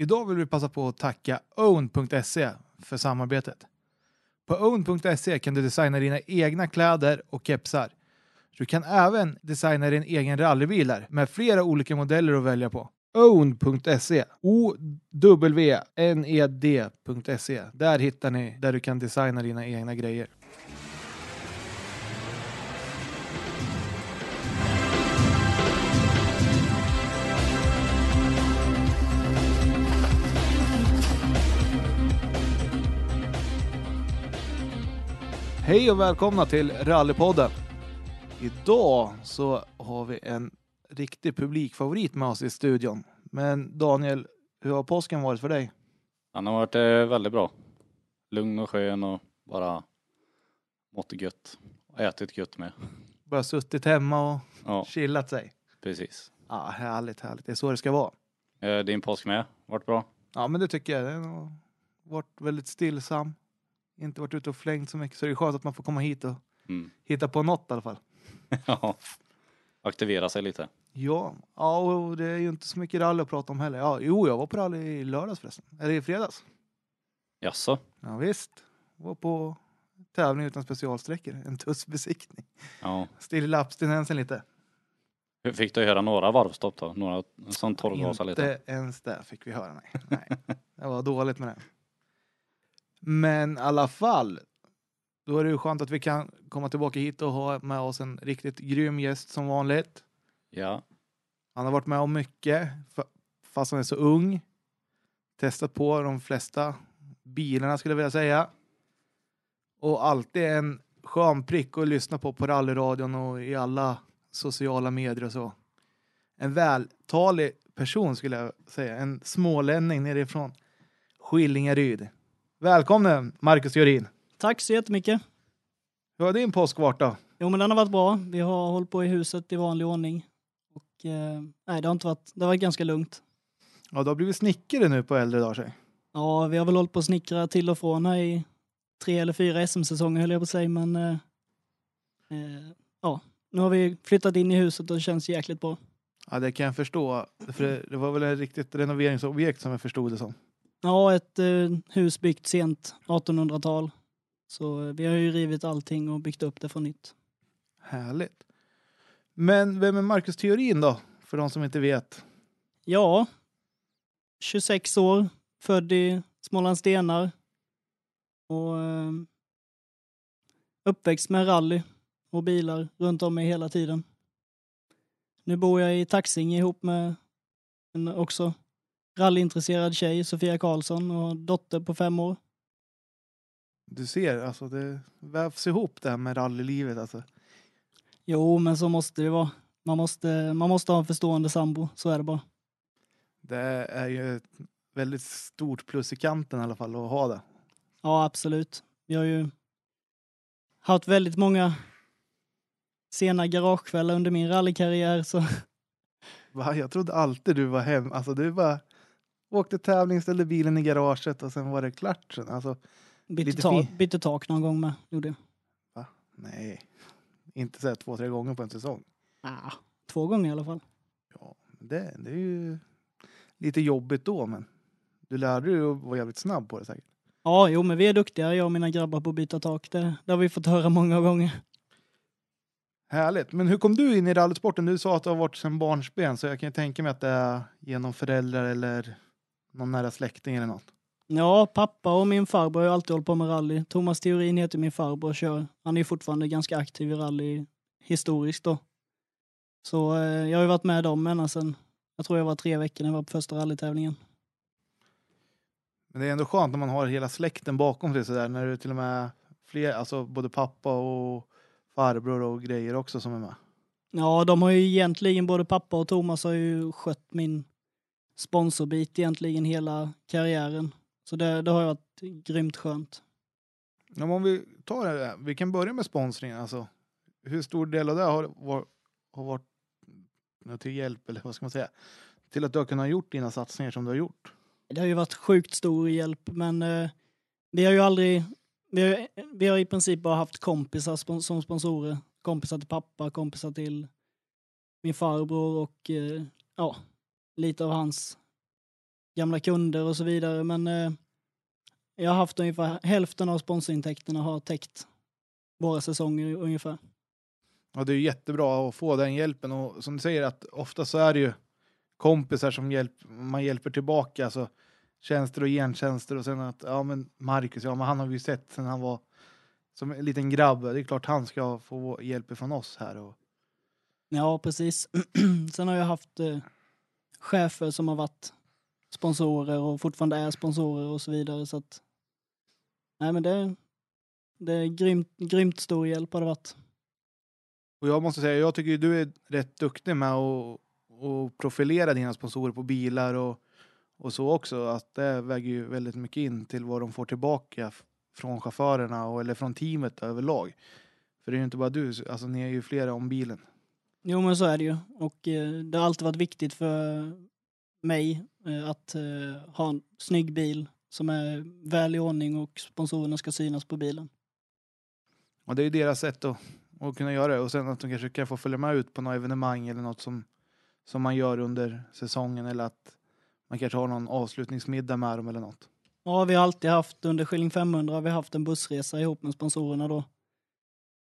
Idag vill vi passa på att tacka own.se för samarbetet. På own.se kan du designa dina egna kläder och kepsar. Du kan även designa din egen rallybil där med flera olika modeller att välja på. Own.se O-W-N-E-D.se Där hittar ni där du kan designa dina egna grejer. Hej och välkomna till Rallypodden. Idag så har vi en riktig publikfavorit med oss i studion. Men Daniel, hur har påsken varit för dig? Han har varit eh, väldigt bra. Lugn och skön och bara mått gött. Och ätit gött med. Bara suttit hemma och Ja, chillat sig? precis. Ja, härligt, härligt. Det är så det ska vara. Eh, Din påsk med? Vart bra? Ja, men det tycker jag. Den har varit väldigt stillsam. Inte varit ute och flängt så mycket. Så det är skönt att man får komma hit och Mm. hitta på något i alla fall. Ja. Aktivera sig lite. Ja, ja och det är ju inte så mycket rally att prata om heller. Ja, jo, jag var på rally i lördags förresten. Eller i fredags. Jaså? Ja, visst. Var på tävling utan specialsträckor. En tussbesiktning. Ja. Stilla abstinensen lite. Fick du höra några varvstopp då? Några som torrgasar lite? Inte ens det fick vi höra. Nej. nej. Det var dåligt med det. Men i alla fall. Då är det ju skönt att vi kan komma tillbaka hit och ha med oss en riktigt grym gäst som vanligt. Ja. Han har varit med om mycket, fa- fast han är så ung. Testat på de flesta bilarna skulle jag vilja säga. Och alltid en skön prick att lyssna på på rallyradion och i alla sociala medier och så. En vältalig person skulle jag säga. En smålänning nerifrån Skillingaryd. Välkommen Marcus Jorin. Tack så jättemycket. Hur har din påsk varit då? Jo, men den har varit bra. Vi har hållit på i huset i vanlig ordning. Och, eh, nej, det har inte varit, det har varit ganska lugnt. Ja, du har blivit snickare nu på äldre dagar. säg. Ja, vi har väl hållit på att snickra till och från här i tre eller fyra SM-säsonger höll jag på att säga, men eh, eh, ja, nu har vi flyttat in i huset och det känns jäkligt bra. Ja, det kan jag förstå. För det, det var väl ett riktigt renoveringsobjekt som jag förstod det som. Ja, ett eh, hus byggt sent 1800-tal. Så eh, vi har ju rivit allting och byggt upp det från nytt. Härligt. Men vem är Marcus Theorin då? För de som inte vet. Ja, 26 år, född i Smålands Stenar. Och eh, uppväxt med rally och bilar runt om mig hela tiden. Nu bor jag i Taxing ihop med en också rallyintresserad tjej, Sofia Karlsson, och dotter på fem år. Du ser, alltså det vävs ihop det här med rallylivet. Alltså. Jo, men så måste det vara. Man måste, man måste ha en förstående sambo, så är det bara. Det är ju ett väldigt stort plus i kanten i alla fall att ha det. Ja, absolut. Vi har ju haft väldigt många sena garagekvällar under min rallykarriär. Så Va? Jag trodde alltid du var hem. Alltså du bara åkte tävling, ställde bilen i garaget och sen var det klart. Sen. Alltså, bytte, Lite ta, bytte tak någon gång med. Gjorde jag. nej. Inte så här två, tre gånger på en säsong. Ah, två gånger i alla fall. Ja, det, det är ju lite jobbigt då, men du lärde dig att vara jävligt snabb på det säkert. Ja, jo, men vi är duktiga, jag och mina grabbar, på att byta tak. Det, det har vi fått höra många gånger. Härligt. Men hur kom du in i rallysporten? Du sa att du har varit sedan barnsben, så jag kan ju tänka mig att det är genom föräldrar eller någon nära släkting eller något. Ja, pappa och min farbror har ju alltid hållit på med rally. Thomas Theorin heter min farbror och kör. Han är fortfarande ganska aktiv i rally historiskt då. Så eh, jag har ju varit med dem ända sedan, jag tror jag var tre veckor när jag var på första rallytävlingen. Men det är ändå skönt när man har hela släkten bakom sig sådär, när du till och med fler, alltså både pappa och farbror och grejer också som är med. Ja, de har ju egentligen, både pappa och Thomas har ju skött min sponsorbit egentligen hela karriären. Så det, det har ju varit grymt skönt. Ja, om vi tar det, här, vi kan börja med sponsringen. Alltså, hur stor del av det har, var, har varit till hjälp, eller vad ska man säga, till att du har kunnat gjort dina satsningar som du har gjort? Det har ju varit sjukt stor hjälp, men eh, vi har ju aldrig... Vi har, vi har i princip bara haft kompisar spon- som sponsorer. Kompisar till pappa, kompisar till min farbror och eh, ja, lite av hans gamla kunder och så vidare. Men eh, jag har haft ungefär hälften av sponsorintäkterna har täckt våra säsonger ungefär. Och det är jättebra att få den hjälpen och som du säger att ofta så är det ju kompisar som hjälp, man hjälper tillbaka, alltså tjänster och gentjänster och sen att ja men Marcus, ja men han har vi ju sett sen han var som en liten grabb, det är klart han ska få hjälp från oss här och Ja, precis. Sen har jag haft eh, chefer som har varit sponsorer och fortfarande är sponsorer och så vidare. Så att, nej men det, det är grymt, grymt stor hjälp har det varit. Och jag måste säga, jag tycker ju du är rätt duktig med att att profilera dina sponsorer på bilar och, och så också. Att det väger ju väldigt mycket in till vad de får tillbaka från chaufförerna och, eller från teamet överlag. För det är ju inte bara du, alltså ni är ju flera om bilen. Jo men så är det ju. Och eh, det har alltid varit viktigt för mig eh, att eh, ha en snygg bil som är väl i ordning och sponsorerna ska synas på bilen. Och det är ju deras sätt att, att kunna göra det. Och sen att de kanske kan få följa med ut på något evenemang eller något som, som man gör under säsongen. Eller att man kanske har någon avslutningsmiddag med dem eller något. Ja, vi har alltid haft under Skilling 500 har vi haft en bussresa ihop med sponsorerna då.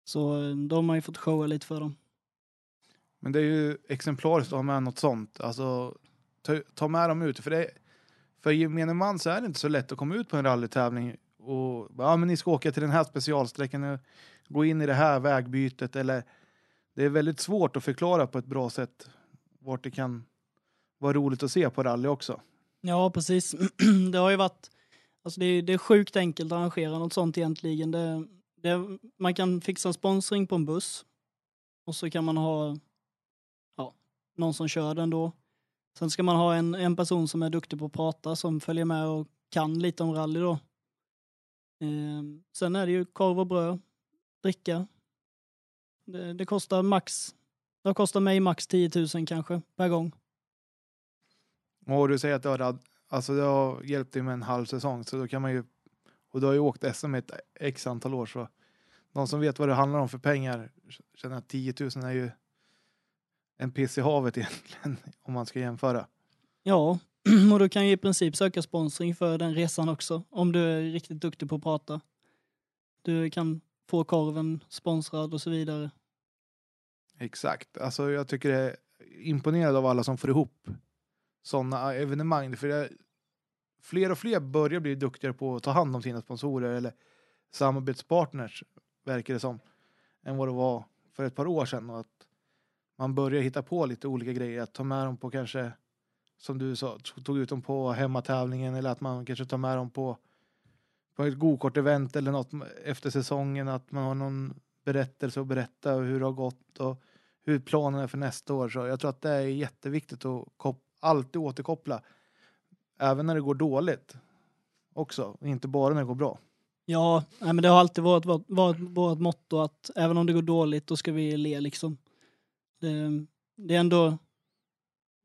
Så eh, då har man ju fått showa lite för dem. Men det är ju exemplariskt att ha med något sånt. Alltså, ta, ta med dem ut. För, det, för gemene man så är det inte så lätt att komma ut på en rallytävling och ja, men ni ska åka till den här specialsträckan och gå in i det här vägbytet. Eller, det är väldigt svårt att förklara på ett bra sätt vart det kan vara roligt att se på rally också. Ja, precis. det har ju varit... Alltså det, är, det är sjukt enkelt att arrangera något sånt egentligen. Det, det, man kan fixa sponsring på en buss och så kan man ha någon som kör den då. Sen ska man ha en, en person som är duktig på att prata som följer med och kan lite om rally då. Eh, sen är det ju korv och bröd, dricka. Det, det kostar max, det kostar mig max 10 000 kanske per gång. Och du säger att det har, alltså det har hjälpt dig med en halv säsong så då kan man ju och du har ju åkt SM ett x antal år så de som vet vad det handlar om för pengar känner att 10 000 är ju en piss i havet egentligen om man ska jämföra. Ja, och du kan ju i princip söka sponsring för den resan också om du är riktigt duktig på att prata. Du kan få korven sponsrad och så vidare. Exakt, alltså jag tycker det är imponerad av alla som får ihop sådana evenemang för det, fler och fler börjar bli duktigare på att ta hand om sina sponsorer eller samarbetspartners verkar det som än vad det var för ett par år sedan och att man börjar hitta på lite olika grejer att ta med dem på kanske som du sa, tog ut dem på hemmatävlingen eller att man kanske tar med dem på på ett gokart-event eller något efter säsongen att man har någon berättelse att berätta hur det har gått och hur planen är för nästa år. Så jag tror att det är jätteviktigt att kop- alltid återkoppla. Även när det går dåligt också, inte bara när det går bra. Ja, nej, men det har alltid varit, varit vårt motto att även om det går dåligt då ska vi le liksom. Det, det är ändå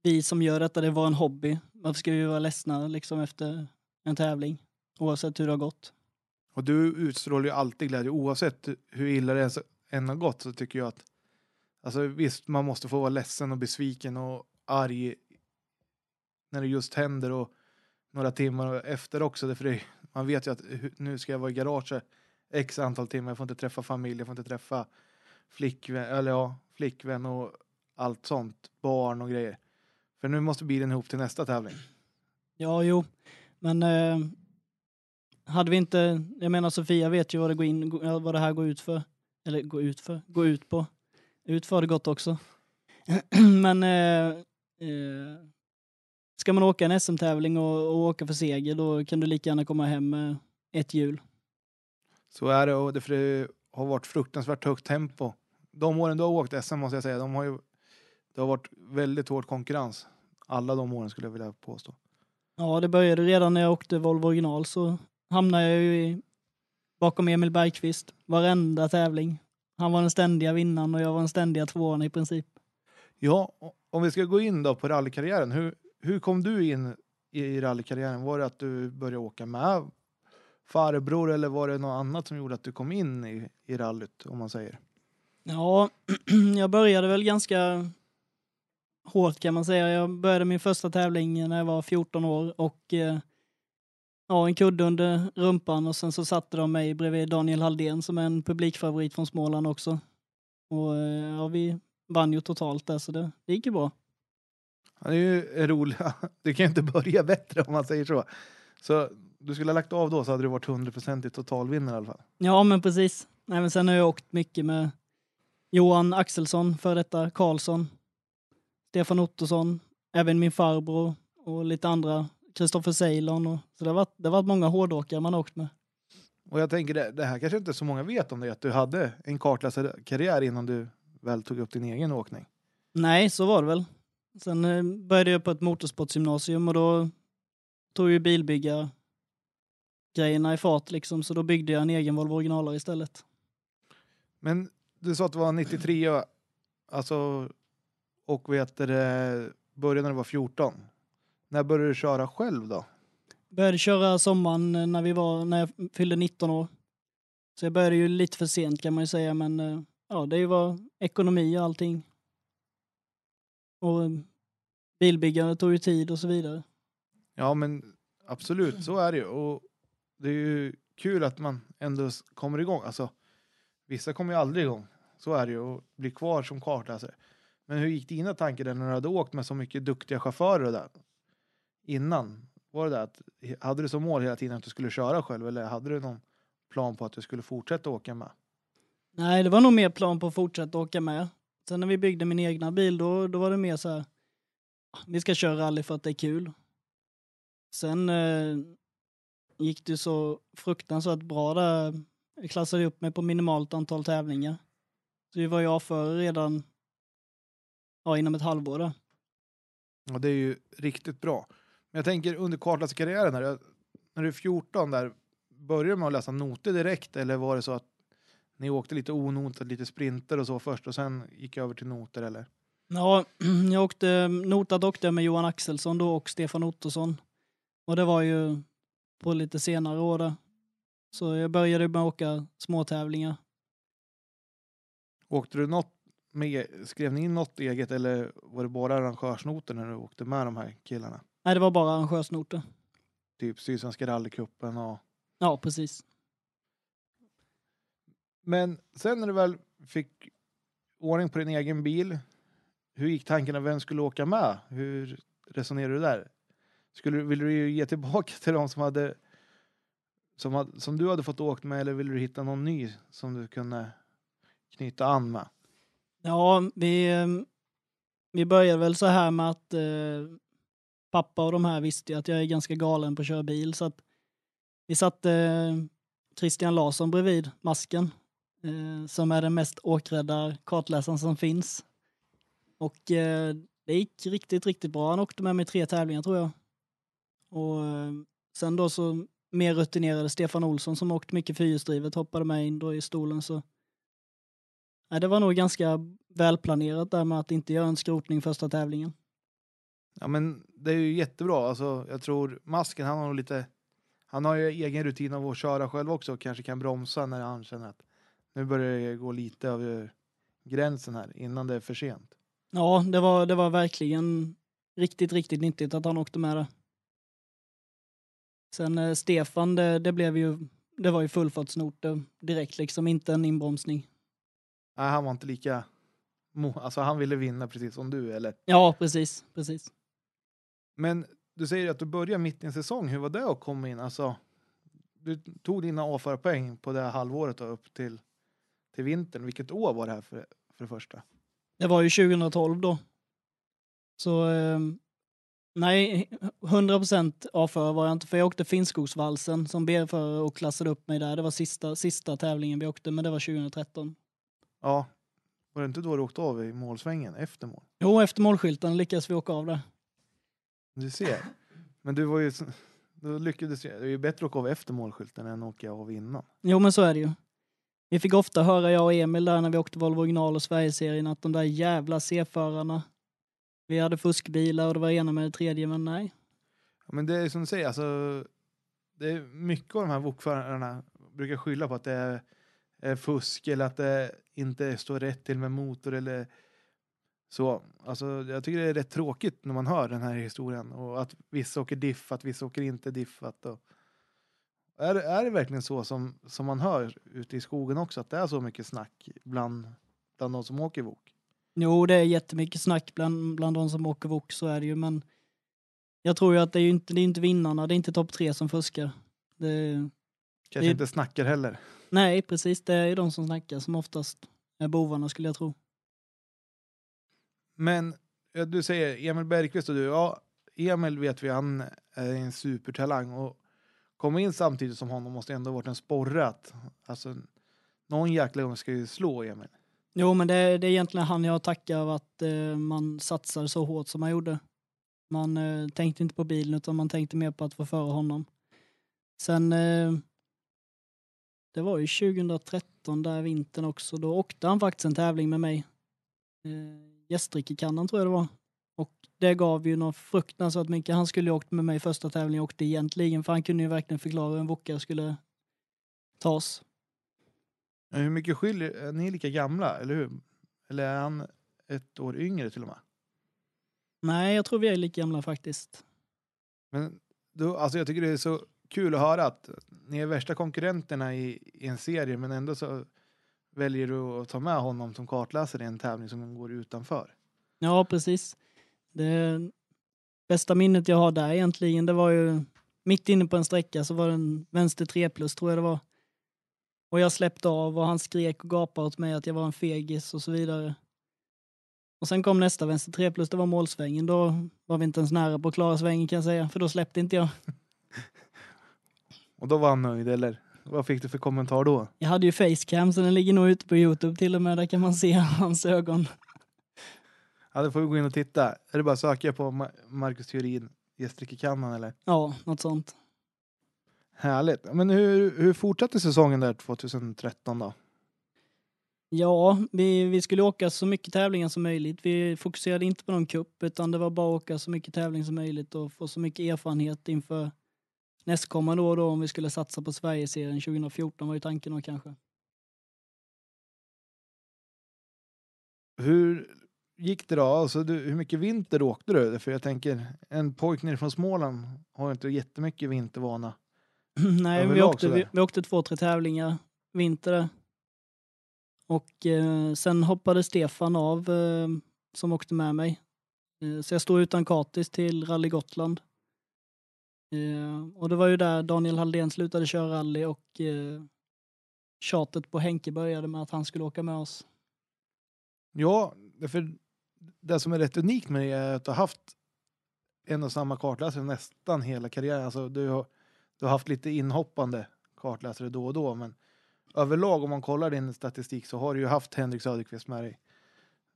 vi som gör detta, det var en hobby. Varför ska vi vara ledsna liksom efter en tävling? Oavsett hur det har gått. Och du utstrålar ju alltid glädje oavsett hur illa det än har gått så tycker jag att alltså visst, man måste få vara ledsen och besviken och arg när det just händer och några timmar efter också. För det, man vet ju att nu ska jag vara i garaget x antal timmar. Jag får inte träffa familj, jag får inte träffa flickvän, eller ja, flickvän och allt sånt. Barn och grejer. För nu måste bilen ihop till nästa tävling. Ja, jo, men eh, hade vi inte, jag menar Sofia vet ju vad det, går in, gå- vad det här går ut för. Eller går ut för, går ut på. Ut för det gått också. men eh, eh, ska man åka en SM-tävling och, och åka för seger då kan du lika gärna komma hem med ett hjul. Så är det och det, för det har varit fruktansvärt högt tempo. De åren du har åkt SM måste jag säga, de har ju, det har varit väldigt hård konkurrens. Alla de åren skulle jag vilja påstå. Ja, det började redan när jag åkte Volvo original så hamnade jag ju i, bakom Emil Bergqvist varenda tävling. Han var den ständiga vinnaren och jag var den ständiga tvåan i princip. Ja, om vi ska gå in då på rallykarriären. Hur, hur kom du in i, i rallykarriären? Var det att du började åka med farbror eller var det något annat som gjorde att du kom in i, i rallyt om man säger? Ja, jag började väl ganska hårt kan man säga. Jag började min första tävling när jag var 14 år och eh, ja, en kudde under rumpan och sen så satte de mig bredvid Daniel Halldén som är en publikfavorit från Småland också. Och eh, ja, vi vann ju totalt där så det, det gick ju bra. Ja, det är ju roligt. Det kan ju inte börja bättre om man säger så. Så du skulle ha lagt av då så hade du varit 100% i totalvinnare i alla fall. Ja, men precis. Nej, men sen har jag åkt mycket med Johan Axelsson, för detta Karlsson, Stefan Ottosson, även min farbror och lite andra, Kristoffer Ceylon. Och, så det har, varit, det har varit många hårdåkare man har åkt med. Och jag tänker det, det här kanske inte så många vet om det, att du hade en kartläsarkarriär innan du väl tog upp din egen åkning. Nej, så var det väl. Sen eh, började jag på ett motorsportsgymnasium och då tog ju bilbyggar grejerna i fart liksom, så då byggde jag en egen Volvo originalare istället. Men du sa att det var 93 och- alltså, och vet du, började när du var 14. När började du köra själv då? Började köra sommaren när, vi var, när jag fyllde 19 år. Så jag började ju lite för sent kan man ju säga, men eh, ja, det var ekonomi och allting. Och eh, bilbyggande tog ju tid och så vidare. Ja, men absolut, så är det ju. Och det är ju kul att man ändå kommer igång. Alltså, vissa kommer ju aldrig igång. Så är det ju och blir kvar som kartläsare. Men hur gick dina tankar där när du hade åkt med så mycket duktiga chaufförer där? Innan? Var det där att, hade du som mål hela tiden att du skulle köra själv eller hade du någon plan på att du skulle fortsätta åka med? Nej, det var nog mer plan på att fortsätta åka med. Sen när vi byggde min egna bil, då, då var det mer så här, ah, vi ska köra rally för att det är kul. Sen eh, gick det så fruktansvärt bra där. Jag klassade upp mig på minimalt antal tävlingar. Vi var ju avförare redan ja, inom ett halvår där. Och det är ju riktigt bra. Men jag tänker under kartläsarkarriären, här, när du är 14 där, började du med att läsa noter direkt eller var det så att ni åkte lite onotat, lite sprinter och så först och sen gick jag över till noter eller? Ja, jag åkte, notat åkte jag med Johan Axelsson då och Stefan Ottosson. Och det var ju på lite senare år där. Så jag började med att åka småtävlingar. Åkte du något med, skrev ni in något eget eller var det bara arrangörsnoter när du åkte med de här killarna? Nej, det var bara arrangörsnoter. Typ Sydsvenska rallycupen och... Ja, precis. Men sen när du väl fick ordning på din egen bil, hur gick tankarna vem skulle åka med? Hur resonerade du där? Skulle, ville du ge tillbaka till de som hade som, som du hade fått åkt med eller ville du hitta någon ny som du kunde knyta an med? Ja, vi, eh, vi började väl så här med att eh, pappa och de här visste ju att jag är ganska galen på att köra bil så att vi satte eh, Christian Larsson bredvid masken eh, som är den mest åkrädda kartläsaren som finns. Och eh, det gick riktigt, riktigt bra. Han åkte med mig i tre tävlingar tror jag. Och eh, sen då så mer rutinerade Stefan Olsson som åkt mycket fyrhjulsdrivet hoppade med in då i stolen så Nej, det var nog ganska välplanerat där med att inte göra en skrotning första tävlingen. Ja men det är ju jättebra. Alltså, jag tror masken han har nog lite han har ju egen rutin av att köra själv också och kanske kan bromsa när han känner att nu börjar det gå lite över gränsen här innan det är för sent. Ja, det var, det var verkligen riktigt, riktigt nyttigt att han åkte med det. Sen eh, Stefan, det, det blev ju, det var ju fullfartsnoter direkt liksom, inte en inbromsning. Nej, han var inte lika alltså han ville vinna precis som du eller? Ja, precis, precis. Men du säger att du börjar mitt i en säsong. Hur var det att komma in? Alltså, du tog dina avförarpoäng på det här halvåret och upp till, till vintern. Vilket år var det här för, för det första? Det var ju 2012 då. Så eh, nej, 100% avförare var jag inte för jag åkte Finnskogsvalsen som B-förare och klassade upp mig där. Det var sista, sista tävlingen vi åkte men det var 2013. Ja, var det inte då du åkte av i målsvängen efter mål? Jo, efter målskylten lyckades vi åka av där. Du ser. Men du var ju, då lyckades. Det är ju bättre att åka av efter målskylten än att åka av innan. Jo, men så är det ju. Vi fick ofta höra, jag och Emil där när vi åkte Volvo Original och Sverigeserien, att de där jävla C-förarna, vi hade fuskbilar och det var ena med det tredje, men nej. Ja, Men det är som du säger, alltså, det är mycket av de här wokförarna brukar skylla på att det är fusk eller att det inte står rätt till med motor eller Så alltså, jag tycker det är rätt tråkigt när man hör den här historien och att vissa åker diff, att vissa åker inte diffat. Och... Är, är det verkligen så som, som man hör ute i skogen också, att det är så mycket snack bland, bland de som åker vok? Jo, det är jättemycket snack bland, bland de som åker vok, så är det ju, men jag tror ju att det är ju inte, det är inte vinnarna, det är inte topp tre som fuskar. Det, Kanske Det- inte snackar heller. Nej, precis, det är ju de som snackar som oftast är bovarna skulle jag tro. Men du säger Emil Bergqvist och du, ja, Emil vet vi, han är en supertalang och komma in samtidigt som honom måste ändå varit en sporre att, alltså, någon jäkla gång ska ju slå Emil. Jo, men det, är- det är egentligen han jag tackar av att eh, man satsar så hårt som man gjorde. Man eh, tänkte inte på bilen utan man tänkte mer på att få före honom. Sen, eh, det var ju 2013 där vintern också, då åkte han faktiskt en tävling med mig. Eh, Gästrikekannan tror jag det var. Och det gav ju något fruktansvärt mycket. Han skulle ju åkt med mig första tävlingen och åkte egentligen, för han kunde ju verkligen förklara hur en wokare skulle tas. Hur mycket skiljer, är ni lika gamla, eller hur? Eller är han ett år yngre till och med? Nej, jag tror vi är lika gamla faktiskt. Men då, alltså jag tycker det är så kul att höra att ni är värsta konkurrenterna i, i en serie men ändå så väljer du att ta med honom som kartläsare i en tävling som går utanför. Ja, precis. Det bästa minnet jag har där egentligen, det var ju mitt inne på en sträcka så var det en vänster 3 plus tror jag det var. Och jag släppte av och han skrek och gapade åt mig att jag var en fegis och så vidare. Och sen kom nästa vänster 3 plus, det var målsvängen. Då var vi inte ens nära på att klara svängen kan jag säga, för då släppte inte jag. Och då var han nöjd eller? Vad fick du för kommentar då? Jag hade ju facecam så den ligger nog ute på Youtube till och med, där kan man se hans ögon. Ja, då får vi gå in och titta. Är det bara att söka på Ma- Marcus Theorin Gästrikekannan eller? Ja, något sånt. Härligt. Men hur, hur fortsatte säsongen där 2013 då? Ja, vi, vi skulle åka så mycket tävlingar som möjligt. Vi fokuserade inte på någon kupp utan det var bara att åka så mycket tävling som möjligt och få så mycket erfarenhet inför nästkommande år då om vi skulle satsa på Sverigeserien 2014 var ju tanken då kanske. Hur gick det då? Alltså, du, hur mycket vinter åkte du? För jag tänker, en pojk nere från Småland har inte jättemycket vintervana. Nej, vi åkte, vi, vi åkte två, tre tävlingar vinter där. Och eh, sen hoppade Stefan av eh, som åkte med mig. Eh, så jag stod utan kartis till Rally Gotland. Eh, och det var ju där Daniel Halldén slutade köra rally och eh, tjatet på Henke började med att han skulle åka med oss. Ja, för det som är rätt unikt med det är att du har haft en och samma kartläsare nästan hela karriären. Alltså, du, har, du har haft lite inhoppande kartläsare då och då, men överlag om man kollar din statistik så har du ju haft Henrik Söderqvist med dig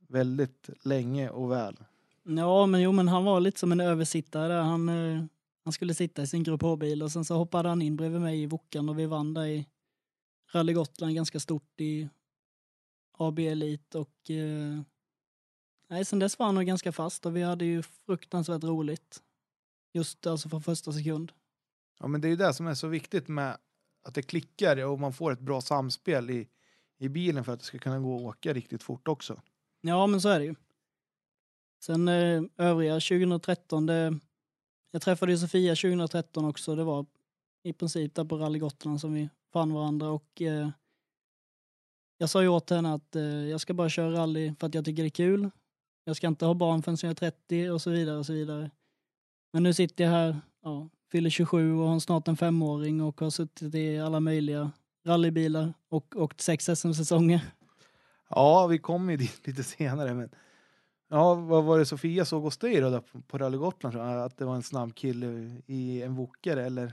väldigt länge och väl. Ja, men jo, men han var lite som en översittare. Han, eh, han skulle sitta i sin Grupp H-bil och sen så hoppade han in bredvid mig i Wokan och vi vann där i Rally Gotland ganska stort i AB Elite och eh, nej, sen dess var han nog ganska fast och vi hade ju fruktansvärt roligt. Just alltså från första sekund. Ja, men det är ju det som är så viktigt med att det klickar och man får ett bra samspel i, i bilen för att det ska kunna gå att åka riktigt fort också. Ja, men så är det ju. Sen eh, övriga 2013, det, jag träffade ju Sofia 2013 också. Det var i princip där på Rally Gotland som vi fann varandra och eh, jag sa ju åt henne att eh, jag ska bara köra rally för att jag tycker det är kul. Jag ska inte ha barn förrän jag är 30 och så vidare och så vidare. Men nu sitter jag här, ja, fyller 27 och har snart en femåring och har suttit i alla möjliga rallybilar och åkt sex SM-säsonger. Ja, vi kommer ju dit lite senare. Men... Ja, vad var det Sofia såg hos dig då, där på- på Rally Gotland? tror jag? Att det var en snabb kille i en wokare eller?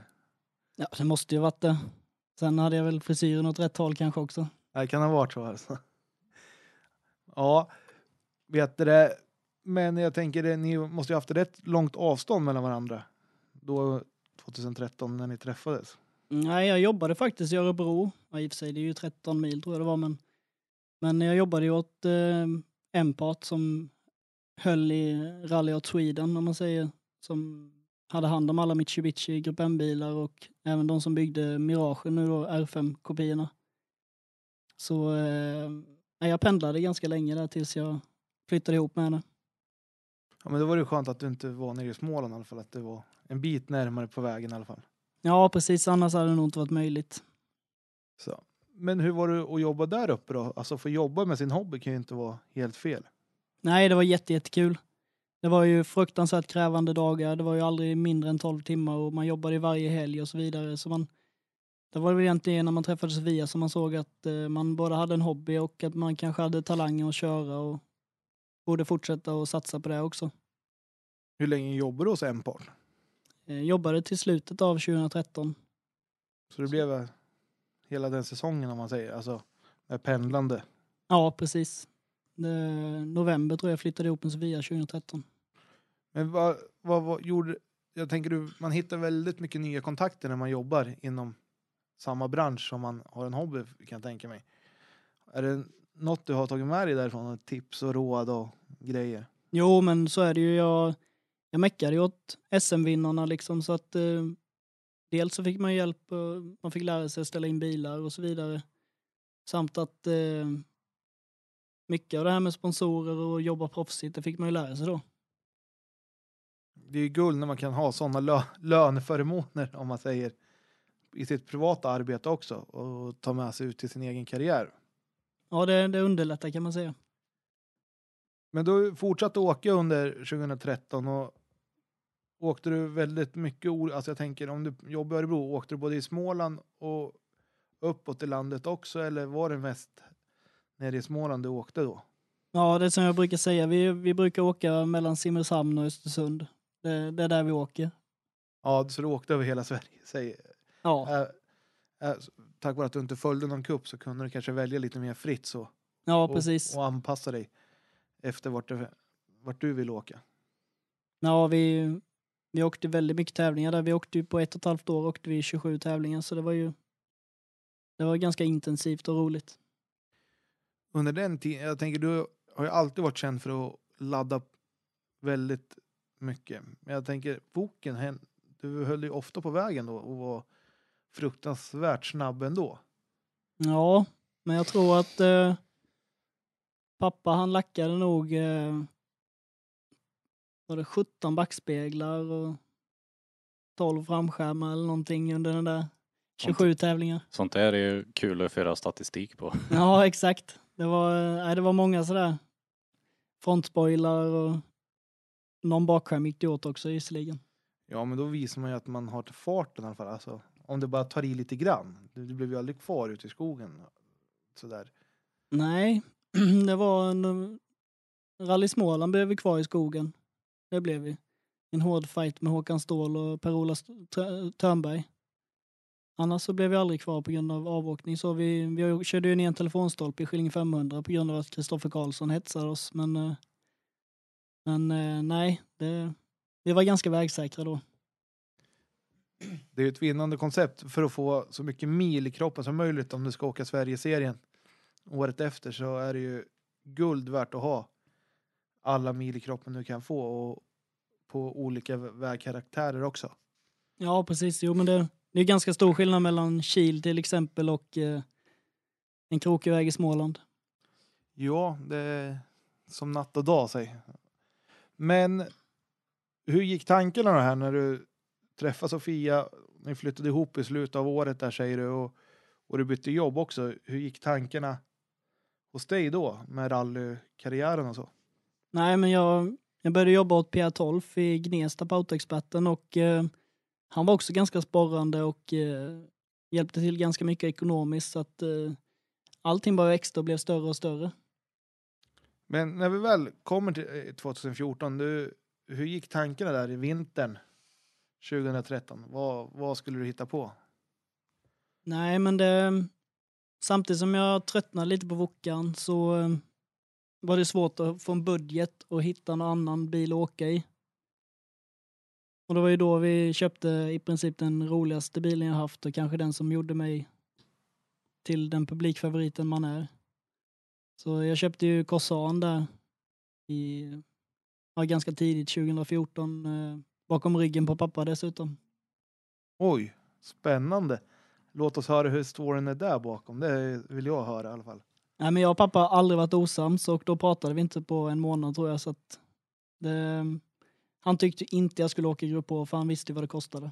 Ja, det måste ju varit det. Sen hade jag väl frisyren åt rätt håll kanske också. Det kan ha varit så alltså. Ja, vet du det. Men jag tänker, det, ni måste ju haft rätt långt avstånd mellan varandra. Då 2013 när ni träffades. Nej, jag jobbade faktiskt i Örebro. Ja, i och för sig, det är ju 13 mil tror jag det var, men, men jag jobbade ju åt eh, Empart som höll i Rally Out Sweden, om man säger, som hade hand om alla Mitsubishi Grupp M-bilar och även de som byggde Miragen nu då, R5-kopiorna. Så eh, jag pendlade ganska länge där tills jag flyttade ihop med henne. Ja, men då var det skönt att du inte var nere i Småland i alla fall. Att det var en bit närmare på vägen i alla fall. Ja, precis. Annars hade det nog inte varit möjligt. Så. Men hur var det att jobba där uppe då? Alltså få jobba med sin hobby kan ju inte vara helt fel. Nej, det var jätte, jättekul. Det var ju fruktansvärt krävande dagar. Det var ju aldrig mindre än 12 timmar och man jobbade varje helg och så vidare. Så man, det var väl egentligen när man träffades via som man såg att eh, man både hade en hobby och att man kanske hade talangen att köra och borde fortsätta och satsa på det också. Hur länge jobbade du hos Empart? Eh, jobbade till slutet av 2013. Så det blev eh, hela den säsongen om man säger, alltså med pendlande. Ja, precis. Det, november tror jag flyttade ihop med Sofia 2013. Men vad, vad, vad gjorde, jag tänker du, man hittar väldigt mycket nya kontakter när man jobbar inom samma bransch som man har en hobby kan jag tänka mig. Är det något du har tagit med dig därifrån? Tips och råd och grejer? Jo, men så är det ju. Jag, jag meckade ju åt SM-vinnarna liksom så att eh, dels så fick man hjälp, och man fick lära sig att ställa in bilar och så vidare. Samt att eh, mycket av det här med sponsorer och jobba proffsigt, det fick man ju lära sig då. Det är ju guld när man kan ha sådana lö, löneförmåner om man säger i sitt privata arbete också och ta med sig ut till sin egen karriär. Ja, det, det underlättar kan man säga. Men du fortsatte åka under 2013 och åkte du väldigt mycket, alltså jag tänker om du jobbar i Örebro, åkte du både i Småland och uppåt i landet också eller var det mest nere i Småland du åkte då? Ja, det är som jag brukar säga, vi, vi brukar åka mellan Simrishamn och Östersund. Det, det är där vi åker. Ja, så du åkte över hela Sverige. Säg, Ja, äh, äh, tack vare att du inte följde någon kupp så kunde du kanske välja lite mer fritt så ja och, precis. och anpassa dig efter vart, det, vart du vill åka. Ja, vi, vi åkte väldigt mycket tävlingar där. Vi åkte ju på ett och ett halvt år åkte vi 27 tävlingar så det var ju det var ganska intensivt och roligt. Under den tiden, jag tänker du har ju alltid varit känd för att ladda väldigt mycket. Men jag tänker boken, du höll ju ofta på vägen då och var fruktansvärt snabb ändå. Ja, men jag tror att eh, pappa han lackade nog eh, var det 17 backspeglar och 12 framskärmar eller någonting under den där 27 tävlingar. Sånt där är ju kul att föra statistik på. Ja, exakt. Det var, eh, nej, det var många sådär frontspoilar och någon bakskärm gick det åt också visserligen. Ja, men då visar man ju att man har till farten i alla fall. Alltså, om det bara tar i lite grann. Du, du blev ju aldrig kvar ute i skogen. Sådär. Nej, det var en... Rally Småland blev vi kvar i skogen. Det blev vi. En hård fight med Håkan Ståhl och Per-Ola Törnberg. Annars så blev vi aldrig kvar på grund av avåkning. Så vi, vi körde ju ner en telefonstolpe i Skillinge 500 på grund av att Kristoffer Karlsson hetsade oss. Men, eh, men eh, nej, det, vi var ganska vägsäkra då. Det är ett vinnande koncept för att få så mycket mil i kroppen som möjligt om du ska åka Sverigeserien året efter så är det ju guld värt att ha alla mil i kroppen du kan få och på olika vä- vägkaraktärer också. Ja, precis. Jo, men det, det är ganska stor skillnad mellan Kil till exempel och eh, en krokig väg i Småland. Ja, det är som natt och dag säg. Men hur gick tankarna då här när du träffade Sofia? Ni flyttade ihop i slutet av året där säger du och, och du bytte jobb också. Hur gick tankarna hos dig då med rallykarriären och så? Nej, men jag, jag började jobba åt Pierre Tolf i Gnesta på Autoexperten och eh, han var också ganska sporrande och eh, hjälpte till ganska mycket ekonomiskt så att eh, allting bara växte och blev större och större. Men när vi väl kommer till eh, 2014, du, hur gick tankarna där i vintern 2013? Vad, vad skulle du hitta på? Nej, men det, samtidigt som jag tröttnade lite på Wokan så eh, var det svårt att få en budget och hitta någon annan bil att åka i. Och det var ju då vi köpte i princip den roligaste bilen jag haft och kanske den som gjorde mig till den publikfavoriten man är. Så jag köpte ju Corsan där i, ja, ganska tidigt 2014 eh, bakom ryggen på pappa dessutom. Oj, spännande. Låt oss höra hur storyn är där bakom. Det vill jag höra i alla fall. Nej, men jag och pappa har aldrig varit osams och då pratade vi inte på en månad tror jag. Så att det, han tyckte inte jag skulle åka grupp H för han visste vad det kostade.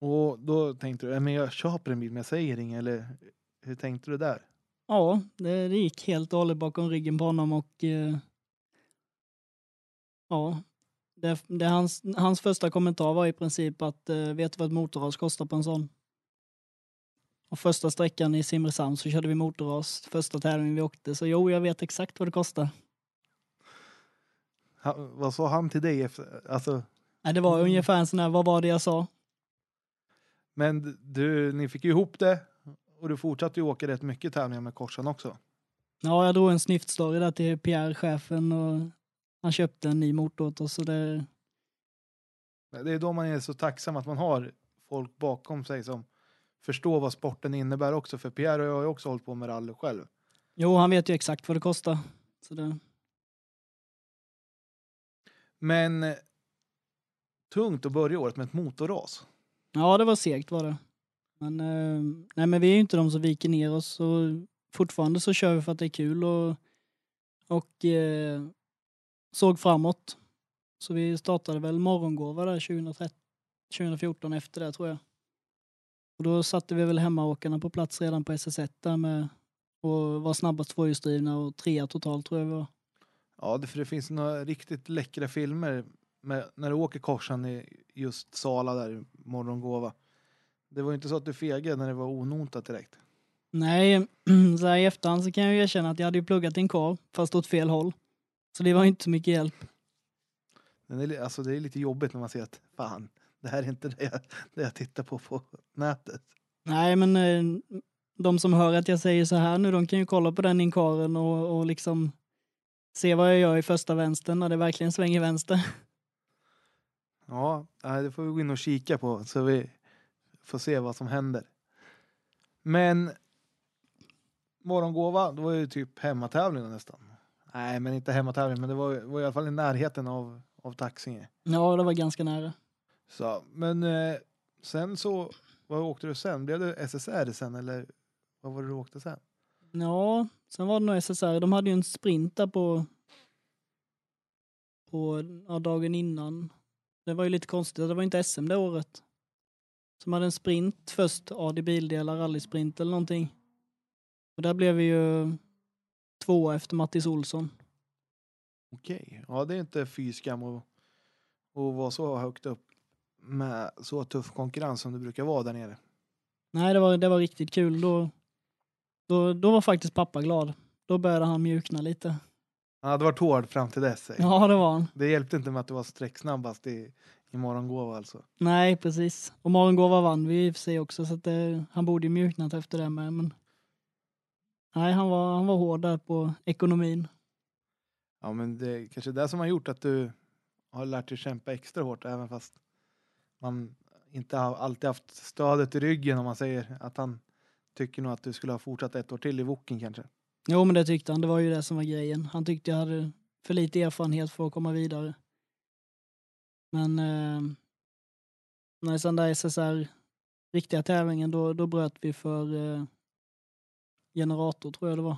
Och då tänkte du, "Ja, men jag köper en bil men jag säger inget, eller hur tänkte du där? Ja, det, det gick helt och hållet bakom ryggen på honom och eh, ja, det, det, hans, hans första kommentar var i princip att eh, vet du vad ett motorras kostar på en sån? Och första sträckan i Simrishamn så körde vi motorras, första tävlingen vi åkte, så jo, jag vet exakt vad det kostar. Han, vad sa han till dig efter, alltså, Nej, det var ungefär en sån här, vad var det jag sa? men du, ni fick ju ihop det och du fortsatte ju åka rätt mycket tävlingar med korsan också. Ja, jag drog en snyftstory där till Pierre, chefen, och han köpte en ny motor åt oss. Så det, Det är då man är så tacksam att man har folk bakom sig som förstår vad sporten innebär också. För Pierre och jag har ju också hållit på med rally själv. jo, han vet ju exakt vad det kostar. Så det, men eh, tungt att börja året med ett motorras. ja, det var segt var det. Men, eh, nej, men vi är ju inte de som viker ner oss. Och fortfarande så kör vi för att det är kul och, och eh, såg framåt. Så vi startade väl morgongåva där 2013, 2014 efter det tror jag. Och då satte vi väl hemmaåkarna på plats redan på SS1 där med och var snabbast tvåhjulsdrivna och trea totalt tror jag vi var. Ja, det, för det finns några riktigt läckra filmer med, när du åker korsan i just Sala där morgongåva. Det var ju inte så att du fegade när det var onotat direkt. Nej, så här i efterhand så kan jag ju erkänna att jag hade ju pluggat in kvar fast åt fel håll. Så det var inte så mycket hjälp. Men det, är, alltså, det är lite jobbigt när man ser att fan, det här är inte det jag, det jag tittar på på nätet. Nej, men eh, de som hör att jag säger så här nu, de kan ju kolla på den inkaren och, och liksom se vad jag gör i första vänstern när det verkligen svänger vänster. Ja, det får vi gå in och kika på så vi får se vad som händer. Men morgongåva, det var ju typ hemmatävling nästan. Nej, men inte hemmatävling, men det var, var i alla fall i närheten av, av Taxinge. Ja, det var ganska nära. Så, men eh, sen så, vad åkte du sen? Blev det SSR sen eller vad var det du åkte sen? Ja, sen var det nog SSR. De hade ju en sprint där på, på ja, dagen innan. Det var ju lite konstigt, det var inte SM det året. Som hade en sprint först, AD Bildelar, rallysprint eller någonting. Och där blev vi ju tvåa efter Mattis Olsson. Okej, ja det är inte fy skam att, att vara så högt upp med så tuff konkurrens som det brukar vara där nere. Nej, det var, det var riktigt kul. Då, då, då var faktiskt pappa glad. Då började han mjukna lite. Han hade varit hård fram till dess. Ja, det var han. Det hjälpte inte med att du var sträcksnabbast i, i morgongåva alltså. Nej, precis. Och morgongåva vann vi i och för sig också, så att det, han borde ju mjuknat efter det med. Men... Nej, han var, han var hård där på ekonomin. Ja men det är kanske det som har gjort att du har lärt dig kämpa extra hårt även fast man inte har alltid haft stödet i ryggen om man säger att han tycker nog att du skulle ha fortsatt ett år till i Woken kanske. Jo, men det tyckte han. Det var ju det som var grejen. Han tyckte jag hade för lite erfarenhet för att komma vidare. Men eh, när sen där SSR, riktiga tävlingen, då, då bröt vi för eh, generator tror jag det var.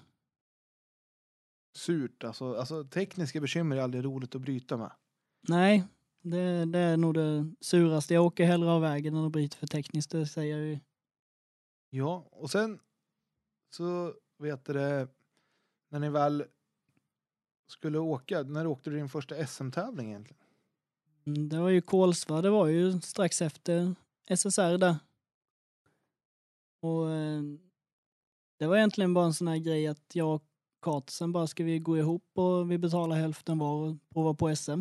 Surt alltså. alltså. Tekniska bekymmer är aldrig roligt att bryta med. Nej, det, det är nog det suraste. Jag åker hellre av vägen än att bryta för tekniskt, det säger jag ju. Ja, och sen så vet du det, när ni väl skulle åka, när åkte du din första SM-tävling egentligen? Mm, Det var ju Kolsva, det var ju strax efter SSR där. Och eh, det var egentligen bara en sån här grej att jag och Kartsen bara ska vi gå ihop och vi betalar hälften var och prova på SM.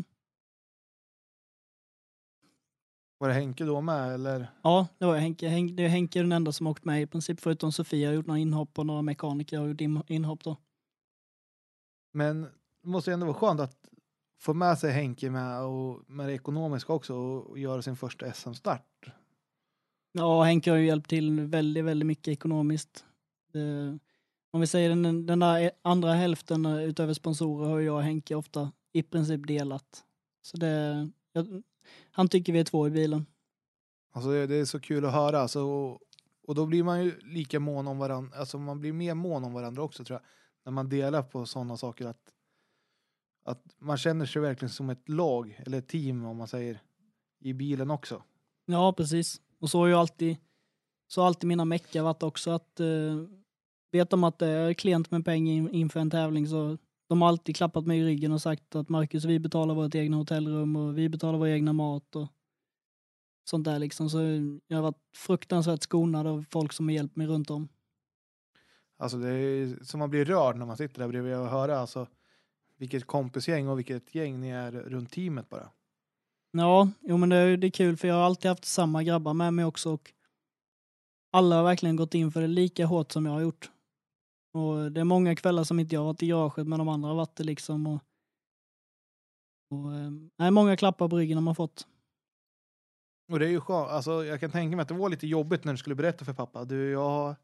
Var det Henke då med eller? Ja, det var Henke. Henke, det är Henke den enda som åkt med i princip förutom Sofia har gjort några inhopp och några mekaniker har gjort in- inhopp då. Men det måste ju ändå vara skönt att få med sig Henke med, och, med det ekonomiska också och, göra sin första SM-start. Ja, Henke har ju hjälpt till väldigt, väldigt mycket ekonomiskt. Det, om vi säger den, den där andra hälften utöver sponsorer har jag och Henke ofta i princip delat. Så det, jag, han tycker vi är två i bilen. Alltså det, det är så kul att höra alltså, och, Och då blir man ju lika mån om varandra, alltså man blir mer mån om varandra också tror jag. När man delar på sådana saker att, att man känner sig verkligen som ett lag, eller ett team om man säger, i bilen också. Ja, precis. Och så har ju alltid, så har alltid mina meckar varit också att eh, vet de att det är klent med pengar in, inför en tävling så de har alltid klappat mig i ryggen och sagt att Marcus, vi betalar vårt egna hotellrum och vi betalar vår egna mat och sånt där liksom. Så jag har varit fruktansvärt skonad av folk som har hjälpt mig runt om. Alltså det är som man blir rörd när man sitter där bredvid och hör alltså vilket kompisgäng och vilket gäng ni är runt teamet bara. Ja, jo men det är, det är kul för jag har alltid haft samma grabbar med mig också och alla har verkligen gått in för det lika hårt som jag har gjort. Och det är många kvällar som inte jag varit i garaget men de andra har varit det liksom. Och, och, eh, nej, många klappar på ryggen har man fått. Och det är ju skönt, alltså jag kan tänka mig att det var lite jobbigt när du skulle berätta för pappa. Du, jag, har-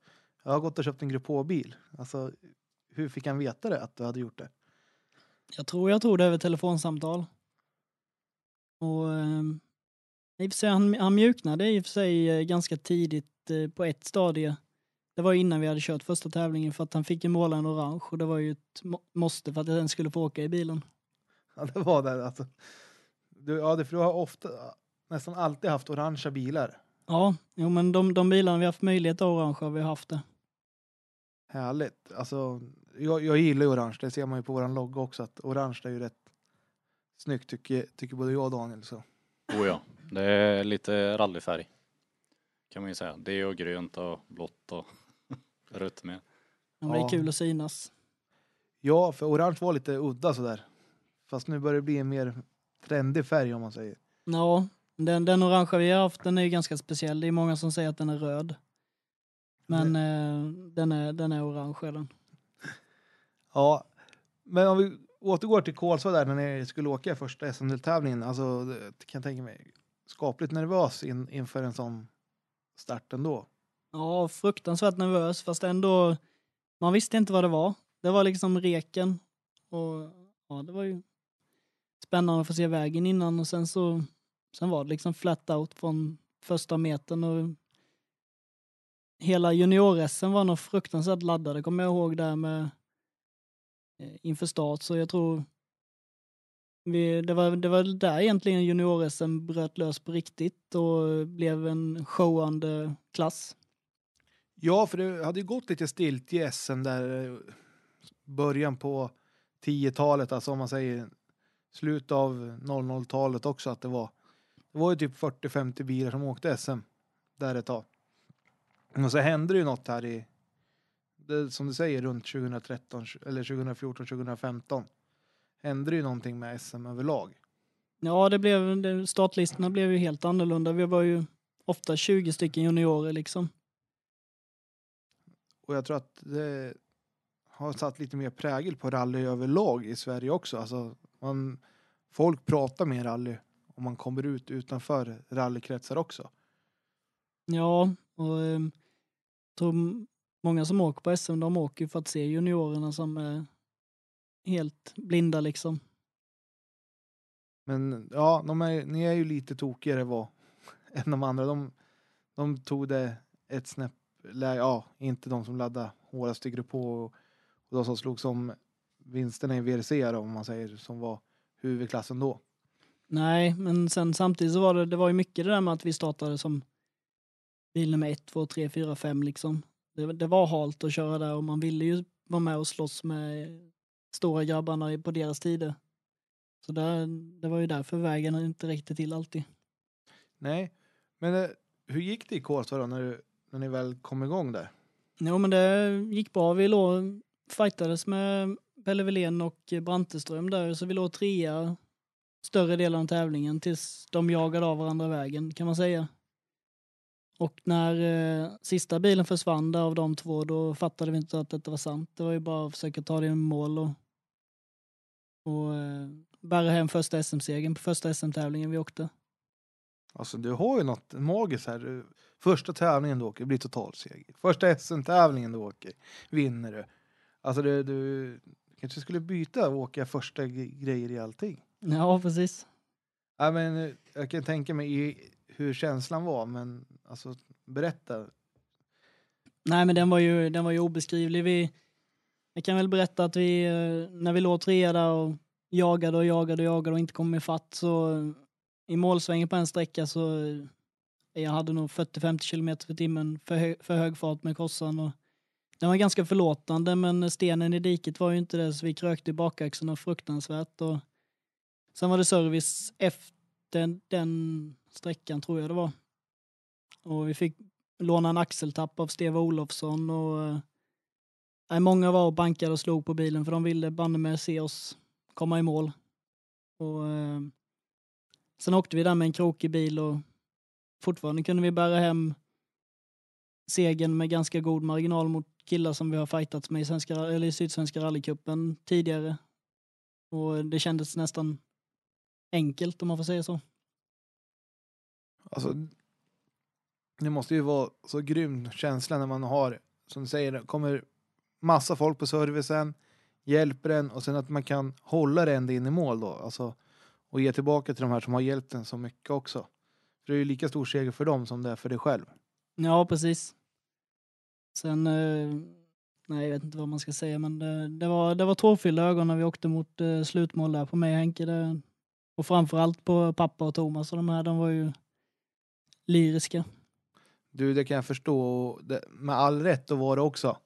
jag har gått och köpt en Grupp H-bil. Alltså hur fick han veta det, att du hade gjort det? Jag tror jag tog det över telefonsamtal. Och eh, i och för sig, han, han mjuknade i och för sig eh, ganska tidigt eh, på ett stadie. Det var innan vi hade kört första tävlingen för att han fick ju måla en orange och det var ju ett må- måste för att jag ens skulle få åka i bilen. Ja, det var det alltså. Du, ja, det, för du har ofta, nästan alltid haft orangea bilar. Ja, jo men de, de bilarna vi haft möjlighet att orange har vi haft det. Härligt. Alltså, jag, jag gillar ju orange, det ser man ju på våran logga också, att orange är ju rätt snyggt tycker, tycker både jag och Daniel. Så. Oh ja, det är lite rallyfärg. Kan man ju säga. Det och grönt och blått och rött med. Ja, men Det Ja. är kul att synas. Ja, för orange var lite udda sådär. Fast nu börjar det bli en mer trendig färg om man säger. Ja, den, den orangea vi har haft den är ju ganska speciell. Det är många som säger att den är röd. Men eh, den, är, den är orange är den. Ja, men om vi återgår till Kolsva där när ni skulle åka i första SM-deltävlingen. Alltså, det kan jag tänka mig, skapligt nervös in, inför en sån start ändå. Ja, fruktansvärt nervös fast ändå, man visste inte vad det var. Det var liksom reken och ja, det var ju spännande att få se vägen innan och sen så, sen var det liksom flat out från första metern och hela junior var nog fruktansvärt laddade, kommer jag ihåg där med eh, inför start så jag tror vi, det, var, det var där egentligen junior bröt lös på riktigt och blev en showande klass. Ja, för det hade ju gått lite stilt i SM där eh, början på 10-talet, alltså om man säger slut av 00-talet också att det var det var ju typ 40-50 bilar som åkte SM där ett tag. Och så hände det ju något här i det, som du säger runt 2013 eller 2014 2015 hände det ju någonting med SM överlag. Ja, det blev, startlistorna blev ju helt annorlunda. Vi var ju ofta 20 stycken juniorer liksom. Och jag tror att det har satt lite mer prägel på rally överlag i Sverige också. Alltså man, folk pratar mer rally om man kommer ut utanför rallykretsar också. Ja, och eh, tror m- många som åker på SM, de åker för att se juniorerna som är helt blinda liksom. Men ja, de är, ni är ju lite tokigare än de andra. De, de tog det ett snäpp. Ja, inte de som laddade hårdast i grupp H och, och de som slog som vinsterna i VRC då, om man säger som var huvudklassen då. Nej, men sen samtidigt så var det, det var ju mycket det där med att vi startade som bil nummer ett, två, tre, fyra, fem liksom. Det, det var halt att köra där och man ville ju vara med och slåss med stora grabbarna på deras tider. Så där, det var ju därför vägen inte räckte till alltid. Nej, men eh, hur gick det i Kolsva då när, du, när ni väl kom igång där? Jo men det gick bra. Vi låg, fightades med Pelle Wilén och Branteström där så vi låg trea större delen av tävlingen tills de jagade av varandra vägen kan man säga. Och när eh, sista bilen försvann där av de två då fattade vi inte att detta var sant. Det var ju bara att försöka ta det i mål och, och eh, bära hem första SM-segern på första SM-tävlingen vi åkte. Alltså du har ju något magiskt här. Första tävlingen du åker blir totalseger. Första SM-tävlingen du åker vinner du. Alltså du, du kanske skulle byta och åka första grejer i allting. Ja precis. Ja, men eh, jag kan tänka mig hur känslan var, men alltså berätta. Nej, men den var ju, den var ju obeskrivlig. Vi, jag kan väl berätta att vi, eh, när vi låg trea där och jagade och jagade och jagade och inte kom ifatt så i målsvängen på en sträcka så eh, jag hade nog 40-50 kilometer för timmen för, hö, för hög fart med korsan och den var ganska förlåtande men stenen i diket var ju inte det så vi krökte i bakaxeln fruktansvärt och sen var det service efter den sträckan tror jag det var. Och vi fick låna en axeltapp av Steve Olofsson och äh, många var och bankade och slog på bilen för de ville banne med se oss komma i mål. Och, äh, sen åkte vi där med en krokig bil och fortfarande kunde vi bära hem segern med ganska god marginal mot killar som vi har fightats med i, svenska, eller i Sydsvenska rallycupen tidigare. Och det kändes nästan enkelt om man får säga så. Alltså, det måste ju vara så grym känsla när man har, som du säger, kommer massa folk på servicen, hjälper en och sen att man kan hålla det ända in i mål då. Alltså, och ge tillbaka till de här som har hjälpt en så mycket också. För det är ju lika stor seger för dem som det är för dig själv. Ja, precis. Sen, eh, nej jag vet inte vad man ska säga, men det, det var, det var tårfyllda ögon när vi åkte mot eh, slutmål där på mig och Henke. Det, och framförallt på pappa och Thomas och de här, de var ju lyriska. Du, det kan jag förstå. Och det, med all rätt då var det också.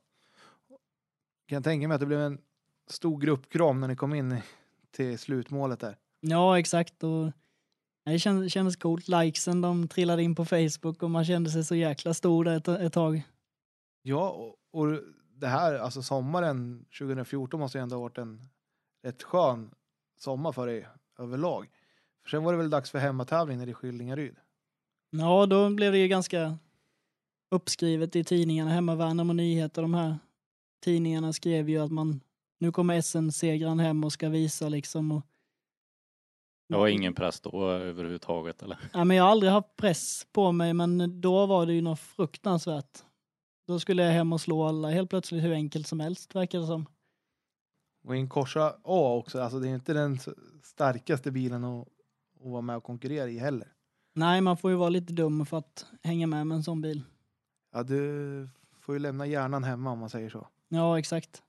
Kan jag tänka mig att det blev en stor gruppkram när ni kom in till slutmålet där. Ja, exakt. Och det kändes, kändes coolt. Likesen de trillade in på Facebook och man kände sig så jäkla stor ett, ett tag. Ja, och, och det här, alltså sommaren 2014 måste ju ändå ha varit en rätt skön sommar för dig överlag. För sen var det väl dags för hemmatävling nere i Skillingaryd? Ja, då blev det ju ganska uppskrivet i tidningarna, hemma Värnamo Nyheter, de här tidningarna skrev ju att man, nu kommer SN-segraren hem och ska visa liksom. Och, det var ingen press då överhuvudtaget eller? Ja, men jag har aldrig haft press på mig, men då var det ju något fruktansvärt. Då skulle jag hem och slå alla helt plötsligt hur enkelt som helst verkar det som. Och i en Corsa A också, alltså det är inte den starkaste bilen att, att vara med och konkurrera i heller. Nej, man får ju vara lite dum för att hänga med med en sån bil. Ja, du får ju lämna hjärnan hemma om man säger så. Ja, exakt.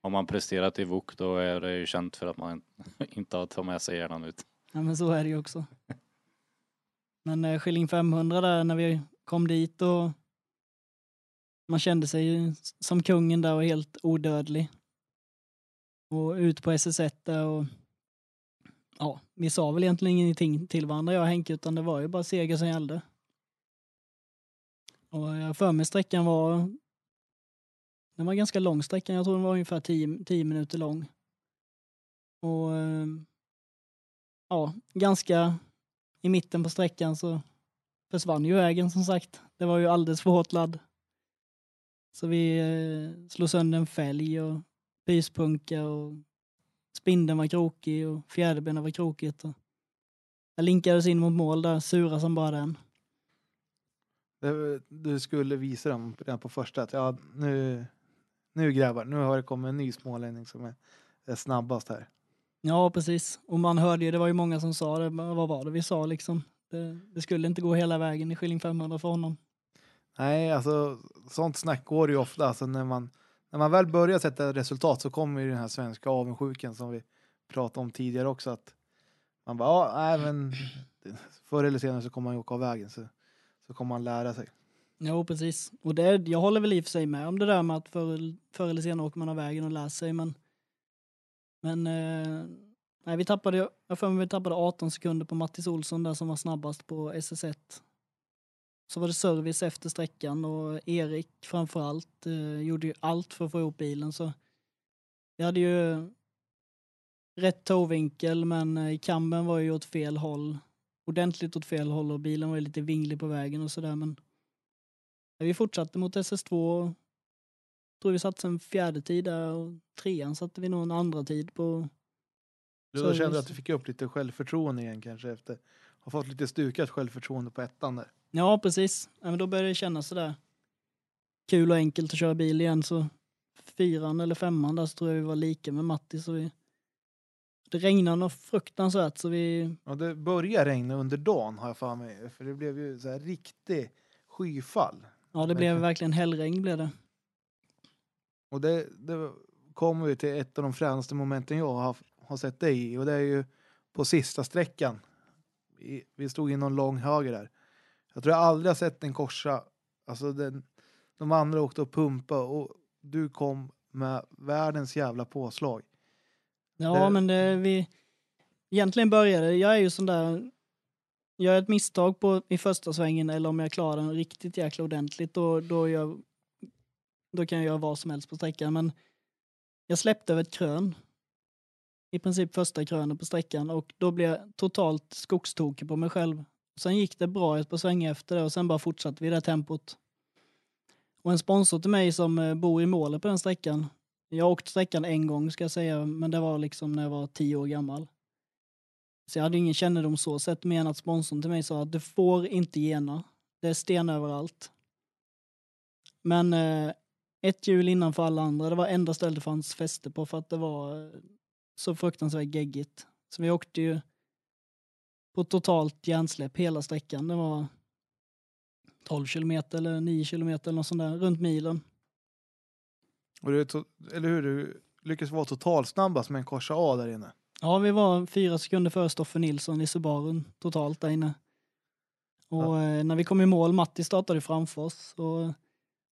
Om man presterat i VOK då är det ju känt för att man inte har tagit med sig hjärnan ut. Ja, men så är det ju också. Men eh, Skilling 500 där när vi kom dit och man kände sig ju som kungen där och helt odödlig. Och ut på SS1 där och ja, vi sa väl egentligen ingenting till varandra jag och Henke utan det var ju bara seger som gällde. Och jag för mig sträckan var den var ganska lång sträckan, jag tror den var ungefär 10 minuter lång. Och eh, ja, ganska i mitten på sträckan så försvann ju vägen som sagt. Det var ju alldeles för hårt ladd. Så vi eh, slog sönder en fälg och pyspunka och spindeln var krokig och fjäderbenet var krokigt. Och jag linkades in mot mål där, sura som bara den. Du skulle visa dem redan på första att ja, nu, nu grabbar, nu har det kommit en ny smålänning som är, är snabbast här. Ja, precis. Och man hörde ju, det var ju många som sa det, vad var det vi sa liksom? Det, det skulle inte gå hela vägen i Skilling 500 för honom. Nej, alltså sånt snack går ju ofta. Alltså, när, man, när man väl börjar sätta resultat så kommer ju den här svenska avundsjukan som vi pratade om tidigare också. Att man bara, ja, nej, men förr eller senare så kommer man ju åka av vägen så, så kommer man lära sig. Jo, precis. Och det, jag håller väl i och för sig med om det där med att förr, förr eller senare åker man av vägen och lär sig, men men eh, nej, vi tappade, jag för mig vi tappade 18 sekunder på Mattis Olsson där som var snabbast på SS1. Så var det service efter sträckan och Erik framförallt eh, gjorde ju allt för att få ihop bilen så vi hade ju rätt tåvinkel men eh, kamben var ju åt fel håll. Ordentligt åt fel håll och bilen var ju lite vinglig på vägen och sådär men vi fortsatte mot SS2 tror vi satte en fjärde tid där och trean satte vi nog en andra tid på. Du då kände att du fick upp lite självförtroende igen kanske efter har fått lite stukat självförtroende på ettan där? Ja, precis. Ja, men då började det kännas sådär kul och enkelt att köra bil igen så fyran eller femman där så tror jag vi var lika med Matti så vi det regnade något fruktansvärt så vi... Ja, det började regna under dagen har jag för mig. För det blev ju så här riktig skyfall Ja, det blev Verkligen. hällregn blev det. Och det, det kommer vi till ett av de fränaste momenten jag har, har sett dig i och det är ju på sista sträckan. Vi, vi stod i någon lång höger där. Jag tror jag aldrig har sett en korsa, alltså den, de andra åkte och pumpa och du kom med världens jävla påslag. Ja, Det- men det vi... Egentligen började, jag är ju sån där... Gör jag ett misstag på, i första svängen eller om jag klarar den riktigt jäkla ordentligt då, då, gör, då kan jag göra vad som helst på sträckan. Men jag släppte över ett krön. I princip första krönet på sträckan och då blev jag totalt skogstokig på mig själv. Sen gick det bra ett par svängar efter det och sen bara fortsatte vi det tempot. Och en sponsor till mig som eh, bor i målet på den sträckan. Jag har åkt sträckan en gång ska jag säga, men det var liksom när jag var tio år gammal. Så jag hade ingen kännedom så sett mer än att sponsorn till mig sa att du får inte gena. Det är sten överallt. Men eh, ett hjul innanför alla andra, det var enda stället det fanns fäste på för att det var eh, så fruktansvärt geggigt. Så vi åkte ju på totalt hjärnsläpp hela sträckan. Det var 12 kilometer eller 9 kilometer eller något sånt där, runt milen. Och du, eller hur, du lyckas vara totalsnabbast med en korsa A där inne. Ja, vi var fyra sekunder före Stoffe Nilsson i Subarun totalt där inne. Och eh, när vi kom i mål, Matti startade framför oss. Och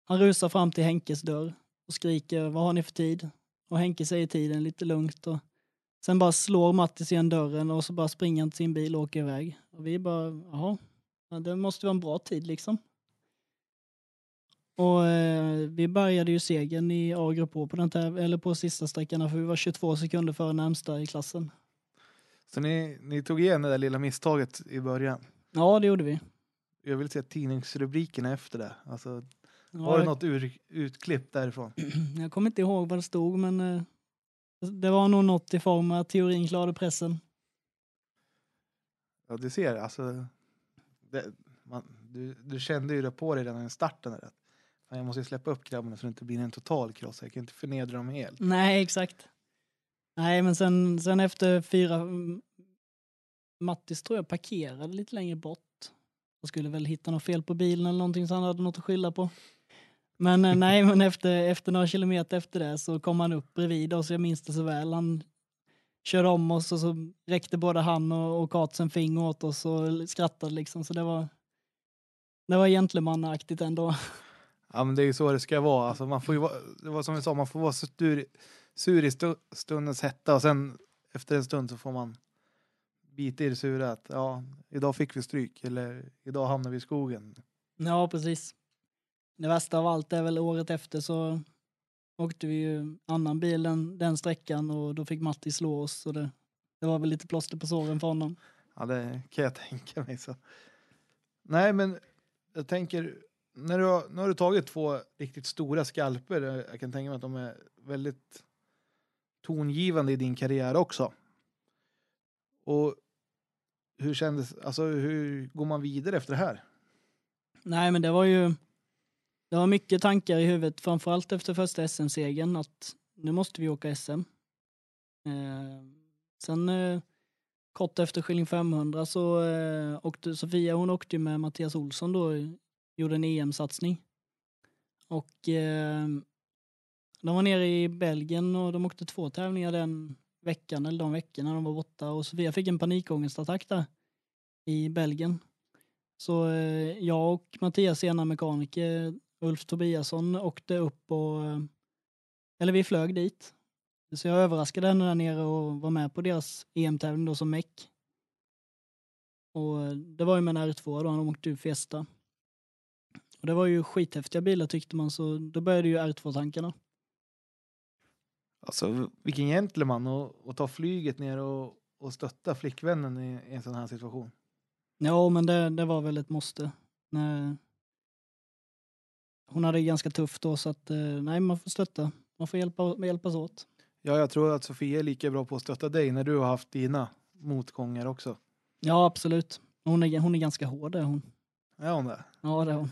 han rusar fram till Henkes dörr och skriker vad har ni för tid? Och Henke säger tiden lite lugnt. Och sen bara slår Mattis igen dörren och så bara springer han till sin bil och åker iväg. Och vi bara, jaha, ja, det måste vara en bra tid liksom. Och eh, vi började ju segern i A-grupp på, den här, eller på sista sträckan för vi var 22 sekunder före närmsta i klassen. Så ni, ni tog igen det där lilla misstaget i början. Ja, det gjorde vi. Jag vill se tidningsrubrikerna efter det. Alltså, har du jag, något ur, utklipp därifrån? jag kommer inte ihåg vad det stod, men eh, det var nog något i form av att teorin klarade pressen. Ja, du ser. Alltså, det, man, du, du kände ju det på dig redan i starten. Fan, jag måste ju släppa upp grabbarna så det inte blir en total kross. Jag kan inte förnedra dem helt. Nej, exakt. Nej, men sen, sen efter fyra... mm, Mattis tror jag parkerade lite längre bort. Jag skulle väl hitta något fel på bilen eller någonting så han hade något att skylla på. Men eh, nej, men efter, efter några kilometer efter det så kom han upp bredvid oss, jag minns det så väl. Han körde om oss och så räckte både han och, och Katsen finger åt oss och skrattade liksom. Så det var, det var gentlemannaaktigt ändå. Ja, men det är ju så det ska vara. Alltså, man får ju vara, det var som vi sa, man får vara sur, sur i stu, stundens hetta och sen efter en stund så får man bita i det sura att ja, idag fick vi stryk eller idag hamnar vi i skogen. Ja, precis. Det värsta av allt är väl året efter så åkte vi ju annan bil den, den sträckan och då fick Matti slå oss. Så det, det var väl lite plåster på såren för honom. Ja, det kan jag tänka mig. så. Nej, men jag tänker, när du har, nu har du tagit två riktigt stora skalper. Jag kan tänka mig att de är väldigt tongivande i din karriär också. Och hur kändes, alltså hur går man vidare efter det här? Nej, men det var ju det var mycket tankar i huvudet, framförallt efter första SM-segern att nu måste vi åka SM. Eh, sen eh, kort efter Skilling 500 så eh, åkte Sofia, hon åkte ju med Mattias Olsson då, gjorde en EM-satsning. Och eh, de var nere i Belgien och de åkte två tävlingar den veckan eller de veckorna de var borta och Sofia fick en panikångestattack där i Belgien. Så eh, jag och Mattias ena mekaniker, Ulf Tobiasson, åkte upp och, eh, eller vi flög dit. Så jag överraskade henne där nere och var med på deras EM-tävling då som meck. Och eh, det var ju med en R2 då, han åkte ju Fiesta. Och det var ju skithäftiga bilar tyckte man, så då började ju R2-tankarna. Alltså vilken gentleman och ta flyget ner och, och stötta flickvännen i, i en sån här situation. Ja, men det, det var väl ett måste. Nej. Hon hade det ganska tufft då, så att eh, nej, man får stötta. Man får hjälpa, hjälpas åt. Ja, jag tror att Sofia är lika bra på att stötta dig när du har haft dina motgångar också. Ja, absolut. Hon är, hon är ganska hård, är hon. Är hon det? Ja, det är hon.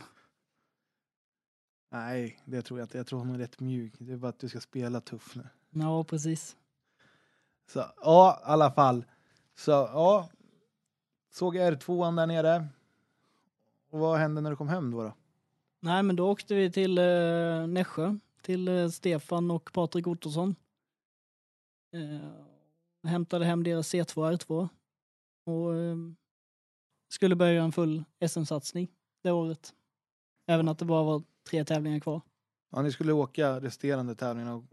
Nej, det tror jag inte. Jag tror hon är rätt mjuk. Det är bara att du ska spela tuff nu. Ja, precis. Så ja, i alla fall. Så ja, såg R2an där nere. Och vad hände när du kom hem då? då? Nej, men då åkte vi till eh, Nässjö, till eh, Stefan och Patrik Ottosson. Eh, hämtade hem deras C2 R2 och eh, skulle börja en full SM-satsning det året. Även att det bara var tre tävlingar kvar. Ja, ni skulle åka resterande tävlingarna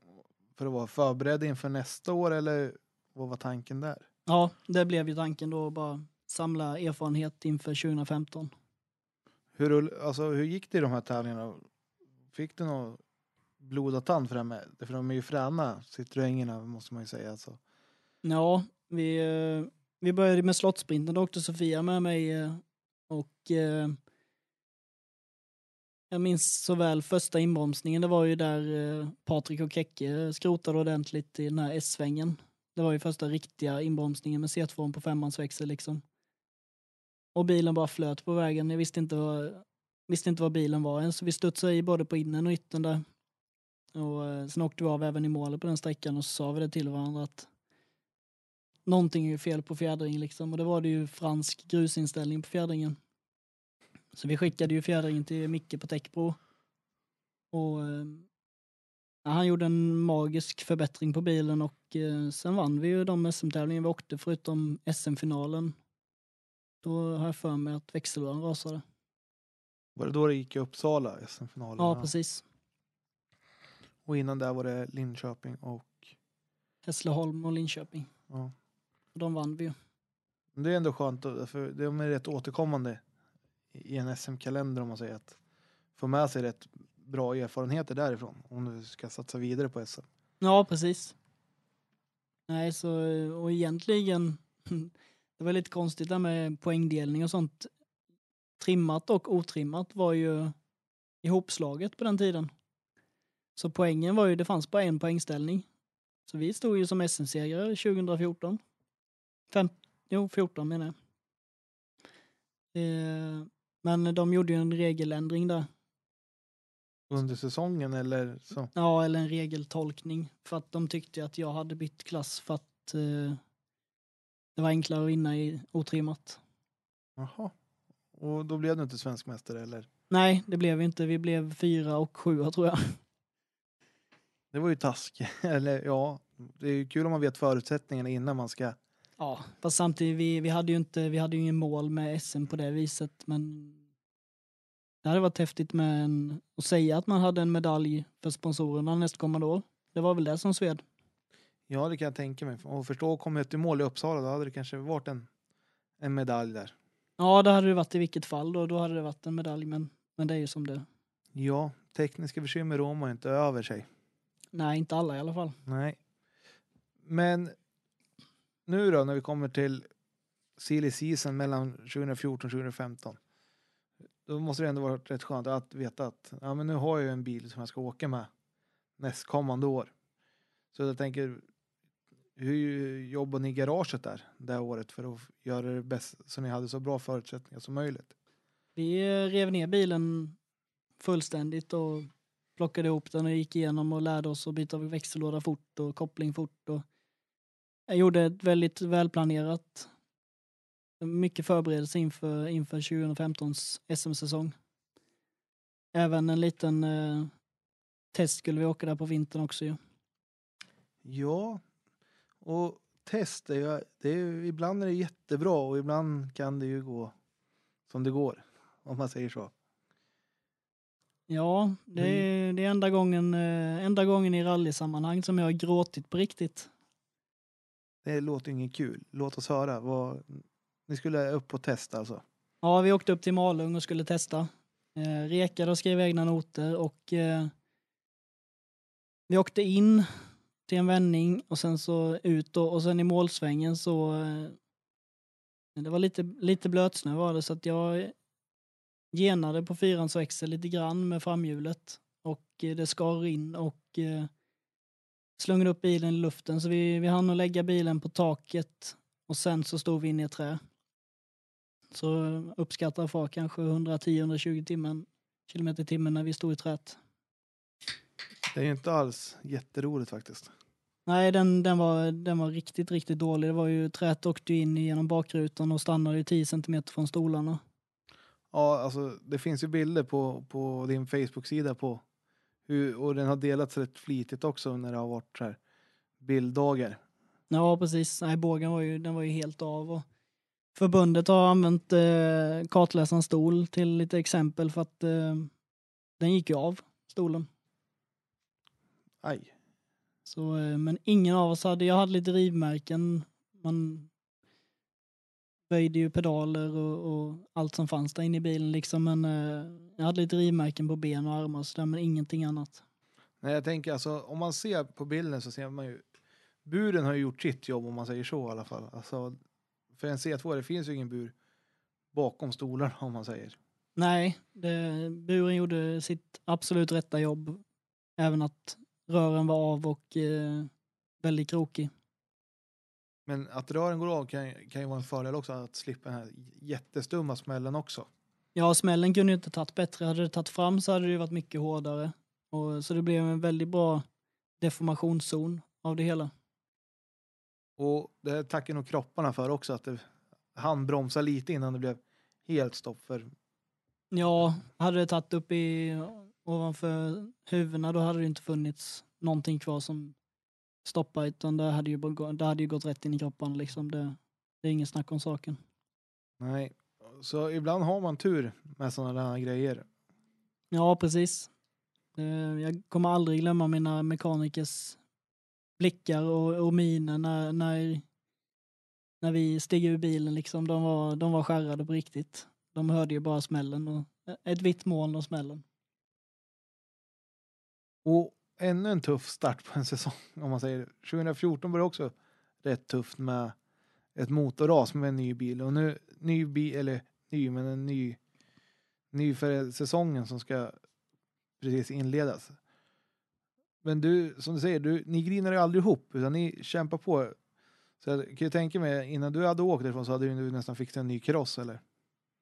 för att vara förberedda inför nästa år eller vad var tanken där? Ja, det blev ju tanken då bara samla erfarenhet inför 2015. Hur, alltså, hur gick det i de här tävlingarna? Fick du någon blodad tand för det här med? För de är ju fräna, Citroengerna måste man ju säga. Alltså. Ja, vi, eh, vi började med slottsprinten. Då åkte Sofia med mig eh, och eh, jag minns så väl första inbromsningen. Det var ju där eh, Patrik och Kekke skrotade ordentligt i den här S-svängen. Det var ju första riktiga inbromsningen med C2 på femmansväxel liksom. Och bilen bara flöt på vägen. Jag visste inte vad, visste inte vad bilen var än, så vi studsade i både på innen och yttern där. Och eh, sen åkte vi av även i målet på den sträckan och så sa vi det till varandra att någonting är ju fel på fjädringen liksom. Och det var det ju fransk grusinställning på fjädringen. Så vi skickade ju fjädringen till Micke på Techpro. Och eh, ja, han gjorde en magisk förbättring på bilen och eh, sen vann vi ju de SM-tävlingar vi åkte förutom SM-finalen. Då har jag för mig att växellådan rasade. Var det då det gick i Uppsala, SM-finalen? Ja, precis. Och innan där var det Linköping och... Hässleholm och Linköping. Ja. Och de vann vi ju. Det är ändå skönt, för de är rätt återkommande i en SM-kalender om man säger att få med sig rätt bra erfarenheter därifrån om du ska satsa vidare på SM. Ja, precis. Nej, så och egentligen, det var lite konstigt där med poängdelning och sånt. Trimmat och otrimmat var ju ihopslaget på den tiden. Så poängen var ju, det fanns bara en poängställning. Så vi stod ju som SM-segrare 2014. Fem, jo, 14 menar jag. Eh, men de gjorde ju en regeländring där. Under säsongen eller så. Ja, eller en regeltolkning. För att de tyckte att jag hade bytt klass för att eh, det var enklare att vinna i otrimmat. Jaha. Och då blev du inte svensk mästare eller? Nej, det blev vi inte. Vi blev fyra och sjua tror jag. Det var ju task. eller ja, det är ju kul om man vet förutsättningarna innan man ska. Ja, fast samtidigt, vi, vi hade ju inte, vi hade ju ingen mål med SM på det viset, men det hade varit häftigt med en, att säga att man hade en medalj för sponsorerna nästkommande år. Det var väl det som sved. Ja, det kan jag tänka mig. Och förstå, kom jag till mål i Uppsala, då hade det kanske varit en, en medalj där. Ja, det hade det varit i vilket fall då. Då hade det varit en medalj, men, men det är ju som det. Ja, tekniska bekymmer rår man inte över sig. Nej, inte alla i alla fall. Nej. Men nu då när vi kommer till silly season mellan 2014 och 2015. Då måste det ändå vara rätt skönt att veta att ja, men nu har jag ju en bil som jag ska åka med nästkommande år. Så jag tänker, hur jobbar ni i garaget där, det här året för att göra det bäst så ni hade så bra förutsättningar som möjligt? Vi eh, rev ner bilen fullständigt och plockade ihop den och gick igenom och lärde oss att byta växellåda fort och koppling fort. Och jag gjorde ett väldigt välplanerat, mycket förberedelse inför, inför 2015s SM-säsong. Även en liten eh, test skulle vi åka där på vintern också ju. Ja, och test är ju, det är ju, ibland är det jättebra och ibland kan det ju gå som det går, om man säger så. Ja, det är, det är enda, gången, eh, enda gången i rallysammanhang som jag har gråtit på riktigt. Det låter inget kul. Låt oss höra. Vad, ni skulle upp och testa alltså? Ja, vi åkte upp till Malung och skulle testa. Eh, rekade och skrev egna noter och eh, vi åkte in till en vändning och sen så ut och, och sen i målsvängen så eh, det var lite, lite blötsnö var det så att jag genade på fyrans växel lite grann med framhjulet och eh, det skar in och eh, slungade upp bilen i luften så vi, vi hann att lägga bilen på taket och sen så stod vi inne i ett trä. Så uppskattar far kanske 110-120 timmen, kilometer i timmen när vi stod i träet. Det är ju inte alls jätteroligt faktiskt. Nej, den, den, var, den var riktigt, riktigt dålig. Det var ju, träet åkte in genom bakrutan och stannade ju 10 centimeter från stolarna. Ja, alltså det finns ju bilder på, på din Facebook-sida på hur, och den har delats rätt flitigt också när det har varit så här bilddagar. Ja, precis. Nej, bågen var ju, den var ju helt av. Och förbundet har använt eh, kartläsarens stol till lite exempel för att eh, den gick ju av, stolen. Aj. Så, eh, men ingen av oss hade, jag hade lite rivmärken. Man böjde ju pedaler och, och allt som fanns där inne i bilen liksom. Men eh, jag hade lite rivmärken på ben och armar och så där, men ingenting annat. Nej, jag tänker alltså om man ser på bilden så ser man ju buren har ju gjort sitt jobb om man säger så i alla fall. Alltså, för en C2 det finns ju ingen bur bakom stolarna om man säger. Nej, det, buren gjorde sitt absolut rätta jobb. Även att rören var av och eh, väldigt krokig. Men att rören går av kan, kan ju vara en fördel också att slippa den här jättestumma smällen också. Ja, smällen kunde ju inte tagit bättre. Hade det tagit fram så hade det ju varit mycket hårdare. Och, så det blev en väldigt bra deformationszon av det hela. Och det tackar nog kropparna för också att det han bromsa lite innan det blev helt stopp för Ja, hade det tagit upp i ovanför huvudena då hade det inte funnits någonting kvar som stoppar utan det hade ju, bara det hade ju gått rätt in i kroppen liksom. Det, det är ingen snack om saken. nej. Så ibland har man tur med sådana där grejer. Ja, precis. Eh, Jag kommer aldrig glömma mina mekanikers blickar och, och miner när, när, när vi steg ur bilen. Liksom. De, var, de var skärrade på riktigt. De hörde ju bara smällen och ett vitt moln och smällen. Och ännu en tuff start på en säsong om man säger. 2014 var det också rätt tufft med ett motorras med en ny bil och nu ny bil eller ny men en ny ny för säsongen som ska precis inledas. Men du som du säger, du, ni grinar ju aldrig ihop utan ni kämpar på. Så jag kan ju tänka mig innan du hade åkt därifrån så hade du nästan fixat en ny kross eller?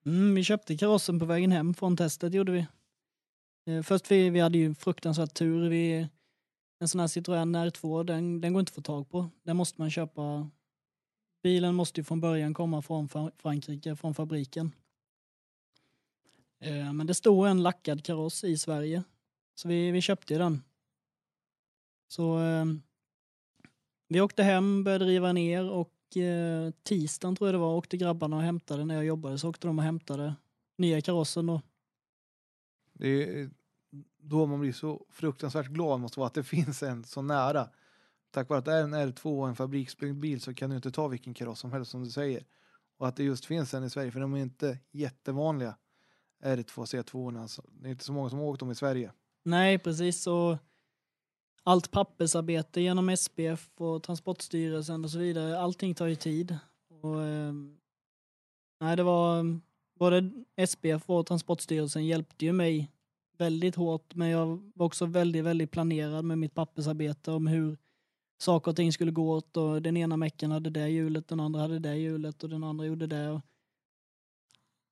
Mm, vi köpte karossen på vägen hem från testet gjorde vi. Eh, först vi, vi hade ju fruktansvärt tur. Vi, en sån här Citroën R2, den, den går inte att få tag på. Den måste man köpa. Bilen måste ju från början komma från Frankrike, från fabriken. Eh, men det stod en lackad kaross i Sverige. Så vi, vi köpte den. Så eh, vi åkte hem, började riva ner och tisdagen tror jag det var åkte grabbarna och hämtade när jag jobbade. Så åkte de och hämtade nya karossen då. Det är då man blir så fruktansvärt glad måste vara att det finns en så nära. Tack vare att det är en R2 och en fabriksbyggd bil så kan du inte ta vilken kaross som helst som du säger. Och att det just finns en i Sverige för de är inte jättevanliga R2 C2 alltså. Det är inte så många som har åkt dem i Sverige. Nej, precis. Och allt pappersarbete genom SPF och Transportstyrelsen och så vidare, allting tar ju tid. Och, eh, nej, det var både SPF och Transportstyrelsen hjälpte ju mig väldigt hårt, men jag var också väldigt, väldigt planerad med mitt pappersarbete om hur saker och ting skulle gå åt och den ena mecken hade det hjulet, den andra hade det hjulet och den andra gjorde det.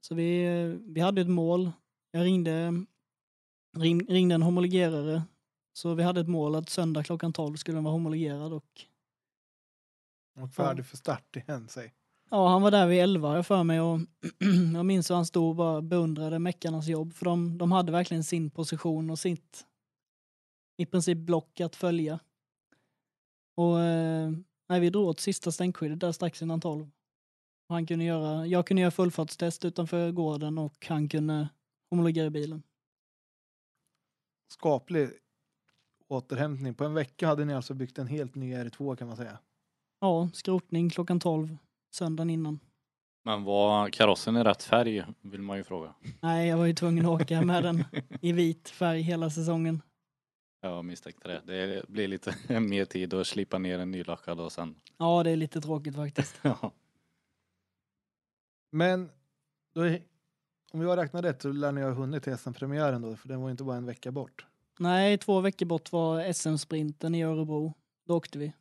Så vi, vi hade ett mål. Jag ringde ring, ringde en homologerare. Så vi hade ett mål att söndag klockan 12 skulle den vara homologerad och Och färdig för start igen säg. Ja, han var där vid 11 har jag för mig och jag minns hur han stod och bara beundrade meckarnas jobb för de, de hade verkligen sin position och sitt i princip block att följa. Och eh, nej, vi drog åt sista stänkskyddet där strax innan 12. Och Han kunde göra, jag kunde göra fullfartstest utanför gården och han kunde homologera bilen. Skaplig återhämtning. På en vecka hade ni alltså byggt en helt ny R2 kan man säga. Ja, skrotning klockan 12 söndagen innan. Men var karossen i rätt färg vill man ju fråga. Nej, jag var ju tvungen att åka med den i vit färg hela säsongen. Jag misstänkte det. Det blir lite mer tid att slipa ner en nylackad och sen... Ja, det är lite tråkigt faktiskt. Ja. Men då är, om jag räknar rätt så lär ni ha hunnit till SM-premiären då för den var inte bara en vecka bort. Nej, två veckor bort var SM-sprinten i Örebro. Då åkte vi.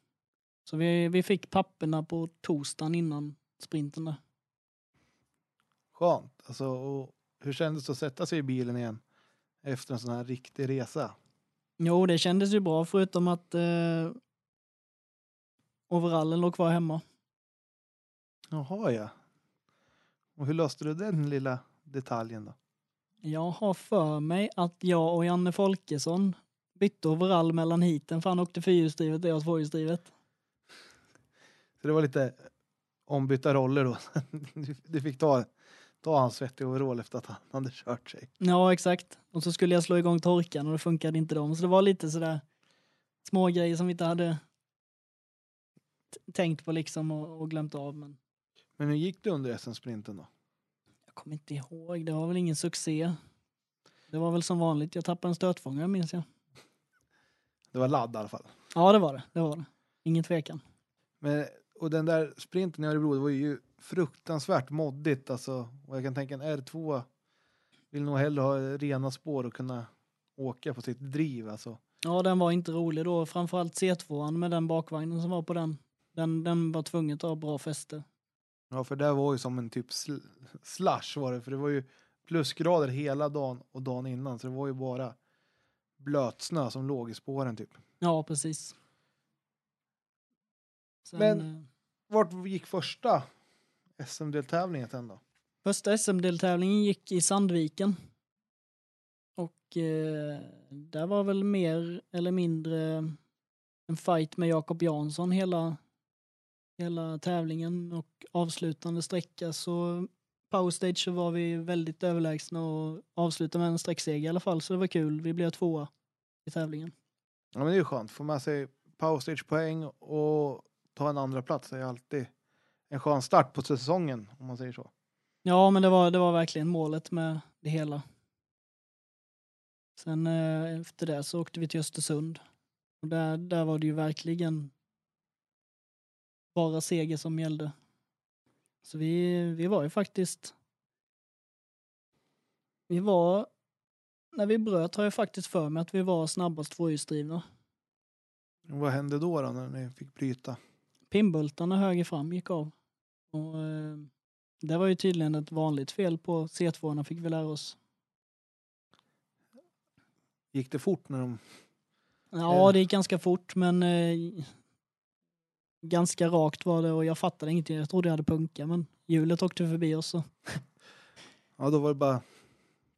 Så vi, vi fick papperna på torsdagen innan sprinten där. Skönt. Alltså, och hur kändes det att sätta sig i bilen igen efter en sån här riktig resa? Jo, det kändes ju bra förutom att eh, overallen låg kvar hemma. Jaha ja. Och hur löste du den lilla detaljen då? Jag har för mig att jag och Janne Folkesson bytte overall mellan heaten för han åkte fyrhjulsdrivet och jag tvåhjulsdrivet. Så det var lite ombytta roller då. Du, fick ta, ta hans svettiga overall efter att han hade kört sig. Ja, exakt. Och så skulle jag slå igång torkan och det funkade inte dem. Så det var lite sådär små grejer som vi inte hade tänkt på liksom och, och glömt av. Men Men hur gick det under SM-sprinten då? jag kommer inte ihåg. Det var väl ingen succé. Det var väl som vanligt. Jag tappade en stötfångare minns jag. Det var ladd i alla fall. Ja, det var det. Det var det. Ingen tvekan. Men, och den där sprinten i Örebro, det var ju fruktansvärt moddigt alltså. Och jag kan tänka en R2 vill nog hellre ha rena spår och kunna åka på sitt driv alltså. Ja, den var inte rolig då. Framförallt C2 med den bakvagnen som var på den. Den, den var tvungen att ha bra fäste. Ja, för det var ju som en typ sl slush var det, för det var ju plusgrader hela dagen och dagen innan, så det var ju bara blötsnö som låg i spåren typ. Ja, precis. Sen, Men- eh, Vart gick första SM-deltävlingen sen då? Första SM-deltävlingen gick i Sandviken. Och eh, där var väl mer eller mindre en fight med Jakob Jansson hela, hela tävlingen och avslutande sträcka så powerstage så var vi väldigt överlägsna och avslutade med en sträckseger i alla fall så det var kul. Vi blev tvåa i tävlingen. Ja, men det är ju skönt. Få med sig powerstage-poäng och ta en andra plats är alltid en skön start på säsongen, om man säger så. Ja, men det var, det var verkligen målet med det hela. Sen eh, efter det så åkte vi till Östersund. Och där, där var det ju verkligen bara seger som gällde. Så vi, vi var ju faktiskt... Vi var... När vi bröt har jag faktiskt för mig att vi var snabbast tvåhjulsdrivna. Vad hände då, då när ni fick bryta? Pinnbultarna höger fram gick av. Och, eh, det var ju tydligen ett vanligt fel på C2 fick vi lära oss. Gick det fort när de... Ja, Eh. det gick ganska fort men eh, ganska rakt var det och jag fattade ingenting. Jag trodde jag hade punka men hjulet åkte förbi oss. Så. Ja, då var det bara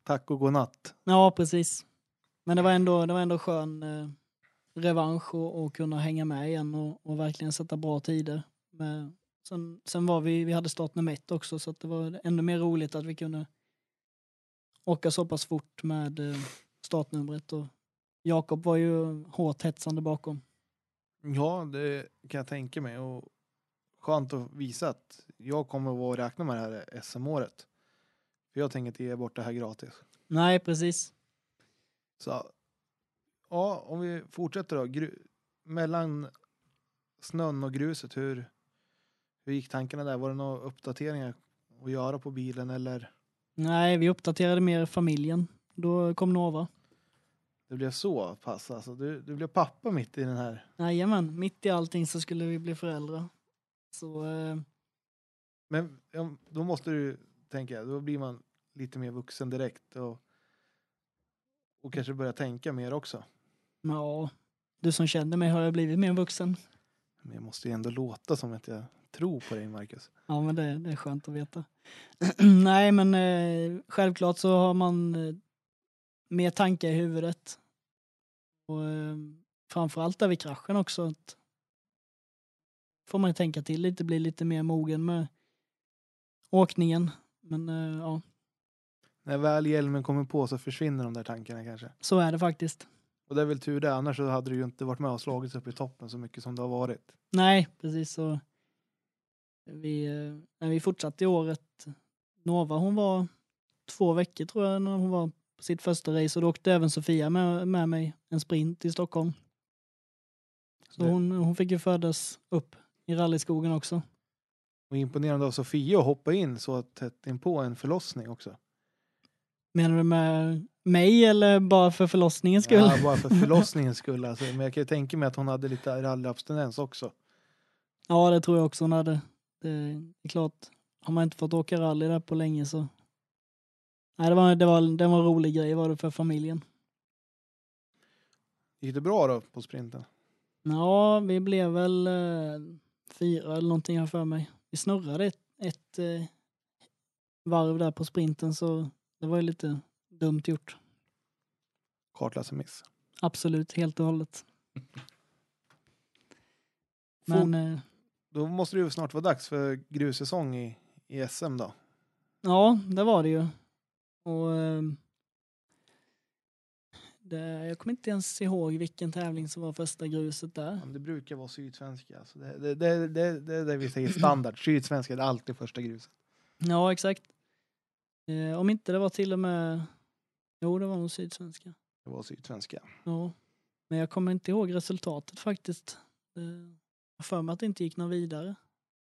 tack och godnatt. Ja, precis. Men det var ändå, det var ändå skön eh, revansch och, och kunna hänga med igen och, och verkligen sätta bra tider. Med, sen, sen var vi, vi hade startnummer ett också så att det var ännu mer roligt att vi kunde åka så pass fort med eh, startnumret. Och Jakob var ju hårt hetsande bakom. Ja, det kan jag tänka mig. Och skönt att visa att jag kommer att räkna med det här SM-året. För jag tänker inte ge bort det här gratis. Nej, precis. Så ja, om vi fortsätter då. Gru- mellan snön och gruset, hur, hur gick tankarna där? Var det några uppdateringar att göra på bilen eller Nej, vi uppdaterade mer familjen. Då kom Nova. det blev så pass? Alltså, du, du blev pappa mitt i den här. Jajamän, mitt i allting så skulle vi bli föräldrar. Så eh, Men då måste du tänka, då blir man lite mer vuxen direkt och, och kanske börja tänka mer också. Ja, du som känner mig har jag blivit mer vuxen. Men jag måste ju ändå låta som att jag tror på dig, Marcus. Ja, men det, det är skönt att veta. Nej, men eh, självklart så har man eh, mer tankar i huvudet. Och eh, framförallt där vid kraschen också. Att får man ju tänka till lite, bli lite mer mogen med åkningen. Men eh, ja, När väl hjälmen kommer på så försvinner de där tankarna kanske. så är det faktiskt. Och det är väl tur det, annars så hade du ju inte varit med och slagits upp i toppen så mycket som det har varit. Nej, precis så. Vi, eh, när vi fortsatte i året, Nova hon var två veckor tror jag när hon var på sitt första race och då åkte även Sofia med, med mig en sprint i Stockholm. Så Det- hon, hon fick ju födas upp i rallyskogen också. Och imponerande av Sofia att hoppa in så tätt in på en förlossning också. Menar du med mig eller bara för förlossningens skull? Ja, bara för förlossningens skull. Alltså. Men jag kan ju tänka mig att hon hade lite rallyabstinens också. Ja, det tror jag också hon hade. Det är klart, har man inte fått åka rally där på länge så... Nej, det var, det var, det var en rolig grej var det för familjen. Gick det bra då på sprinten? Ja, vi blev väl eh, fyra eller någonting här för mig. Vi snurrade ett, ett eh, varv där på sprinten så det var ju lite dumt gjort. Kartläsarmiss. Absolut, helt och hållet. Men, eh, Då måste det ju snart vara dags för grussäsong i, i SM då. ja, det var det ju. Och eh, det, jag kommer inte ens ihåg vilken tävling som var första gruset där. Men det brukar vara sydsvenska. Så det, det, det, det, det är det vi säger standard. Sydsvenska är alltid första gruset. Ja, exakt. Eh, om inte det var till och med... Jo, det var nog Sydsvenska. Det var sydsvenska. Ja. Men jag kommer inte ihåg resultatet faktiskt. Det, jag för mig att det inte gick någon vidare.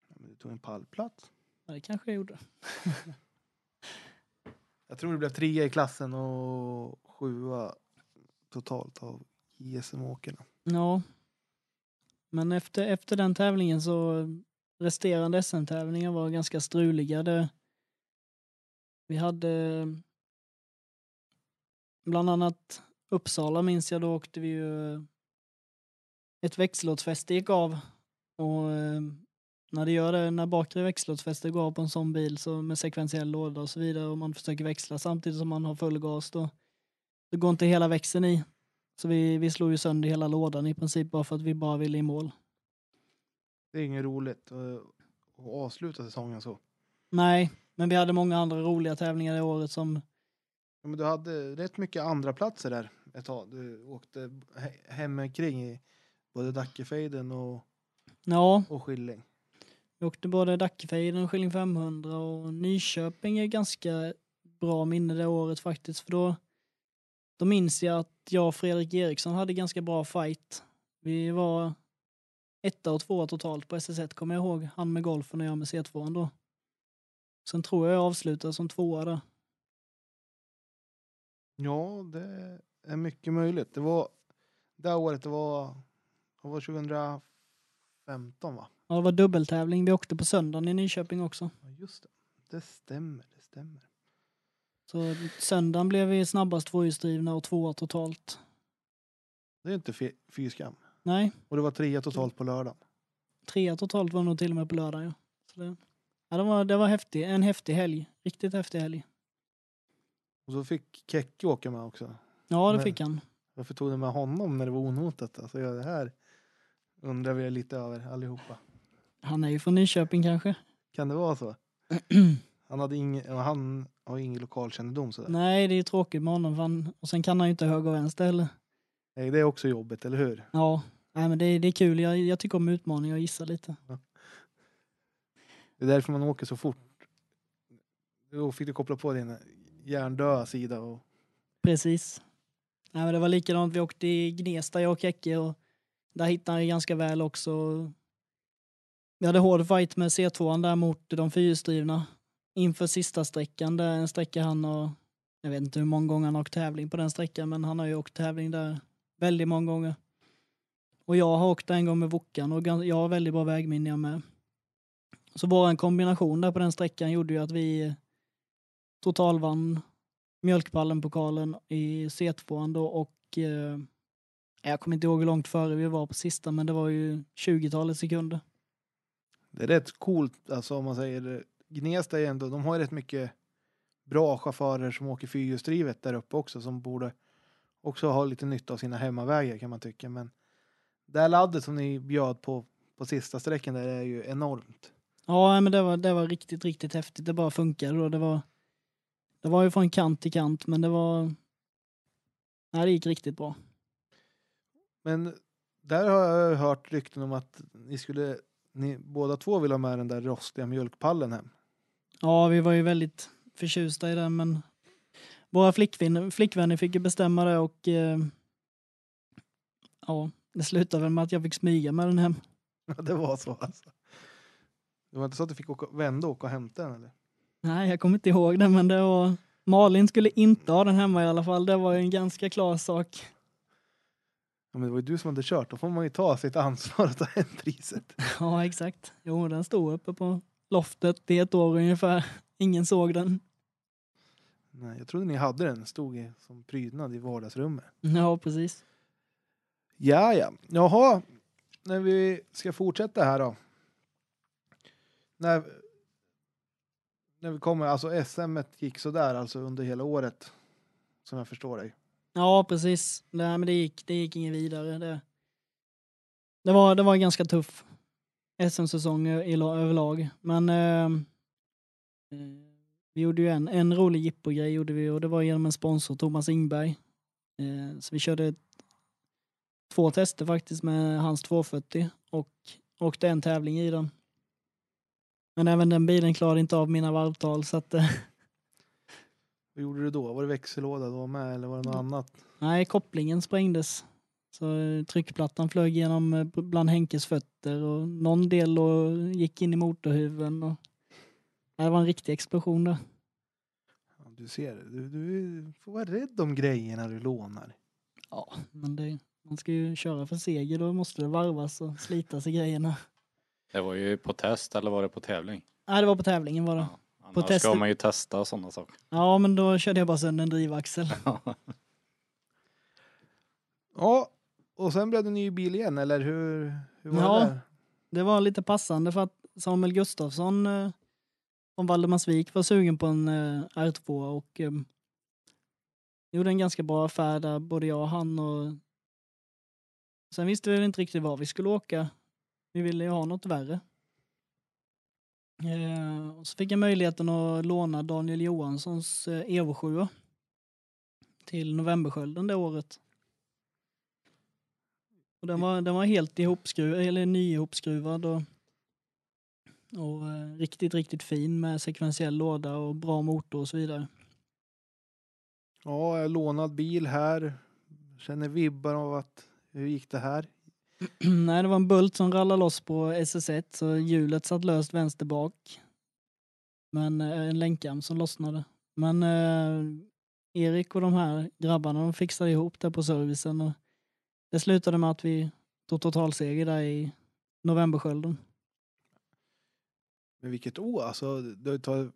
Ja, men Du tog en pallplats. Ja, det kanske jag gjorde. Jag tror det blev trea i klassen och sjua totalt av ISM-åkarna. Ja. Men efter, efter den tävlingen så resterande SM-tävlingar var ganska struliga. Det, vi hade bland annat Uppsala minns jag, då åkte vi ju ett växellådsfäste gick av och eh, när det gör det, när bakre växellådsfästet går av på en sån bil så med sekventiell låda och så vidare och man försöker växla samtidigt som man har full gas då, då går inte hela växeln i. Så vi, vi slog ju sönder hela lådan i princip bara för att vi bara ville i mål. Det är inget roligt att, att avsluta säsongen så. Nej, men vi hade många andra roliga tävlingar det året som, Ja, men du hade rätt mycket andra platser där ett tag. Du åkte he- hemikring i både Dackefejden och, ja, och Skilling. vi åkte både Dackefejden och Skilling 500 och Nyköping är ganska bra minne det året faktiskt för då, då minns jag att jag och Fredrik Eriksson hade ganska bra fight. Vi var etta och tvåa totalt på SS1 kommer jag ihåg. Han med golfen och jag med C2 då. Sen tror jag jag avslutade som tvåa där. Ja, det är mycket möjligt. Det var det här året, det var, det var 2015 va? Ja, det var dubbeltävling. Vi åkte på söndagen i Nyköping också. Ja, just det. Det stämmer, det stämmer. Så söndagen blev vi snabbast tvåhjulsdrivna och tvåa totalt. Det är inte fy skam. Nej, Och det var trea totalt på lördagen. trea totalt var nog till och med på lördag. Ja. Så det, ja, det var, det var häftig, en häftig helg. Riktigt häftig helg. Och så fick Kekki åka med också. Ja, det Men- fick han. Varför tog du med honom när det var onotat? Alltså, ja, det här undrar vi lite över allihopa. Han är ju från Nyköping kanske. Kan det vara så? Han, hade ingen, ja, han har ingen lokalkännedom sådär. Nej, det är ju tråkigt med honom. Han, och sen kan han ju inte höger och vänster heller. Nej, det är också jobbigt, eller hur? Ja, nej, men det, är- det är kul. Jag, jag tycker om utmaningar och gissa lite. Det är därför man åker så fort. Då fick du koppla på din hjärndöda sida. Och, Precis. Nej, men det var likadant. Vi åkte i Gnesta, jag och Kekke. Och där hittade han ju ganska väl också. Vi hade hård fight med C2 där mot de fyrhjulsdrivna. Inför sista sträckan. Det är en sträcka han har... Jag vet inte hur många gånger han har åkt tävling på den sträckan. Men han har ju åkt tävling där väldigt många gånger. Och jag har åkt en gång med Wokan och jag har väldigt bra vägminne jag med. Så vår kombination där på den sträckan gjorde ju att vi totalvann mjölkpallen-pokalen i C2 då och eh, jag kommer inte ihåg hur långt före vi var på sista men det var ju 20-talet sekunder. det är rätt coolt, alltså om man säger Gnesta är ändå, de har ju rätt mycket bra chaufförer som åker fyrhjulsdrivet där uppe också som borde också ha lite nytta av sina hemmavägar kan man tycka. Men det här laddet som ni bjöd på på sista sträckan där är ju enormt. Ja men det var, det var riktigt, riktigt häftigt. Det bara funkade då. Det var, det var ju från kant till kant men det var... Nej, det gick riktigt bra. Men där har jag hört rykten om att ni skulle, ni båda två vill ha med den där rostiga mjölkpallen hem. Ja, vi var ju väldigt förtjusta i den men våra flickvänner, flickvänner fick ju bestämma det och eh, ja, det slutade väl med att jag fick smyga med den hem. Ja, det var så alltså. Det var inte så att du fick åka, vända och åka och hämta den eller? Nej, jag kommer inte ihåg det, men det var... Malin skulle inte ha den hemma i alla fall. Det var ju en ganska klar sak. Ja, men det var ju du som hade kört, då får man ju ta sitt ansvar och ta hem priset. Ja, exakt. Jo, den stod uppe på loftet i ett år ungefär. Ingen såg den. Nej, jag trodde ni hade den, stod i, som prydnad i vardagsrummet. Ja, precis. Ja, ja. Jaha, när vi ska fortsätta här då. När, när vi kommer, alltså SM gick sådär alltså under hela året. Som jag förstår dig. Ja, precis. Nej, men det gick, det gick inget vidare. Det, det, var, det var en ganska tuff SM-säsong överlag. Men ehm, eh, vi gjorde ju en, en rolig jippogrej gjorde vi och det var genom en sponsor, Thomas Ingberg. Eh, så vi körde två tester faktiskt med hans 240 och åkte en tävling i den. Men även den bilen klarade inte av mina varvtal så att eh, Vad gjorde du då? Var det växellåda var med eller var det något Mm. annat? Nej, kopplingen sprängdes. Så eh, tryckplattan flög genom eh, bland Henkes fötter och någon del och gick in i motorhuven. Och... Det var en riktig explosion där. Ja, du ser, du, du får vara rädd om grejerna du lånar. Ja, men det, man ska ju köra för seger, då måste det varvas och slitas i grejerna. Det var ju på test eller var det på tävling? Nej, det var på tävlingen var det. Ja. På Annars test- ska man ju testa sådana saker. Ja, men då körde jag bara sönder en drivaxel. Ja, och sen blev det ny bil igen eller hur, hur var Ja. det där? Det var lite passande för att Samuel Gustafsson eh, från Valdemarsvik var sugen på en eh, R2 och eh, gjorde en ganska bra affär där, både jag och han. Och... Sen visste vi inte riktigt var vi skulle åka. Vi ville ju ha något värre. Eh, och så fick jag möjligheten att låna Daniel Johanssons eh, Evo 7 till Novemberskölden det året. Och den var, den var helt ihopskruvad, eller nyihopskruvad och, och eh, riktigt, riktigt fin med sekventiell låda och bra motor och så vidare. Ja, jag lånad bil här. Känner vibbar av att hur gick det här? Nej, det var en bult som rallade loss på SS1 så hjulet satt löst vänster bak. Men eh, en länkarm som lossnade. Men eh, Erik och de här grabbarna de fixade ihop det på servicen och det slutade med att vi tog totalseger där i novemberskölden. Men vilket år? Alltså, det tar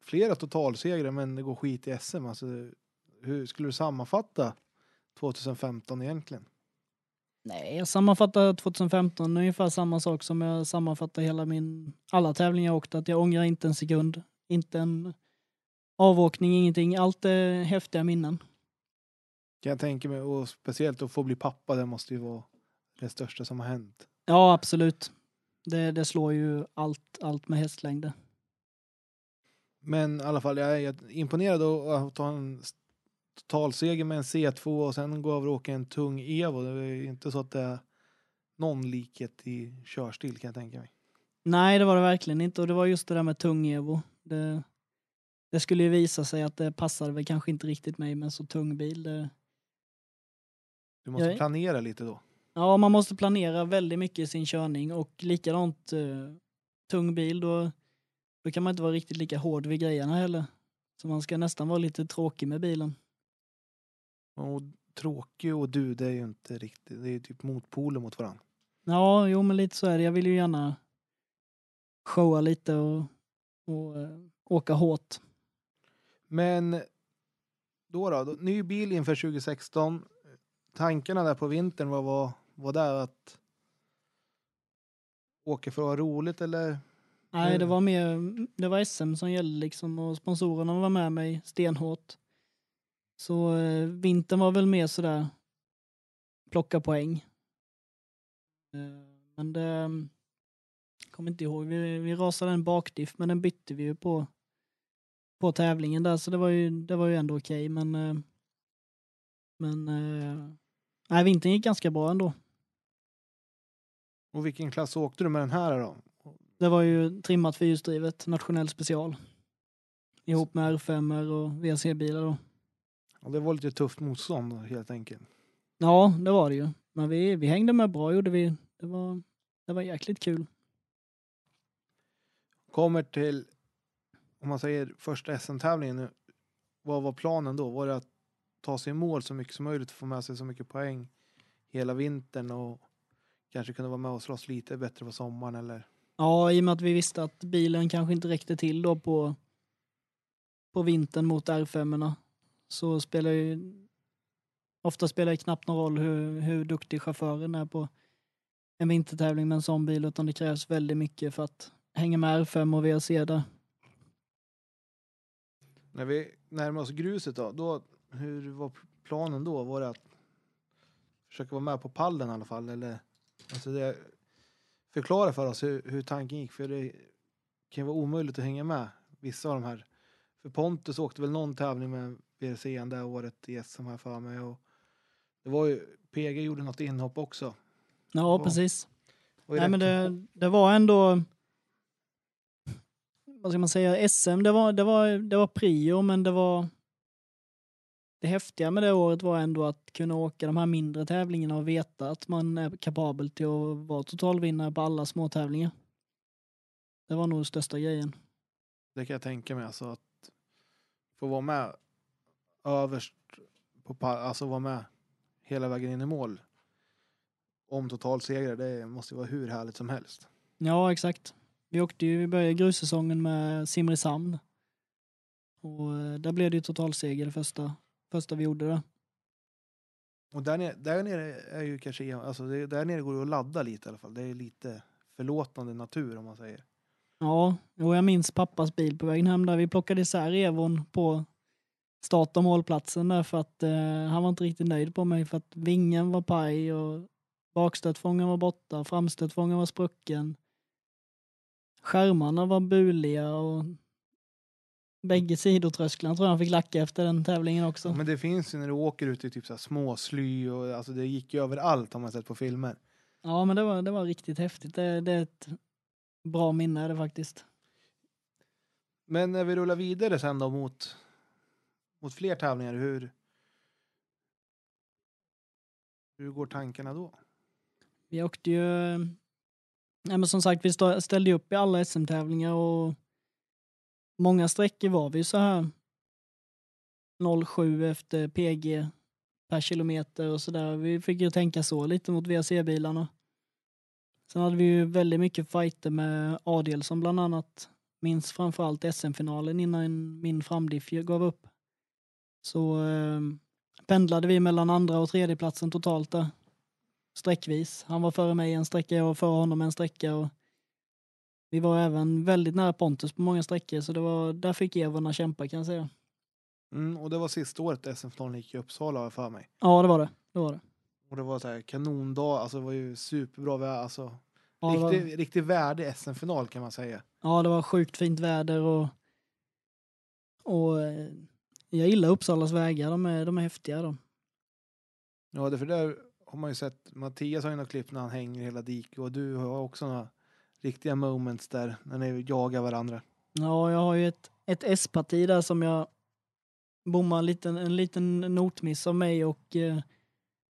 flera totalsegrar men det går skit i SM. Alltså, hur skulle du sammanfatta 2015 egentligen? Nej, jag sammanfattar 2015 ungefär samma sak som jag sammanfattar hela min, alla tävlingar jag åkt. Att jag ångrar inte en sekund. Inte en avåkning, ingenting. Allt är häftiga minnen. Kan jag tänka mig. Och speciellt att få bli pappa, det måste ju vara det största som har hänt. Ja, absolut. Det, det slår ju allt, allt med hästlängder. Men i alla fall, jag är imponerad av att ta en totalseger med en C2 och sen gå över och åka en tung Evo. Det är inte så att det är någon likhet i körstil kan jag tänka mig. Nej, det var det verkligen inte. Och det var just det där med tung Evo. Det, det skulle ju visa sig att det passade väl kanske inte riktigt mig med en så tung bil. Det, Du måste Jag- planera lite då. Ja, man måste planera väldigt mycket i sin körning och likadant eh, tung bil då, då kan man inte vara riktigt lika hård vid grejerna heller. Så man ska nästan vara lite tråkig med bilen. Och tråkig och du, det är ju inte riktigt, det är ju typ motpoler mot varandra. Ja, jo men lite så är det. Jag vill ju gärna showa lite och, och eh, åka hårt. Men då, då då, ny bil inför 2016. Tankarna där på vintern var, var, var där att åka för att ha roligt eller? Nej, det var mer, det var SM som gällde liksom och sponsorerna var med mig stenhårt. Så eh, vintern var väl mer sådär plocka poäng. Eh, men det, jag kommer inte ihåg, vi, vi rasade en bakdiff men den bytte vi ju på på tävlingen där så det var ju, det var ju ändå okej men eh, men eh, nej, vintern gick ganska bra ändå. Och vilken klass åkte du med den här då? Det var ju trimmat fyrhjulsdrivet, nationell special. Ihop med R5 och VRC-bilar då. Och det var lite tufft motstånd helt enkelt. Ja, det var det ju. Men vi, vi hängde med bra gjorde vi. Det var, det var jäkligt kul. Kommer till, om man säger första SM-tävlingen nu. Vad var planen då? Var det att ta sig i mål så mycket som möjligt och få med sig så mycket poäng hela vintern och kanske kunna vara med och slåss lite bättre på sommaren eller? Ja, i och med att vi visste att bilen kanske inte räckte till då på, på vintern mot R5 så spelar ju ofta spelar det knappt någon roll hur, hur duktig chauffören är på en vintertävling med en sån bil utan det krävs väldigt mycket för att hänga med R5 och VRC där. När vi närmar oss gruset då, då, hur var planen då? Var det att försöka vara med på pallen i alla fall? Eller, alltså det, förklara för oss hur, hur tanken gick, för det kan ju vara omöjligt att hänga med vissa av de här. För Pontus åkte väl någon tävling med VRC det året i SM här för mig. Och det var ju, PG gjorde något inhopp också. Ja, Ja. precis. Och Nej, men det, det var ändå... Vad ska man säga? SM, det var, det var, det var prio, men det var... Det häftiga med det året var ändå att kunna åka de här mindre tävlingarna och veta att man är kapabel till att vara totalvinnare på alla små tävlingar. Det var nog största grejen. Det kan jag tänka mig. Alltså att få vara med överst på pa- alltså vara med hela vägen in i mål. Om totalseger, det måste ju vara hur härligt som helst. Ja, exakt. Vi åkte ju, vi började grussäsongen med Simrishamn. Och eh, där blev det ju totalseger det första, första vi gjorde där. Och där nere, där nere är ju kanske, alltså det, där nere går det att ladda lite i alla fall. Det är lite förlåtande natur om man säger. Ja, och jag minns pappas bil på vägen hem där vi plockade isär Evon på start och målplatsen där för att eh, han var inte riktigt nöjd på mig för att vingen var paj och bakstötfångaren var borta, framstötfångaren var sprucken. Skärmarna var buliga och bägge sidotrösklarna tror jag han fick lacka efter den tävlingen också. Men det finns ju när du åker ut i typ så här små sly och alltså det gick ju överallt har man sett på filmer. Ja, men det var, det var riktigt häftigt. Det, det är ett bra minne är det faktiskt. Men när vi rullar vidare sen då mot, mot fler tävlingar, hur, hur går tankarna då? Vi åkte ju... Nej, men som sagt, vi ställde ju upp i alla SM-tävlingar och många sträckor var vi så här 07 efter PG per kilometer och sådär. Vi fick ju tänka så lite mot VRC-bilarna. Sen hade vi ju väldigt mycket fighter med Adelsson bland annat. Minns framförallt SM-finalen innan min framdiff gav upp. Så eh, pendlade vi mellan andra och tredje platsen totalt där sträckvis. Han var före mig en sträcka, jag var före honom en sträcka. Och vi var även väldigt nära Pontus på många sträckor, så det var, där fick Evorna kämpa kan jag säga. Mm, och det var sista året SM-finalen gick i Uppsala har jag för mig. Ja, det var det. det, var det. Och det var så här kanondag, alltså det var ju superbra väder, alltså Ja, det var, riktigt, riktigt värdig SM-final kan man säga. ja, det var sjukt fint väder och, och eh, jag gillar Uppsalas vägar, de är, de är häftiga de. Ja, det för där har man ju sett, Mattias har ju något klipp när han hänger hela diket och du har också några riktiga moments där när ni jagar varandra. Ja, jag har ju ett, ett S-parti där som jag bommar en liten, en liten notmiss av mig och eh,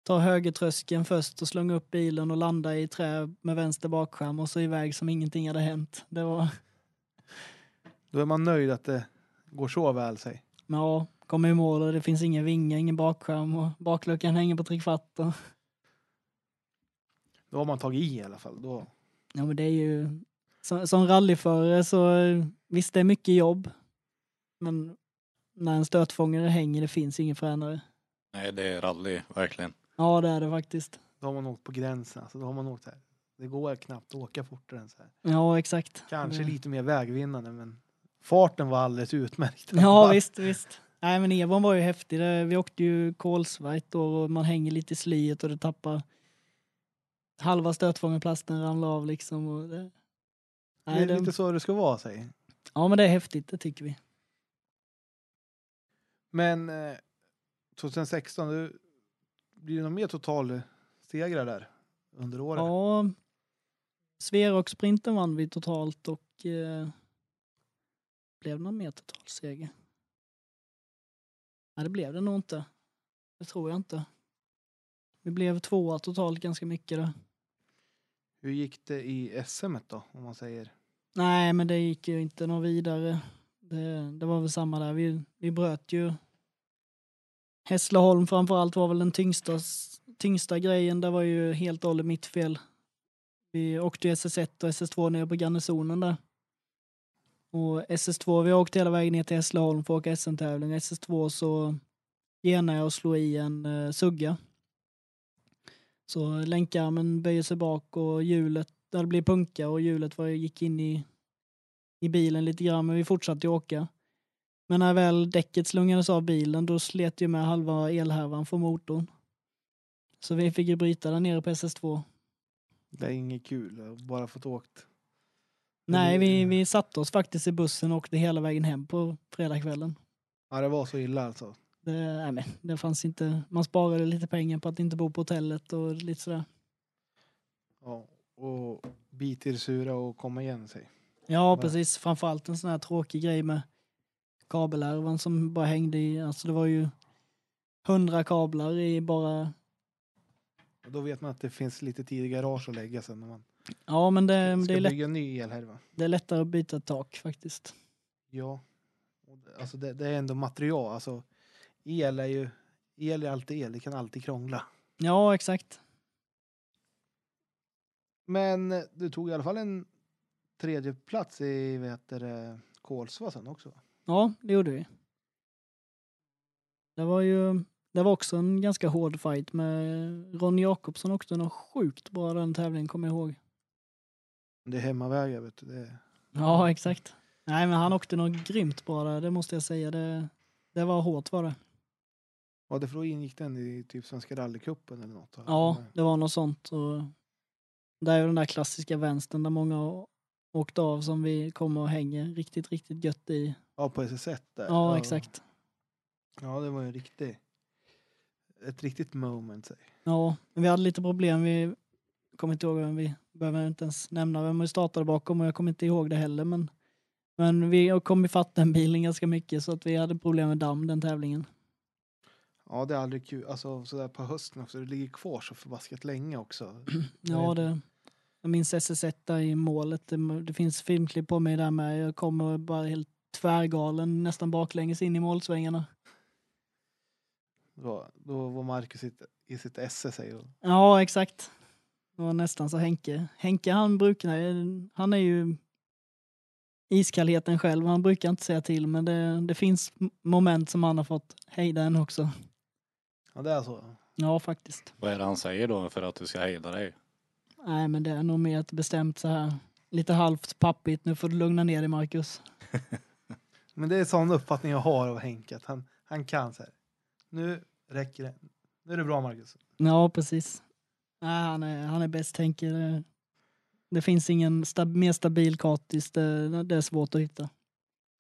tar högertröskeln först och slungar upp bilen och landar i trä med vänster bakskärm och så iväg som ingenting hade hänt. Det var, Då är man nöjd att det går så väl sig. Men ja, kommer i mål och det finns ingen vinge, ingen bakskärm och bakluckan hänger på trickfatt. Och, Då har man tagit i i alla fall. Då, ja, men det är ju, som, som rallyförare så visst det är mycket jobb. Men när en stötfångare hänger, det finns ingen fränare. Nej, det är rally, verkligen. Ja, det är det faktiskt. då har man åkt på gränsen. Alltså, då har man åkt här. Det går knappt att åka fortare än så här. Ja, exakt. Kanske Det- lite mer vägvinnande men farten var alldeles utmärkt. Ja, visst, visst. Nej, men Evon var ju häftig. Det- Vi åkte ju kolsvart då och man hänger lite i slyet och det tappar halva stötfångarplasten ramlar av liksom. Och det... Det Nej, är det... lite så det ska vara, säg. Ja, men det är häftigt, det tycker vi. Men eh, 2016, du, blir det någon mer total segrar där under året? Ja, Sverok-sprinten vann vi totalt och eh, blev det någon mer totalseger? Nej, det blev det nog inte. Det tror jag inte. Vi blev tvåa totalt ganska mycket där. Hur gick det i SM då, om man säger? Nej, men det gick ju inte något vidare. Det, det var väl samma där. Vi, vi bröt ju. Hässleholm framförallt var väl den tyngsta, tyngsta grejen. Det var ju helt och hållet mitt fel. Vi åkte ju SS1 och SS2 ner på garnisonen där. Och SS2, vi har åkt hela vägen ner till Hässleholm för att åka SM-tävling. SS2 så genar jag och slår i en uh, sugga. Så länkarmen böjer sig bak och hjulet, det blir punka och hjulet var, gick in i, i bilen lite grann men vi fortsatte ju åka. Men när väl däcket slungades av bilen då slet ju med halva elhärvan från motorn. Så vi fick ju bryta där nere på SS2. Det är inget kul. Bara fått åkt. Nej, vi, vi satte oss faktiskt i bussen och åkte hela vägen hem på fredagskvällen. Ja, det var så illa alltså. Det, nej, men det fanns inte, man sparade lite pengar på att inte bo på hotellet och lite sådär. Ja, och bit i sura och komma igen sig. Ja, precis. Framförallt en sån här tråkig grej med kabelärvan som bara hängde i, alltså det var ju hundra kablar i bara, Och då vet man att det finns lite tid i garage att lägga sen när man ja men det, det, är, lätt, ny elhärva. det är lättare att byta tak faktiskt. Ja. Alltså det, det är ändå material. Alltså, el är ju el är alltid el. Det kan alltid krångla. Ja, exakt. Men du tog i alla fall en tredje plats i Kolsva sen också. va? Ja, det gjorde vi. Det var ju, det var också en ganska hård fight med Ron Jakobsson också, något sjukt bra den tävlingen kommer jag ihåg. Det är hemmavägar vet du. Det Ja, exakt. Nej, men han åkte nog grymt bra där, det måste jag säga. Det, det var hårt var det. ja, det för då ingick den i typ Svenska rallycupen eller något. Ja, det var något sånt. Och det är ju den där klassiska vänstern där många har åkt av som vi kommer och hänger riktigt, riktigt gött i. Ja, på SS1 där. Ja, exakt. Ja, det var ju en riktig, ett riktigt moment. Säg. Ja, men vi hade lite problem. Vi kommer inte ihåg vem vi behöver inte ens nämna vem vi startade bakom och jag kommer inte ihåg det heller. Men, men vi kom ifatt den bilen ganska mycket så att vi hade problem med damm den tävlingen. Ja, det är aldrig kul. Alltså sådär på hösten också. Det ligger kvar så förbaskat länge också. Ja, det, jag minns SS1 där i målet. Det, det finns filmklipp på mig där med. Jag kommer bara helt tvärgalen nästan baklänges in i målsvängarna. Då, då var Marcus i, sitt- i sitt esse säger och Ja, exakt. Det var nästan så Henke. Henke han brukar, han är ju iskallheten själv. Han brukar inte säga till men det, det finns moment som han har fått hejda en också. Ja, det är så. Ja, faktiskt. Vad är det han säger då för att du ska hejda dig? Nej, men det är nog mer ett bestämt så här lite halvt pappigt. Nu får du lugna ner dig Marcus. Men det är sån uppfattning jag har av Henke. Att han, han kan så här. Nu räcker det. Nu är det bra Marcus. Ja, precis. Nej, han är, han är bäst tänker. Det, finns ingen stab, mer stabil kartis. Det, det är svårt att hitta.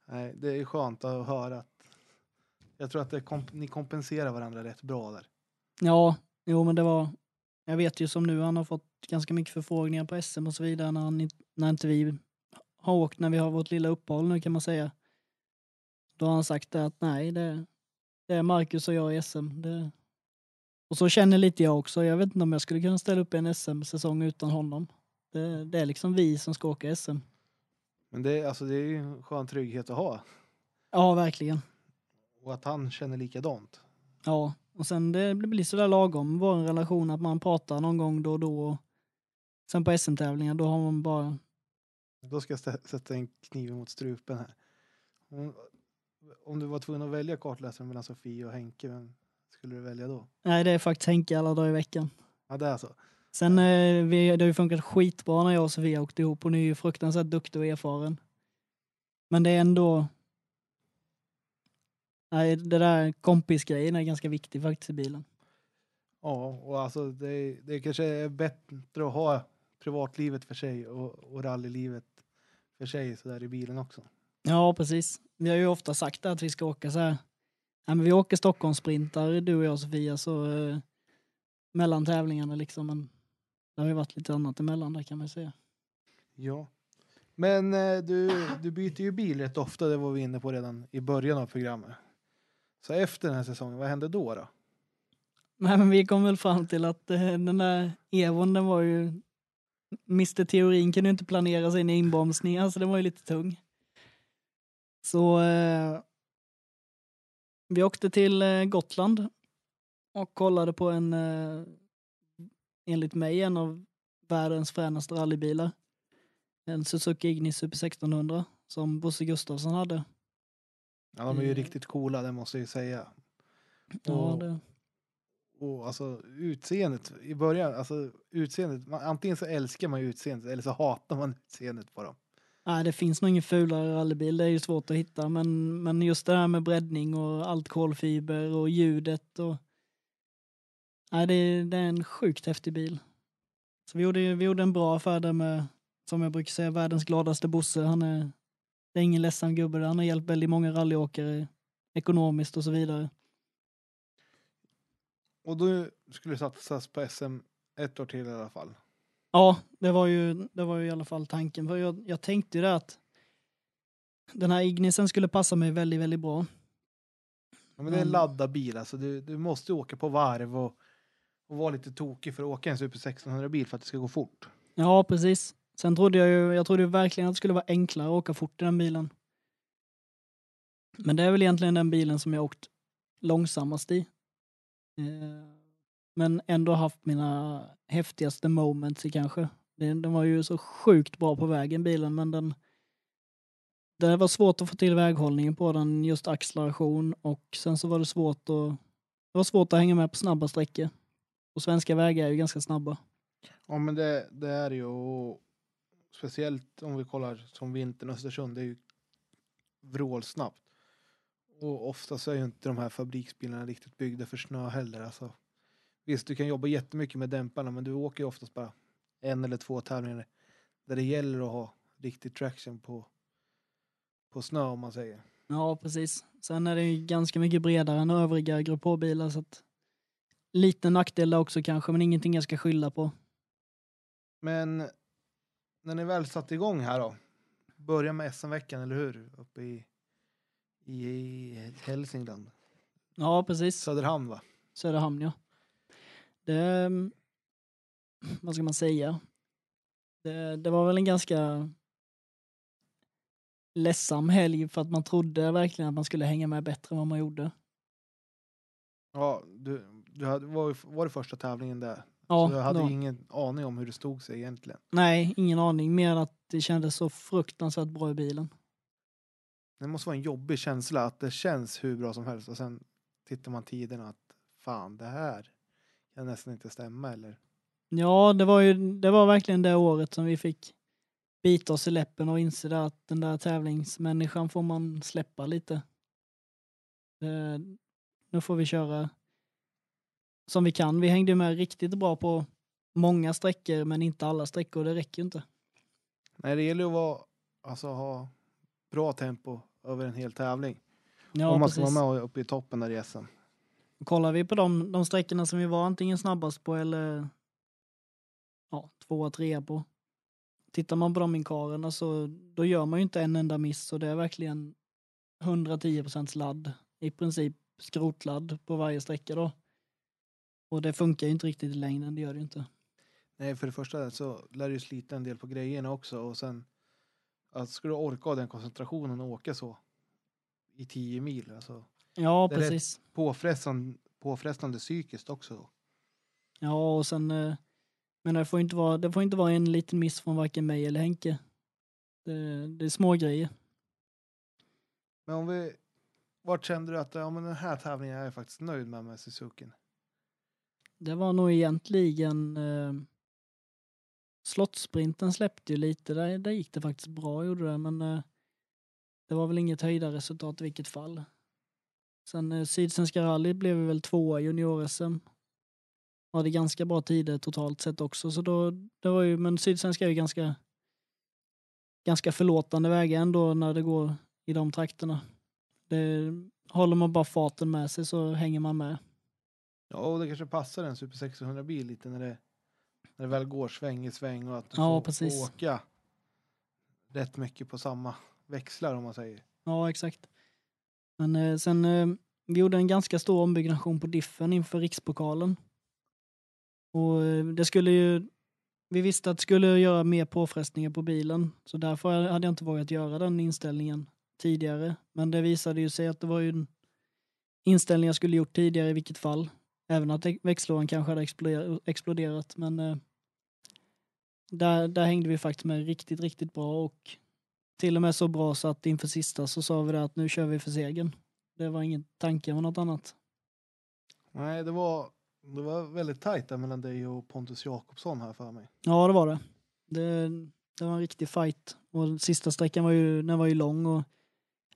Nej, det är skönt att höra att jag tror att komp- ni kompenserar varandra rätt bra där. Ja, jo men det var... Jag vet ju som nu, han har fått ganska mycket förfrågningar på SM och så vidare när, han, när inte vi har åkt, när vi har vårt lilla uppehåll nu kan man säga. Då har han sagt att nej, det, det är Marcus och jag i SM. Det, och så känner lite jag också. Jag vet inte om jag skulle kunna ställa upp en SM-säsong utan honom. Det, det är liksom vi som ska åka SM. Men det, är- alltså, det är ju en skön trygghet att ha. Ja, verkligen. Och att han känner likadant. Ja, och sen det blir sådär lagom vår relation att man pratar någon gång då och då. Och sen på SM-tävlingar då har man bara Då ska jag sätta en kniv mot strupen här. Om, om du var tvungen att välja kartläsaren mellan Sofie och Henke, vem skulle du välja då? Nej, det är faktiskt Henke alla dagar i veckan. Ja, det är så. Sen eh, vi, det har ju funkat skitbra när jag och Sofia åkte ihop. Hon är ju fruktansvärt duktig och erfaren. Men det är ändå... Nej, det där kompisgrejen är ganska viktig faktiskt i bilen. Ja, och alltså det, det kanske är bättre att ha privatlivet för sig och, och rallylivet för sig så där i bilen också. Ja, precis. Vi har ju ofta sagt att vi ska åka så här. Ja, men vi åker Stockholmssprintar, du och jag Sofia, så eh, mellan tävlingarna liksom. Men det har ju varit lite annat emellan där kan man säga. Ja. Men eh, du, du byter ju bil rätt ofta, det var vi inne på redan i början av programmet. Så efter den här säsongen, vad hände då? då? Nej, men vi kom väl fram till att eh, den där Evon, den var ju... Mr Teorin kunde ju inte planera sin inbromsning, alltså den var ju lite tung. Så eh, vi åkte till eh, Gotland och kollade på en, eh, enligt mig, en av världens fränaste rallybilar. En Suzuki Ignis Super 1600 som Bosse Gustafsson hade. Ja, de är ju Eh. riktigt coola, det måste jag ju säga. Ja, Och- det, Och alltså utseendet i början, alltså utseendet, man, antingen så älskar man ju utseendet eller så hatar man utseendet på dem. Nej, det finns nog ingen fulare rallybil. Det är ju svårt att hitta. Men, men just det här med breddning och allt kolfiber och ljudet och... Nej, det, är- det är en sjukt häftig bil. Så vi gjorde, vi gjorde en bra affär där med, som jag brukar säga, världens gladaste Bosse. Han är, det är ingen ledsen gubbe. Han har hjälpt väldigt många rallyåkare ekonomiskt och så vidare. Och då skulle satsas på SM ett år till i alla fall. Ja, det var ju, det var ju i alla fall tanken. För jag, jag tänkte ju det att den här Ignisen skulle passa mig väldigt, väldigt bra. Ja, men det är en laddad bil alltså. Du, du måste åka på varv och, och vara lite tokig för att åka en Super 1600 bil för att det ska gå fort. Ja, precis. Sen trodde jag ju, jag trodde verkligen att det skulle vara enklare att åka fort i den bilen. Men det är väl egentligen den bilen som jag åkt långsammast i. Eh, men ändå haft mina häftigaste moments i kanske. Den, den var ju så sjukt bra på vägen bilen men den det var svårt att få till väghållningen på den, just acceleration och sen så var det svårt att det var svårt att hänga med på snabba sträckor. Och svenska vägar är ju ganska snabba. Ja men det, det är ju speciellt om vi kollar som vintern Östersund. Det är ju vrålsnabbt. Och ofta så är ju inte de här fabriksbilarna riktigt byggda för snö heller. Alltså, visst, du kan jobba jättemycket med dämparna men du åker ju oftast bara en eller två tävlingar där det gäller att ha riktig traction på, på snö om man säger. Ja, precis. Sen är det ju ganska mycket bredare än övriga Grupp H-bilar så att lite nackdel där också kanske, men ingenting jag ska skylla på. Men när ni väl satte igång här då. Börja med SM-veckan, eller hur? Uppe i, i Hälsingland. Ja, precis. Söderhamn va? Söderhamn, ja. Det, mm, vad ska man säga? Det, det var väl en ganska ledsam helg för att man trodde verkligen att man skulle hänga med bättre än vad man gjorde. Ja, du, du hade, var, var det första tävlingen där? Ja, så jag hade då. ingen aning om hur det stod sig egentligen. Nej, ingen aning. Mer att det kändes så fruktansvärt bra i bilen. Det måste vara en jobbig känsla att det känns hur bra som helst och sen tittar man tiderna att fan det här kan nästan inte stämma eller? Ja, det var ju det var verkligen det året som vi fick bita oss i läppen och inse att den där tävlingsmänniskan får man släppa lite. Eh, nu får vi köra som vi kan. Vi hängde med riktigt bra på många sträckor men inte alla sträckor. Det räcker ju inte. Nej, det gäller att vara, alltså, ha bra tempo över en hel tävling. Ja, om man ska precis. vara med uppe i toppen där i SM. Kollar vi på de, de sträckorna som vi var antingen snabbast på eller ja, tvåa, trea på. Tittar man på de inkarerna så då gör man ju inte en enda miss och det är verkligen 110 procents ladd. I princip skrotladd på varje sträcka då. Och det funkar ju inte riktigt i längden, det gör det ju inte. Nej, för det första så lär du ju slita en del på grejerna också och sen att ska du orka den koncentrationen och åka så i 10 mil, alltså Ja, Det är precis. påfrestande, påfrestande psykiskt också. Ja, och sen eh, men det får inte vara, det får inte vara en liten miss från varken mig eller Henke. Det, det är små grejer. Men om vi, vart kände du att ja, men den här tävlingen är jag faktiskt nöjd med med Suzuki? Det var nog egentligen eh, Slottsprinten släppte ju lite, där, där gick det faktiskt bra gjorde det men eh, det var väl inget höjda resultat i vilket fall. Sen eh, Sydsvenska rally blev vi väl tvåa i junior-SM. Hade ganska bra tider totalt sett också så då, det var ju, men Sydsvenska är ju ganska ganska förlåtande vägar ändå när det går i de trakterna. Det, håller man bara farten med sig så hänger man med. Ja, och det kanske passar en Super 600 bil lite när det, när det väl går sväng i sväng och att du Ja, får precis. åka rätt mycket på samma växlar om man säger. Ja, exakt. Men eh, sen, eh, vi gjorde en ganska stor ombyggnation på diffen inför rikspokalen. Och eh, det skulle ju, vi visste att det skulle göra mer påfrestningar på bilen, så därför hade jag inte vågat göra den inställningen tidigare. Men det visade ju sig att det var ju en inställning jag skulle gjort tidigare i vilket fall. Även att växellådan kanske hade exploderat, men eh, där, där hängde vi faktiskt med riktigt, riktigt bra och till och med så bra så att inför sista så sa vi det att nu kör vi för segern. Det var ingen tanke med något annat. Nej, det var, det var väldigt tajt där mellan dig och Pontus Jakobsson här för mig. Ja, det var det. Det, det var en riktig fight Och sista sträckan var ju, den var ju lång och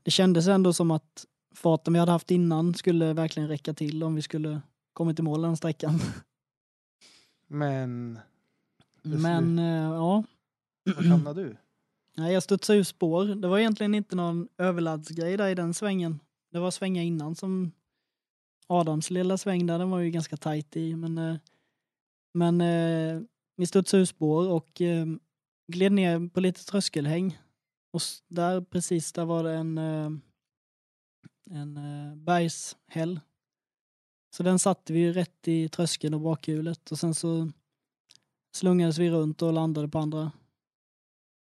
det kändes ändå som att farten vi hade haft innan skulle verkligen räcka till om vi skulle kommit i mål den sträckan. Men Men eh, ja, var hamnade du? Nej, jag studsade ur spår. Det var egentligen inte någon överladdsgrej där i den svängen. Det var svängar innan som Adams lilla sväng där, den var ju ganska tajt i. Men, eh, men eh, vi studsade ur spår och eh, gled ner på lite tröskelhäng. Och där precis där var det en, en bergshäll. Så den satte vi ju rätt i tröskeln och bakhjulet och sen så slungades vi runt och landade på andra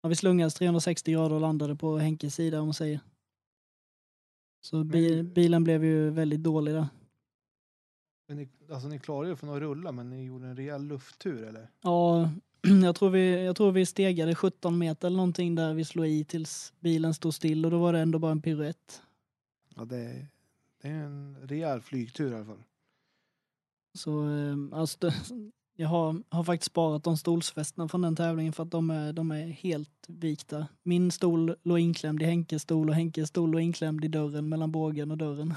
Ja, vi slungades 360 grader och landade på Henkes sida om man säger. Så bi Men- bilen blev ju väldigt dålig där. Men ni, alltså ni klarade ju från att rulla men ni gjorde en rejäl lufttur eller? Ja, jag tror, vi, jag tror vi stegade 17 meter eller någonting där vi slog i tills bilen stod still och då var det ändå bara en piruett. Ja det, det är en rejäl flygtur i alla fall. Så eh, alltså, jag har, har faktiskt sparat de stolsfästena från den tävlingen för att de är, de är helt vikta. Min stol låg inklämd i Henkes stol och Henkes stol låg inklämd i dörren mellan bågen och dörren.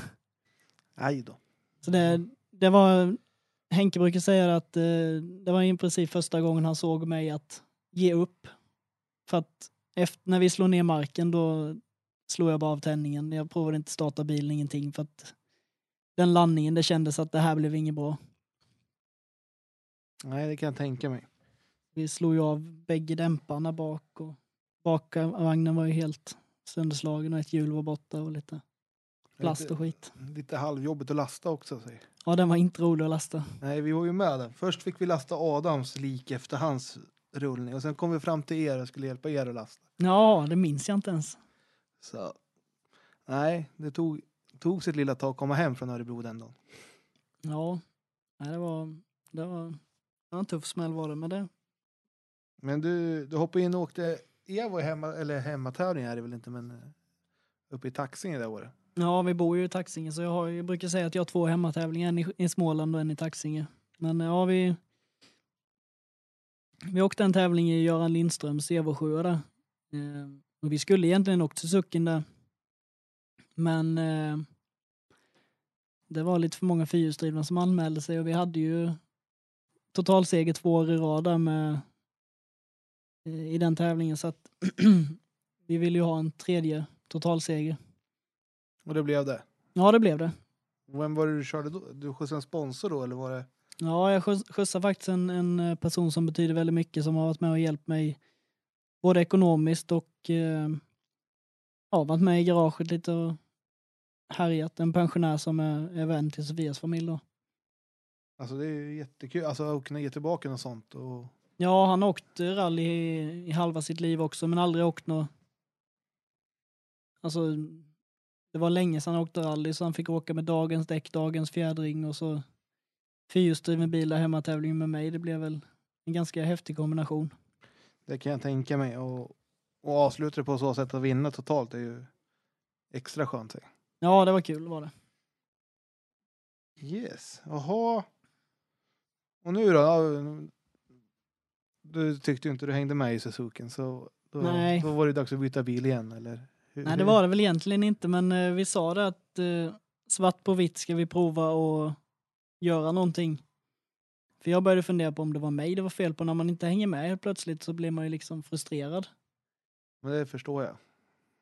Aj då. Så det, det var, Henke brukar säga att eh, det var i princip första gången han såg mig att ge upp. För att efter, när vi slog ner marken då slog jag bara av tändningen. Jag provade inte starta bilen, ingenting. För att den landningen, det kändes att det här blev inget bra. Nej det kan jag tänka mig. Vi slog ju av bägge dämparna bak och bakvagnen var ju helt sönderslagen och ett hjul var borta och lite plast och skit. Lite halvjobbigt att lasta också. Säg. Ja, den var inte rolig att lasta. Nej vi var ju med där. Först fick vi lasta Adams lik efter hans rullning och sen kom vi fram till er och skulle hjälpa er att lasta. Ja, det minns jag inte ens. Så nej, det tog, tog sitt lilla tag att komma hem från Örebro den dagen. Ja, nej, det var, det var, var en tuff smäll var det med det. Men du, du hoppade in och åkte Evo hemma, eller hemmatävling är det väl inte men eh, uppe i Taxinge det året. Ja, vi bor ju i Taxinge så jag, har, jag brukar säga att jag har två hemmatävlingar, en i, i Småland och en i Taxinge. Men ja, vi, vi åkte en tävling i Göran Lindströms Evo 7 där. Eh, och vi skulle egentligen åkt Sucken där. Men eh, det var lite för många fyrhjulsdrivna som anmälde sig och vi hade ju totalseger två år i rad där med eh, i den tävlingen så att vi ville ju ha en tredje totalseger. Och det blev det. Ja, det blev det. Vem var det du körde då? Du skjutsade en sponsor då eller var det? Ja, jag skjuts- skjutsar faktiskt en, en eh, person som betyder väldigt mycket som har varit med och hjälpt mig både ekonomiskt och eh, ja, varit med i garaget lite och härjat. En pensionär som är, är vän till Sofias familj då. Alltså det är ju jättekul, alltså att kunna ge tillbaka något sånt och Ja, han har åkt rally i, i halva sitt liv också men aldrig åkt något. Alltså, det var länge sedan han åkte rally så han fick åka med dagens däck, dagens fjädring och så fyrhjulsdriven bil där hemmatävling med mig. Det blev väl en ganska häftig kombination. det kan jag tänka mig. Och, och avsluta det på så sätt att vinna totalt är ju extra skönt. Ja, det var kul var det. Yes, jaha. Och nu då? Ja, Du tyckte ju inte du hängde med i Suzuken så då, Nej. då var det dags att byta bil igen eller? Hur, Nej, det var det väl egentligen inte, men eh, vi sa det att eh, svart på vitt ska vi prova och göra någonting. För jag började fundera på om det var mig det var fel på. När man inte hänger med helt plötsligt så blir man ju liksom frustrerad. Men det förstår jag.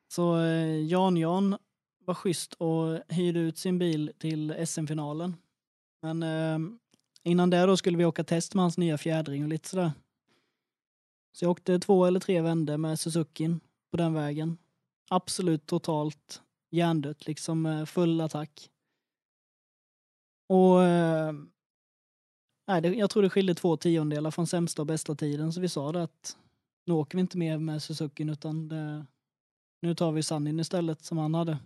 Så eh, Jan-Jan var schysst och hyrde ut sin bil till SM-finalen. Men eh, innan det då skulle vi åka test med hans nya fjädring och lite sådär. Så jag åkte två eller tre vändor med Suzukin på den vägen. Absolut totalt hjärndött, liksom eh, full attack. Och eh, nej, det, jag tror det skilde två tiondelar från sämsta och bästa tiden så vi sa det att nu åker vi inte mer med Suzukin utan det, nu tar vi sanin istället som han hade.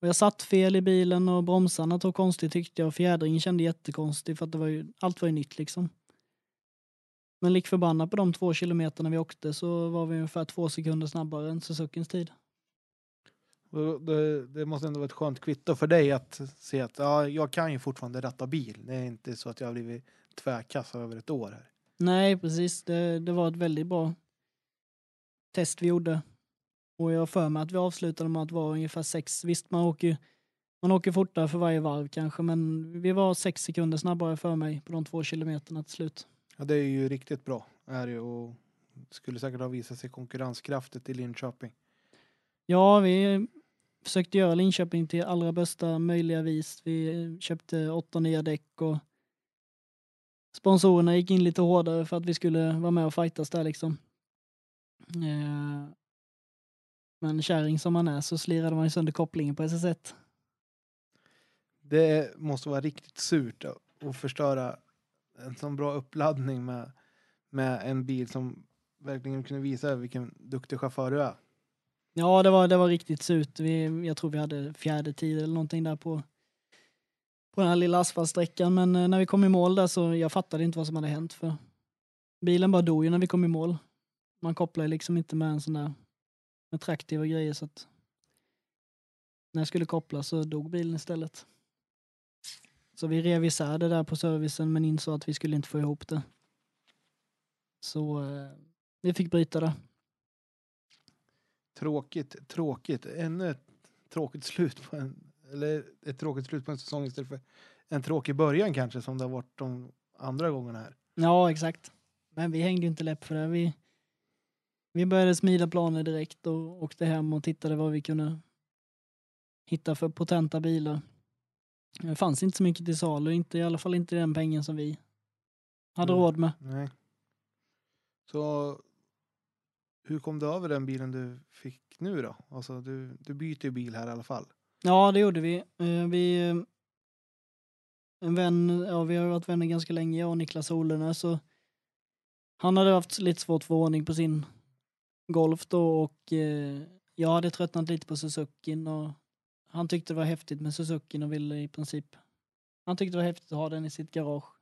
Och jag satt fel i bilen och bromsarna tog konstigt tyckte jag och fjädringen kände jättekonstigt för att det var ju, allt var ju nytt liksom. Men lik förbannat på de två kilometerna vi åkte så var vi ungefär två sekunder snabbare än Suzukins tid. Det, det måste ändå vara ett skönt kvitto för dig att se att ja, jag kan ju fortfarande ratta bil. Det är inte så att jag har blivit tvärkass över ett år här. Nej, precis. Det, det var ett väldigt bra test vi gjorde. Och jag har för mig att vi avslutade med att vara ungefär sex. Visst, man åker, man åker fortare för varje varv kanske, men vi var sex sekunder snabbare för mig på de två kilometerna till slut. Ja, det är ju riktigt bra. Är det, ju, och skulle säkert ha visat sig konkurrenskraftigt i Linköping. Ja, vi försökte göra Linköping till allra bästa möjliga vis. Vi köpte åtta nya däck och sponsorerna gick in lite hårdare för att vi skulle vara med och fightas där liksom. Eh, Men kärring som man är så slirade man ju sönder kopplingen på SS1. Det måste vara riktigt surt att förstöra en sån bra uppladdning med, med en bil som verkligen kunde visa vilken duktig chaufför du är. Ja, det var, det var riktigt surt. Vi, jag tror vi hade fjärde tid eller någonting där på, på den här lilla asfaltsträckan. Men eh, när vi kom i mål där så jag fattade inte vad som hade hänt för bilen bara dog ju när vi kom i mål. Man kopplar liksom inte med en sån där med traktiv och grejer så att när jag skulle koppla så dog bilen istället. Så vi rev isär det där på servicen men insåg att vi skulle inte få ihop det. Så eh, vi fick bryta det. Tråkigt, tråkigt. Ännu ett tråkigt slut på en, eller ett tråkigt slut på en säsong istället för en tråkig början kanske som det har varit de andra gångerna här. Ja, exakt. Men vi hängde inte läpp för det. Vi, vi började smida planer direkt och åkte hem och tittade vad vi kunde hitta för potenta bilar. Det fanns inte så mycket till salu, inte, i alla fall inte den pengen som vi hade Mm. råd med. Nej. Så hur kom du över den bilen du fick nu då? Alltså du, du byter ju bil här i alla fall. Ja, det gjorde vi. Eh, vi eh, en vän, ja vi har varit vänner ganska länge, jag och Niklas Olene, så han hade haft lite svårt att få ordning på sin Golf då och eh, jag hade tröttnat lite på Suzukin och han tyckte det var häftigt med Suzukin och ville i princip, han tyckte det var häftigt att ha den i sitt garage.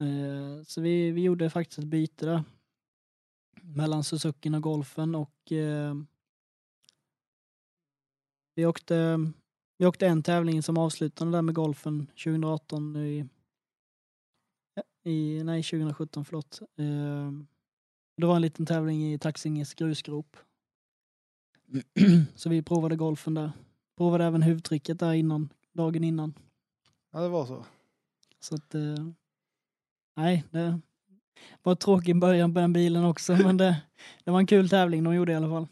Eh, så vi, vi gjorde faktiskt ett byte där mellan Suzukin och Golfen och eh, vi åkte, vi åkte en tävling som avslutande där med golfen 2018 i, i nej 2017 förlåt. Eh, det var en liten tävling i Taxinges grusgrop. Så vi provade golfen där. Provade även huvudtrycket där innan, dagen innan. Ja, det var så. Så att, eh, nej, det var en tråkig början på den bilen också, men det, det var en kul tävling de gjorde i alla fall.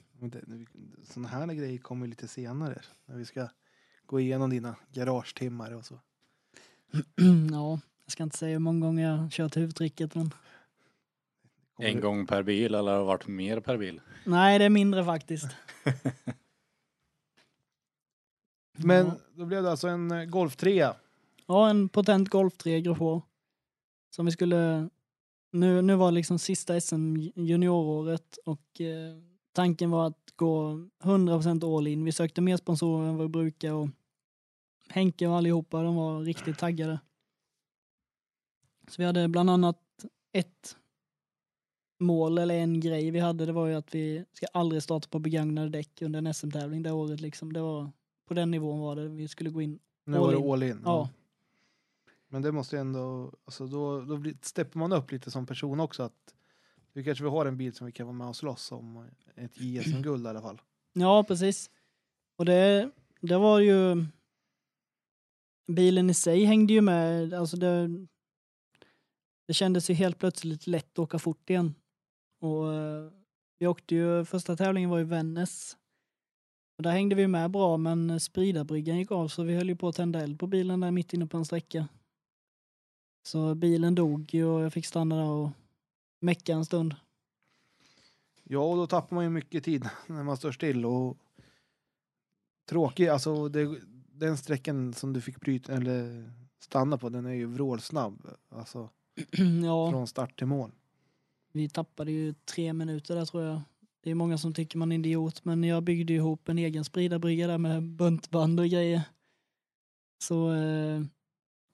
Såna här grejer kommer lite senare. När vi ska gå igenom dina garagetimmar och så. ja, jag ska inte säga hur många gånger jag kört huvudtricket, men En gång per bil eller har det varit mer per bil? nej, det är mindre faktiskt. Men Ja. då blev det alltså en eh, Golf 3. Ja, en potent Golf 3 Grupp H. Som vi skulle... Nu, nu var liksom sista SM junioråret och eh, tanken var att gå 100% all in. Vi sökte mer sponsorer än vad vi brukar och Henke och allihopa, de var riktigt taggade. Så vi hade bland annat ett mål eller en grej vi hade, det var ju att vi ska aldrig starta på begagnade däck under en SM-tävling det året liksom. Det var, på den nivån var det, vi skulle gå in. Nu All var in. det all in. Ja. Men det måste ju ändå, alltså då, då blir, steppar man upp lite som person också. att Vi kanske vill ha en bil som vi kan vara med och slåss om ett JSM-guld i alla fall. Ja, precis. Och det, det var ju... Bilen i sig hängde ju med. Alltså det, det kändes ju helt plötsligt lätt att åka fort igen. Och eh, vi åkte ju, första tävlingen var i Vännäs. Och där hängde vi med bra, men spridarbryggan gick av så vi höll ju på att tända eld på bilen där mitt inne på en sträcka. Så bilen dog ju och jag fick stanna där och mecka en stund. Ja, och då tappar man ju mycket tid när man står still och tråkig, alltså det, den sträckan som du fick bryta eller stanna på, den är ju vrålsnabb. Alltså ja. från start till mål. Vi tappade ju tre minuter där tror jag. Det är många som tycker man är idiot, men jag byggde ihop en egen spridarbrygga där med buntband och grejer. Så eh,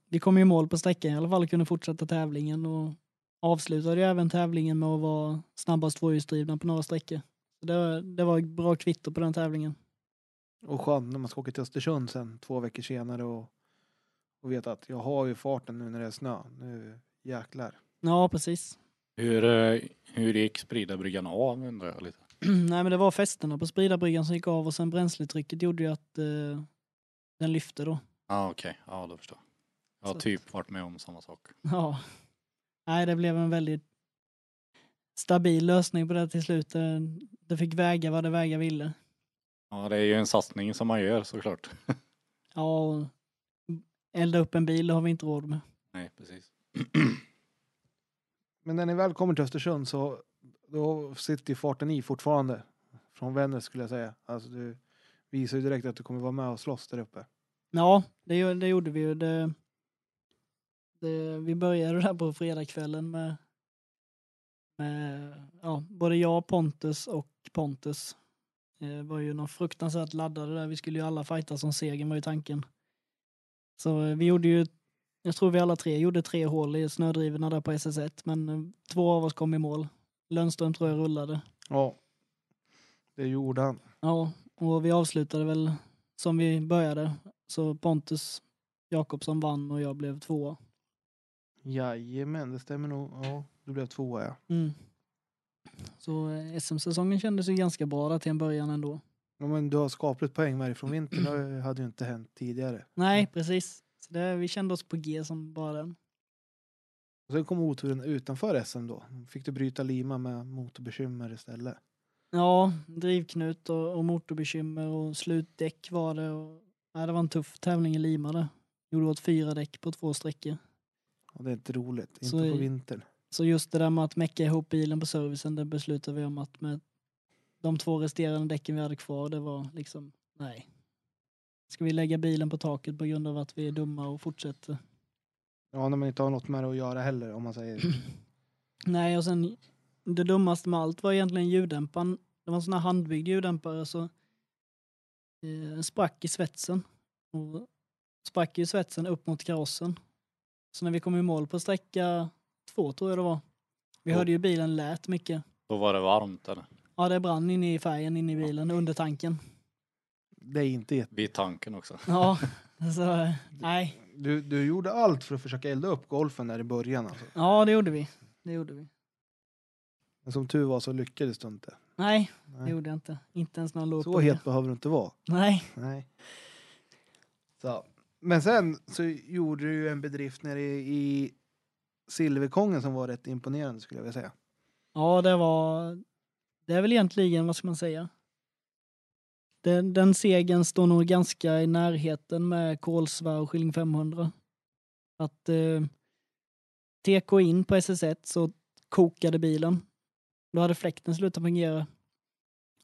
vi kom ju i mål på sträckan i alla fall och kunde fortsätta tävlingen och avslutade ju även tävlingen med att vara snabbast tvåhjulsdrivna på några sträckor. Så det, var- det var bra kvitto på den tävlingen. Och skönt när man ska åka till Östersund sen två veckor senare och, och veta att jag har ju farten nu när det är snö. Nu jäklar. Ja, precis. Hur, eh, hur gick Spridarbryggan av undrar jag lite. Nej men det var festerna på Spridarbryggan som gick av och sen bränsletrycket gjorde ju att eh, den lyfte då. Ja okej, ja då förstår jag. Jag har Så- typ varit med om samma sak. Ja. Nej det blev en väldigt stabil lösning på det till slut. Det, det fick väga vad det väga ville. Ja det är ju en satsning som man gör såklart. Ja, och elda upp en bil det har vi inte råd med. Nej precis. Men när ni väl kommer till Östersund så då sitter ju farten i fortfarande. Från Vännäs skulle jag säga. Alltså du visar ju direkt att du kommer vara med och slåss där uppe. Ja, det, det gjorde vi ju. Det, det, vi började där på fredagskvällen med, med ja, både jag, Pontus och Pontus. Eh, det var ju någon fruktansvärt laddade där. Vi skulle ju alla fighta som segern var ju tanken. Så eh, vi gjorde ju, jag tror vi alla tre gjorde tre hål i snödrivorna där på SS1 men eh, två av oss kom i mål. Lundström tror jag rullade. Ja. Det gjorde han. Ja, och vi avslutade väl som vi började. Så Pontus Jakobsson vann och jag blev tvåa. Jajamän, det stämmer nog. Ja, du blev tvåa ja. Mm. Så eh, SM-säsongen kändes ju ganska bra där till en början ändå. ja men du har skapligt poäng med dig från vintern. Det hade ju inte hänt tidigare. Nej, precis. Så det, vi kände oss på G som bara den. Och sen kom oturen utanför SM då. Fick du bryta Lima med motorbekymmer istället. Ja, drivknut och, och motorbekymmer och slutdäck var det. Och, ja, det var en tuff tävling i Lima där. Gjorde åt fyra däck på två sträckor. Och det är inte roligt. Inte Så på i- vintern. Så just det där med att mecka ihop bilen på servicen, det beslutade vi om att med de två resterande däcken vi hade kvar, det var liksom, nej. Ska vi lägga bilen på taket på grund av att vi är dumma och fortsätter? Ja, när man inte har något med det att göra heller om man säger. Nej, och sen det dummaste med allt var egentligen ljuddämparen. Det var en sån här handbyggd ljuddämpare så eh, sprack i svetsen. Och sprack ju svetsen upp mot karossen. Så när vi kom i mål på sträcka två tror jag det var. Vi Ja. hörde ju bilen lät mycket. Då var det varmt eller? Ja, det brann inne i färgen inne i bilen, under tanken. Det är inte jätte... Vid tanken också. Ja, så eh, nej. Du, du gjorde allt för att försöka elda upp golfen där i början alltså. Ja, det gjorde vi. Det gjorde vi. Men som tur var så lyckades du inte. Nej, det Nej. gjorde jag inte. Inte ens när han låg Så på het behöver du inte vara. Nej. Nej. Så. Men sen så gjorde du ju en bedrift nere i, i Silverkongen som var rätt imponerande skulle jag vilja säga. Ja, det var... Det är väl egentligen, vad ska man säga? Den, den segern står nog ganska i närheten med Kolsva och Skilling 500. Att eh, TK in på SS1 så kokade bilen. Då hade fläkten slutat fungera.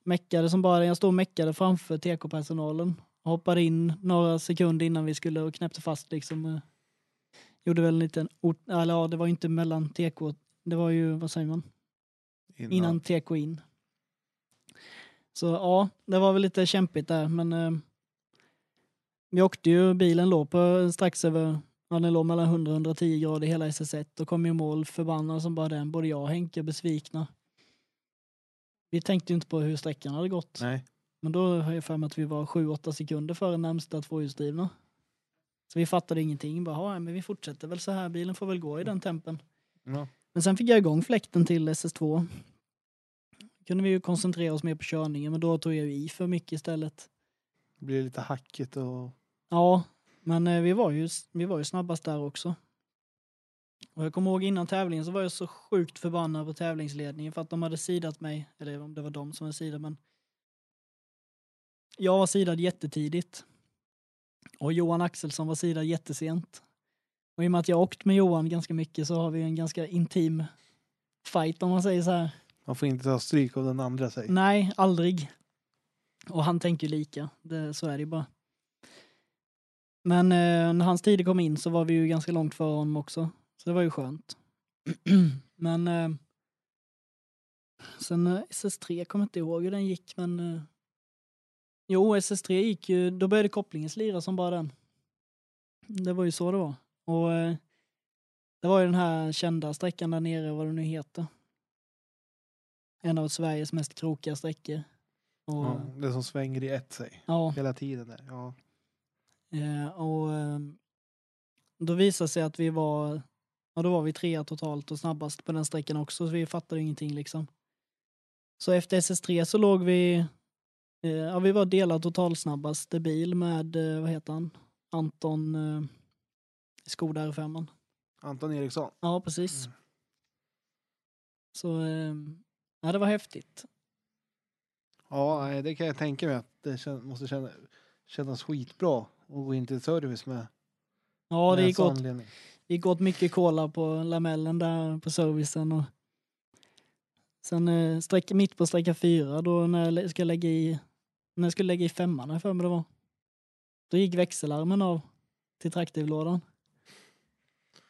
Meckade som bara jag stod och meckade framför TK-personalen. Hoppade in några sekunder innan vi skulle och knäppte fast liksom. eh, Gjorde väl en liten, eller ja, det var inte mellan TK, det var ju, vad säger man? innan TK in. Så ja, det var väl lite kämpigt där, men eh, vi åkte ju, bilen låg på strax över, ja den låg mellan 100 och 110 grader hela SS1 och kom i mål förbannad som bara den, både jag och Henke besvikna. Vi tänkte ju inte på hur sträckan hade gått, Nej. men då har jag för mig att vi var 7-8 sekunder före närmsta tvåhjulsdrivna. Så vi fattade ingenting, bara ja, men vi fortsätter väl så här, bilen får väl gå i den tempen. Ja. Men sen fick jag igång fläkten till SS2. Kunde vi ju koncentrera oss mer på körningen, men då tog jag ju i för mycket istället. Det blir lite hackigt och Ja, men eh, vi var ju, vi var ju snabbast där också. Och jag kommer ihåg innan tävlingen så var jag så sjukt förbannad på tävlingsledningen för att de hade sidat mig, eller om det var de som var sidade, men jag var sidad jättetidigt. Och Johan Axelsson var sidad jättesent. Och i och med att jag åkt med Johan ganska mycket så har vi en ganska intim fight om man säger så här man får inte ta stryk av den andra säger. Nej, aldrig. Och han tänker ju lika, det, så är det ju bara. Men eh, när hans tid kom in så var vi ju ganska långt före honom också. Så det var ju skönt. men eh, sen eh, SS3 kommer inte ihåg hur den gick men eh, Jo, SS3 gick ju, då började kopplingen slira som bara den. Det var ju så det var. Och eh, det var ju den här kända sträckan där nere, vad det nu heter. En av Sveriges mest krokiga sträckor. Och, Ja, det som svänger i ett sig. ja, Hela tiden där. Ja. eh, och eh, då visade sig att vi var Ja, då var vi trea totalt och snabbast på den sträckan också, så vi fattade ingenting liksom. Så efter SS3 så låg vi, eh, ja vi var delad total snabbaste bil med, eh, vad heter han, Anton eh, Skoda R5. Anton Eriksson. Ja, precis. Mm. Så, eh, ja det var häftigt. Ja, det kan jag tänka mig att det måste känna, kännas skitbra att gå in till service med. Ja, det med gick åt, gick åt mycket kola på lamellen där på servicen. Och sen eh, sträcka, mitt på sträcka fyra då när jag ska lägga i, när jag skulle lägga i femman för mig det var. Då gick växelarmen av till traktivlådan.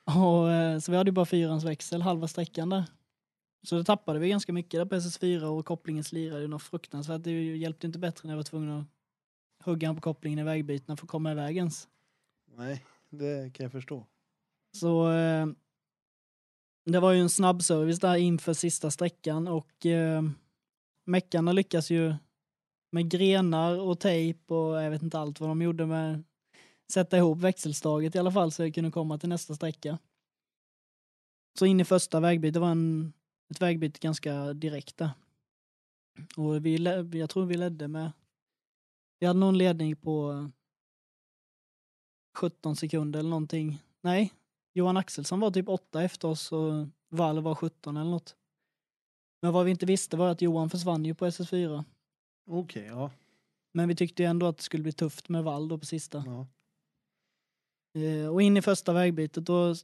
Och, eh, så vi hade ju bara fyrans växel halva sträckan där. Så då tappade vi ganska mycket där på SS4 och kopplingen slirade ju något fruktansvärt. Det hjälpte inte bättre när jag var tvungen att hugga på kopplingen i vägbytena för att komma iväg ens. Nej, det kan jag förstå. Så eh, det var ju en snabbservice där inför sista sträckan och eh, meckarna lyckas ju med grenar och tejp och jag vet inte allt vad de gjorde med sätta ihop växelstaget i alla fall så jag kunde komma till nästa sträcka. Så in i första vägbytet var en, ett vägbyte ganska direkt där. Och vi, jag tror vi ledde med, vi hade någon ledning på 17 sekunder eller någonting. Nej, Johan Axelsson var typ 8 efter oss och Wall var 17 eller något. Men vad vi inte visste var att Johan försvann ju på SS4. Okej, ja. Men vi tyckte ju ändå att det skulle bli tufft med Wall då på sista. ja. Eh, och in i första vägbytet då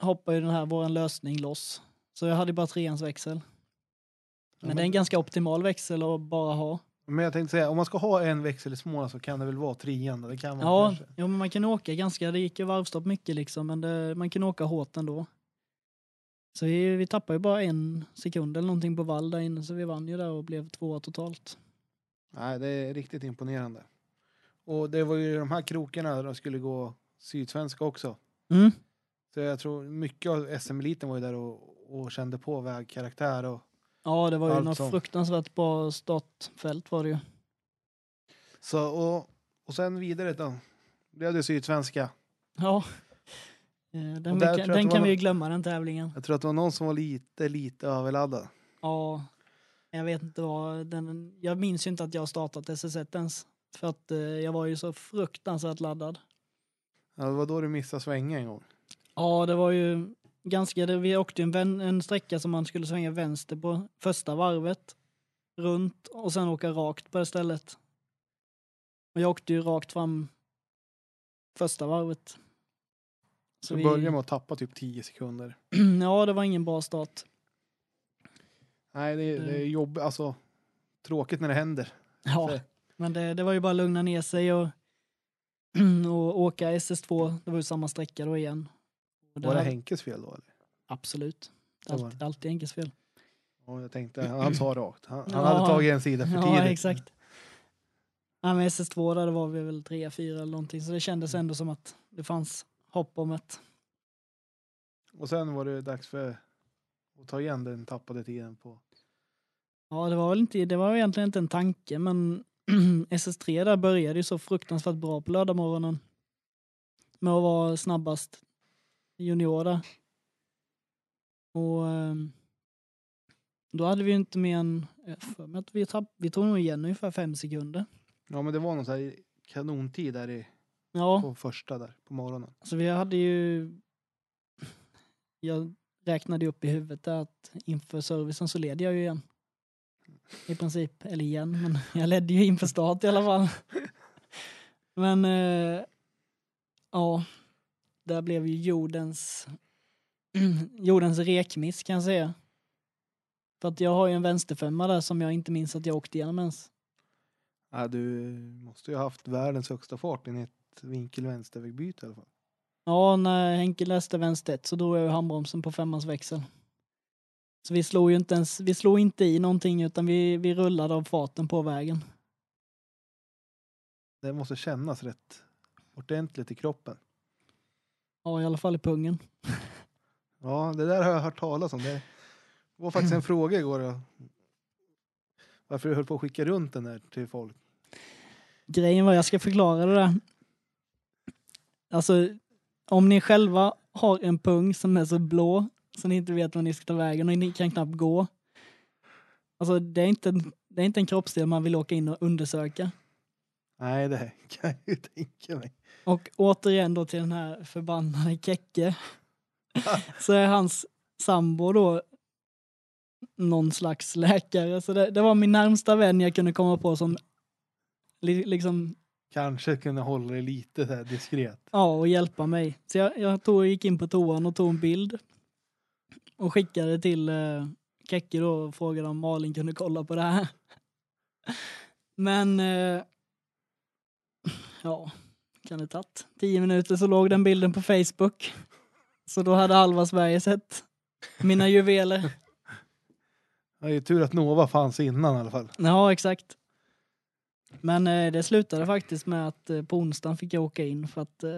hoppar ju den här våran lösning loss. Så jag hade bara treans växel. Men det är en ganska optimal växel att bara ha. Men jag tänkte säga, om man ska ha en växel i Småland så kan det väl vara trean? Det kan man Ja, kanske. ja men man kan åka ganska, det gick ju varvstopp mycket liksom, men det, man kan åka hårt ändå. Så vi, vi tappade ju bara en sekund eller någonting på vall där inne, så vi vann ju där och blev tvåa totalt. Nej, det är riktigt imponerande. Och det var ju de här krokarna där de skulle gå Sydsvenska också. Mm. Så jag tror mycket av SM-eliten var ju där och, och kände på vägkaraktär och Ja, det var ju något som- fruktansvärt bra startfält var det ju. så och, och sen vidare då. Blev det Sydsvenska. Ja. Eh, Den, vi, den kan vi ju glömma, den tävlingen. Jag tror att det var någon som var lite, lite överladdad. Ja, jag vet inte vad den... Jag minns ju inte att jag startat SS1 ens. För att eh, jag var ju så fruktansvärt laddad. Ja, det var då du missade svänga en gång. Ja, det var ju ganska... Vi åkte en, vän, en sträcka som man skulle svänga vänster på första varvet. Runt och sen åka rakt på det stället. Och jag åkte ju rakt fram första varvet. Så vi började med att tappa typ 10 sekunder. ja, det var ingen bra start. Nej, det, är- det är Mm. jobbigt. Alltså, tråkigt när det händer. Ja, Så- men det, det var ju bara att lugna ner sig och, och åka SS2. Det var ju samma sträcka då igen. Var det Henkes fel då? Eller? Absolut. Det var Allt, alltid Henkes fel. Ja, jag tänkte, han sa rakt. Han, han Ja. hade tagit en sida för Ja, tidigt. exakt. Ja, men SS2 där var vi väl 3-4 eller någonting. Så det kändes ändå som att det fanns hopp om ett... Och sen var det dags för att ta igen den tappade tiden på... Ja, det var väl inte, det var egentligen inte en tanke, men SS3 där började ju så fruktansvärt bra på lördagmorgonen. Med att vara snabbast junior där. Och ehm, då hade vi inte mer än, jag för mig att vi, tapp, vi tog nog igen ungefär fem sekunder. Ja, men det var någon så här kanontid där i, Ja, på första där på morgonen. så vi hade ju, jag räknade upp i huvudet att inför servicen så led jag ju igen. I princip, eller igen, men jag ledde ju inför start i alla fall. Men eh, ja, där blev ju jordens, jordens rekmiss kan jag säga. För att jag har ju en vänsterfemma där som jag inte minns att jag åkte igenom ens. Ja, du måste ju ha haft världens högsta fart i ett vinkel-vänstervägbyte i alla fall. Ja, när Henke läste vänster ett så drog jag ju handbromsen på femmans växel. Så vi slog ju inte ens, vi slog inte i någonting utan vi, vi rullade av farten på vägen. Det måste kännas rätt ordentligt i kroppen. Ja, i alla fall i pungen. Ja, det där har jag hört talas om. Det var faktiskt en fråga igår. då. Varför du höll på att skicka runt den där till folk. Grejen var, jag ska förklara det där. Alltså, om ni själva har en pung som är så blå så ni inte vet var ni ska ta vägen och ni kan knappt gå. Alltså det är inte, det är inte en kroppsdel man vill åka in och undersöka. Nej, det kan jag ju tänka mig. Och återigen då till den här förbannade Kekke. så är hans sambo då någon slags läkare. Så det, det var min närmsta vän jag kunde komma på som li, liksom, Kanske kunna hålla det lite här diskret. ja, och hjälpa mig. Så jag, jag tog, gick in på toan och tog en bild. Och skickade till eh, Kekke då och frågade om Malin kunde kolla på det här. Men, eh, ja, kan det tagit tio minuter så låg den bilden på Facebook. Så då hade halva Sverige sett mina juveler. Det är ju tur att Nova fanns innan i alla fall. Ja, exakt. Men eh, det slutade faktiskt med att eh, på onsdagen fick jag åka in för att eh,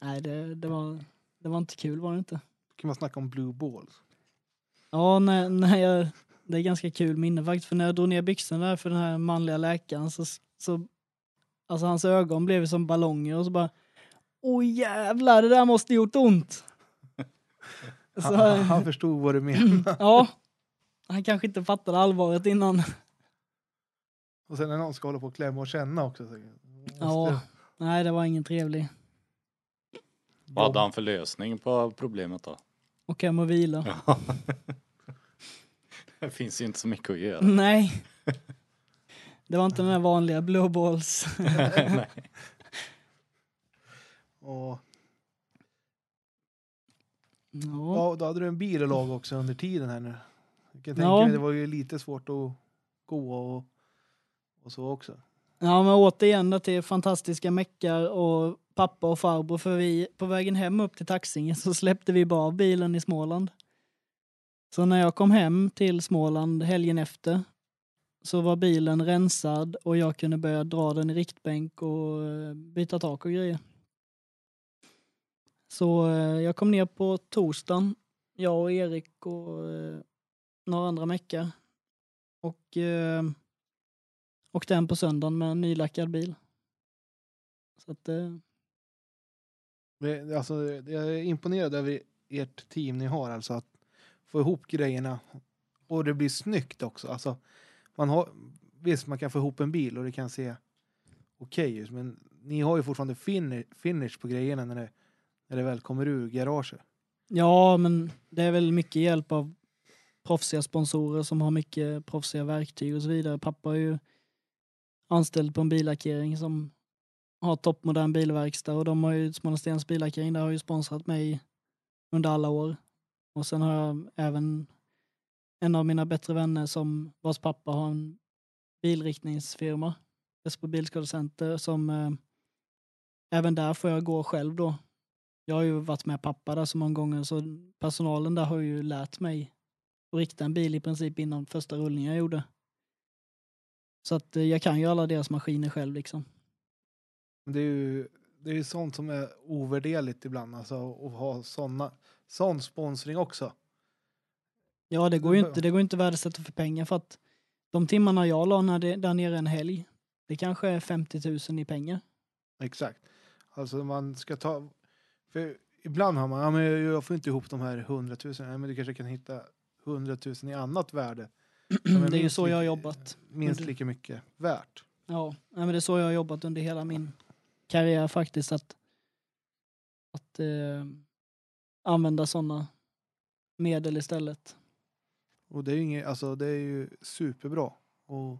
nej, det, det, var, det var inte kul var det inte. kan man snacka om blue balls. Ja, när, när jag, det är ganska kul minne faktiskt för när jag drog ner byxorna för den här manliga läkaren så, så alltså hans ögon blev som ballonger och så bara Åh jävlar, det där måste gjort ont. Så, Han, han förstod vad du menade. ja, han kanske inte fattade allvaret innan. Och sen när någon ska hålla på och klämma och känna också. Så Ja, nej det var ingen trevlig. Vad hade han för lösning på problemet då? Och hem och vila. Ja. det finns ju inte så mycket att göra. Nej. Det var inte den där vanliga blue balls. Nej. Och, Ja. ja, då hade du en bil att laga också under tiden här nu. Jag kan tänka Ja. mig, det var ju lite svårt att gå och, och så också. ja, men återigen då till fantastiska meckar och pappa och farbror. För vi, på vägen hem upp till Taxinge så släppte vi bara av bilen i Småland. Så när jag kom hem till Småland helgen efter så var bilen rensad och jag kunde börja dra den i riktbänk och eh, byta tak och grejer. Så eh, jag kom ner på torsdagen, jag och Erik och eh, några andra meckar. Och eh, åkte hem på söndagen med en nylackad bil. Så att, eh, Det- Alltså, jag är imponerad över ert team ni har, alltså att få ihop grejerna. Och det blir snyggt också. Alltså, man har, visst, man kan få ihop en bil och det kan se okej ut, men ni har ju fortfarande finish, finish på grejerna när det, när det väl kommer ur garaget. ja, men det är väl mycket hjälp av proffsiga sponsorer som har mycket proffsiga verktyg och så vidare. Pappa är ju anställd på en billackering som har toppmodern bilverkstad och de har ju Smålandstens billackering, där har ju sponsrat mig under alla år. Och sen har jag även en av mina bättre vänner som vars pappa har en bilriktningsfirma, Esbo Bilskadecenter, som eh, även där får jag gå själv då. Jag har ju varit med pappa där så många gånger så personalen där har ju lärt mig att rikta en bil i princip innan första rullningen jag gjorde. Så att eh, jag kan ju alla deras maskiner själv liksom. Det är ju det är ju sånt som är ovärderligt ibland, alltså att ha såna, sån sponsring också. Ja, det går ju inte, det går inte att värdesätta för pengar för att de timmarna jag la när det, där nere en helg, det kanske är 50 000 i pengar. Exakt. Alltså man ska ta... För ibland har man, ja men jag får inte ihop de här hundratusen. Ja, men du kanske kan hitta hundratusen i annat värde. Det är ju så jag har jobbat. Minst lika mycket värt. Ja, men det är så jag har jobbat under hela min karriär faktiskt. Att, att eh, använda sådana medel istället. Och det är ju, inget, alltså, det är ju superbra. Och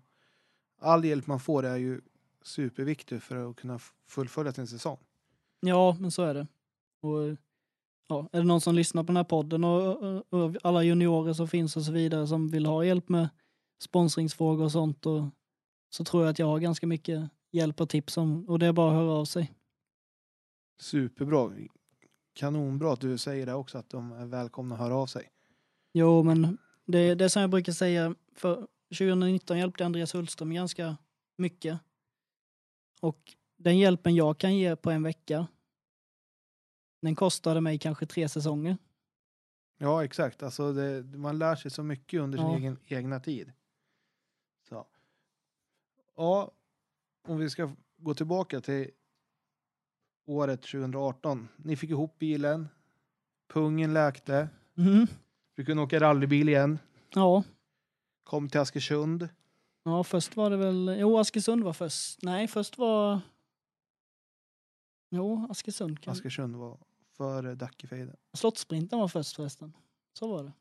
all hjälp man får är ju superviktig för att kunna fullfölja sin säsong. Ja, men så är det. Och, ja, är det någon som lyssnar på den här podden och, och, och alla juniorer som finns och så vidare som vill ha hjälp med sponsringsfrågor och sånt och, så tror jag att jag har ganska mycket hjälp och tips om och det är bara att höra av sig. Superbra. Kanonbra att du säger det också, att de är välkomna att höra av sig. Jo, men det, det är som jag brukar säga, för 2019 hjälpte Andreas Hultström ganska mycket. Och den hjälpen jag kan ge på en vecka, den kostade mig kanske tre säsonger. Ja, exakt. Alltså det, man lär sig så mycket under sin Ja. egen, egna tid. Så. Ja, om vi ska gå tillbaka till året 2018. Ni fick ihop bilen. Pungen läkte. Mm. Vi kunde åka rallybil igen. Ja. Kom till Askersund. ja, först var det väl... Jo, Askersund var först. Nej, först var... Jo, Askersund. Kan... Askersund var före Dackefejden. Slottssprinten var först förresten. Så var det.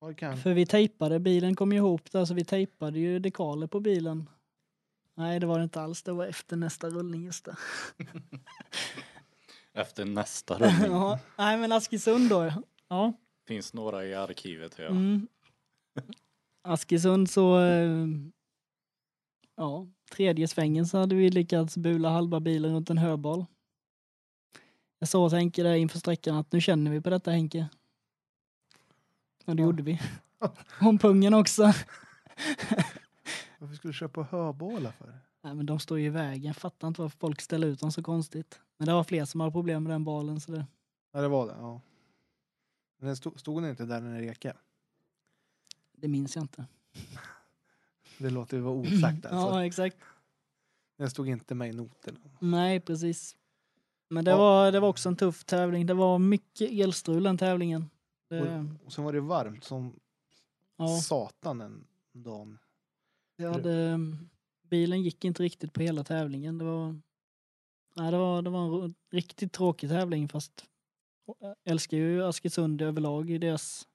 Ja, det kan. För vi tejpade, bilen kom ju ihop där så vi tejpade ju dekaler på bilen. Nej det var det inte alls, det var efter nästa rullning just det. Efter nästa rullning. ja, nej men Askersund då. Ja. Finns några i arkivet. Ja. Mm. Askersund så, eh, ja, tredje svängen så hade vi lyckats bula halva bilen runt en höbal. Jag sa till Henke där inför sträckan att nu känner vi på detta Henke. Och det Ja. gjorde vi. Om pungen också. Varför skulle du köpa höbålar för? Nej men de står ju i vägen. Fattar inte varför folk ställer ut dem så konstigt. Men det var fler som hade problem med den balen så det... Ja, det var det. Ja. Men den stod, stod den inte där när den rekade? Det minns jag inte. Det låter ju vara osagt alltså. Ja, exakt. Den stod inte med i noterna. Nej, precis. Men det, Ja. var, det var också en tuff tävling. Det var mycket elstrul den tävlingen. Det, Och, och sen var det varmt som ja, satan den dagen. det hade, bilen gick inte riktigt på hela tävlingen. Det var, nej, det var, det var en riktigt tråkig tävling fast älskar ju Askersund överlag i deras,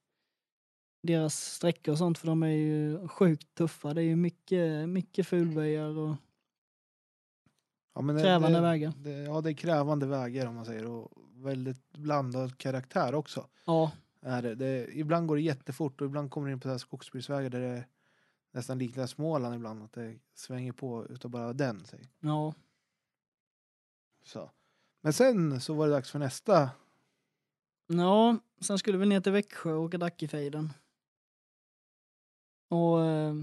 deras sträckor och sånt för de är ju sjukt tuffa. Det är ju mycket, mycket fulböjar och Ja, det, Krävande det, vägar. Det, ja, det är krävande vägar om man säger. Och väldigt blandad karaktär också. ja, Är det. Ibland går det jättefort och ibland kommer det in på skogsbruksvägar där det nästan liknar Småland ibland. Att det svänger på utav bara den. Säg. ja, Så. Men sen så var det dags för nästa. Ja, sen skulle vi ner till Växjö och åka Dackefejden. Och eh,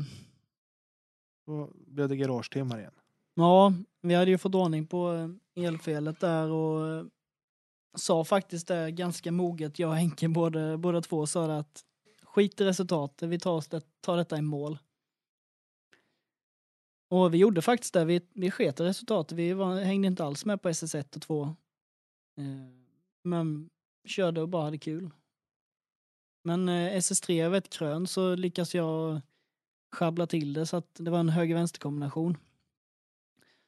Då blev det garagetimmar igen. ja, vi hade ju fått ordning på eh, elfelet där och eh, sa faktiskt det ganska moget, jag och Henke båda, båda två sa det att skit i resultatet, vi tar, det, tar detta i mål. Och vi gjorde faktiskt det, vi, vi sket i resultatet, vi var, hängde inte alls med på SS1 och 2. Eh, men körde och bara hade kul. Men eh, SS3 över ett krön så lyckas jag schabbla till det så att det var en höger-vänster kombination.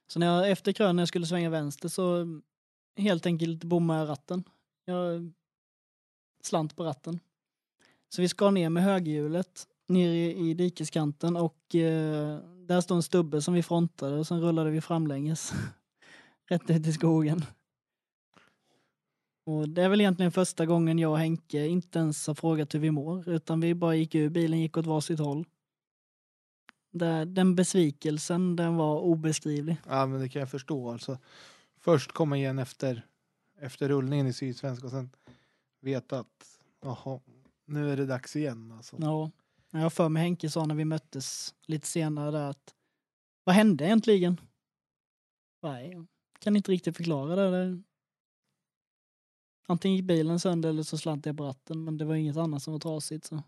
Så när jag efter krön när jag skulle svänga vänster så mm, helt enkelt bommade jag ratten. Jag slant på ratten. Så vi skar ner med högerhjulet ner i, i dikeskanten och eh, där stod en stubbe som vi frontade och sen rullade vi framlänges. Rätt ut i skogen. Och det är väl egentligen första gången jag och Henke inte ens har frågat hur vi mår utan vi bara gick ur bilen, gick åt varsitt håll. Det, den besvikelsen, den var obeskrivlig. Ja men det kan jag förstå alltså. Först komma igen efter, efter rullningen i Sydsvenska och sen veta att jaha, nu är det dags igen alltså. Ja. Jag för mig Henke sa när vi möttes lite senare att vad hände egentligen? Nej, jag kan inte riktigt förklara det. Antingen gick bilen sönder eller så slant jag på ratten men det var inget annat som var trasigt. Så.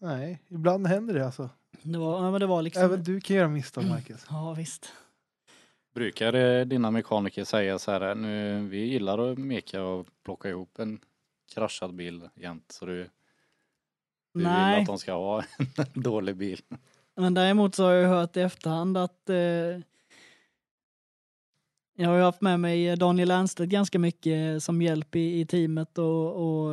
Nej, ibland händer det alltså. Det, var, ja, men det var liksom... Även du kan göra misstag Marcus. Ja visst. Brukar eh, dina mekaniker säga så här, nu, vi gillar att meka och plocka ihop en kraschad bil jämt så du, du vill Nej. att de ska ha en dålig bil. Men däremot så har jag hört i efterhand att eh, jag har ju haft med mig Daniel Ernstedt ganska mycket som hjälp i, i teamet och, och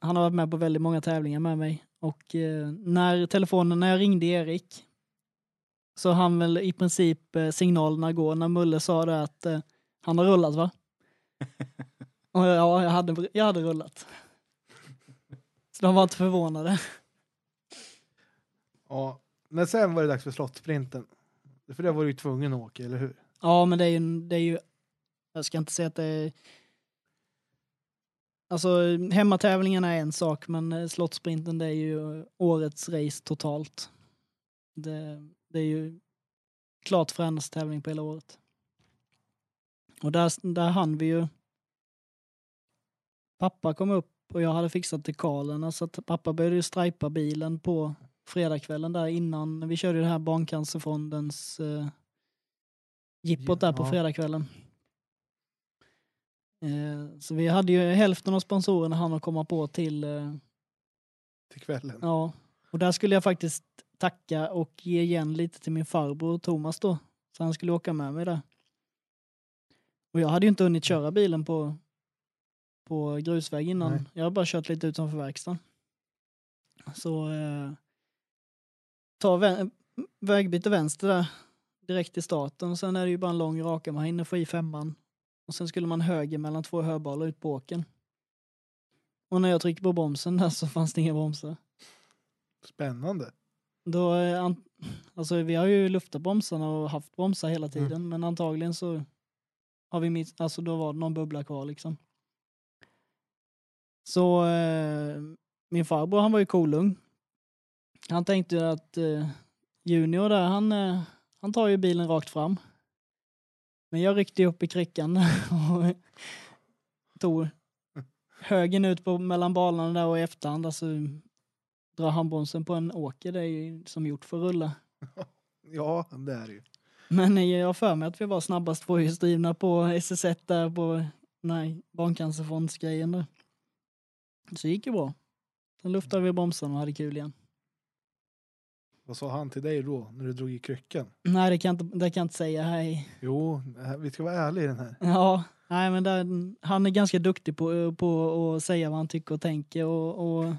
han har varit med på väldigt många tävlingar med mig. Och eh, när telefonen, när jag ringde Erik så han väl i princip eh, signalerna gå när Mulle sa det att eh, han har rullat va? och ja, jag hade, jag hade rullat. Så de var inte förvånade. Ja, men sen var det dags för slottsprinten. För det var du ju tvungen att åka, eller hur? Ja, men det är ju, det är ju jag ska inte säga att det är Alltså hemmatävlingarna är en sak men eh, slottsprinten det är ju eh, årets race totalt. Det, det är ju klart fränaste tävling på hela året. Och där, där hann vi ju Pappa kom upp och jag hade fixat dekalerna så att pappa började ju strajpa bilen på fredagskvällen där innan vi körde ju det här Barncancerfondens eh, jippot där på Ja. fredagskvällen. Eh, så vi hade ju hälften av sponsorerna han att komma på till, eh, Till kvällen. ja. Och där skulle jag faktiskt tacka och ge igen lite till min farbror Thomas då. Så han skulle åka med mig där. Och jag hade ju inte hunnit köra bilen på, på grusväg innan. Nej. Jag har bara kört lite utanför verkstaden. Så eh, ta vä- vägbyte vänster där direkt i starten. Och sen är det ju bara en lång raka. Man hinner få i femman. Och sen skulle man höger mellan två höbalar ut på åken. Och när jag trycker på bromsen där så fanns det inga bromsar. Spännande. Då, an- alltså vi har ju luftat bromsarna och haft bromsar hela tiden men antagligen så har vi miss, alltså då var det någon bubbla kvar liksom. Så eh, min farbror han var ju kolugn. Han tänkte ju att eh, Junior där han, eh, han tar ju bilen rakt fram. Men jag ryckte upp i kryckan och tog högen ut på mellan balarna där och i efterhand alltså dra handbromsen på en åker, det är ju som gjort för att rulla. Ja, det är det ju. Men jag har för mig att vi var snabbast tvåhjulsdrivna på SS1 där på nej, barncancerfondsgrejen där. Så det gick ju bra. Sen luftade vi bromsarna och hade kul igen. Vad sa han till dig då, när du drog i kryckan? Nej, det kan jag inte, det kan jag inte säga. Hej. Jo, vi ska vara ärliga i den här. Ja, nej men där, han är ganska duktig på, på att säga vad han tycker och tänker och, och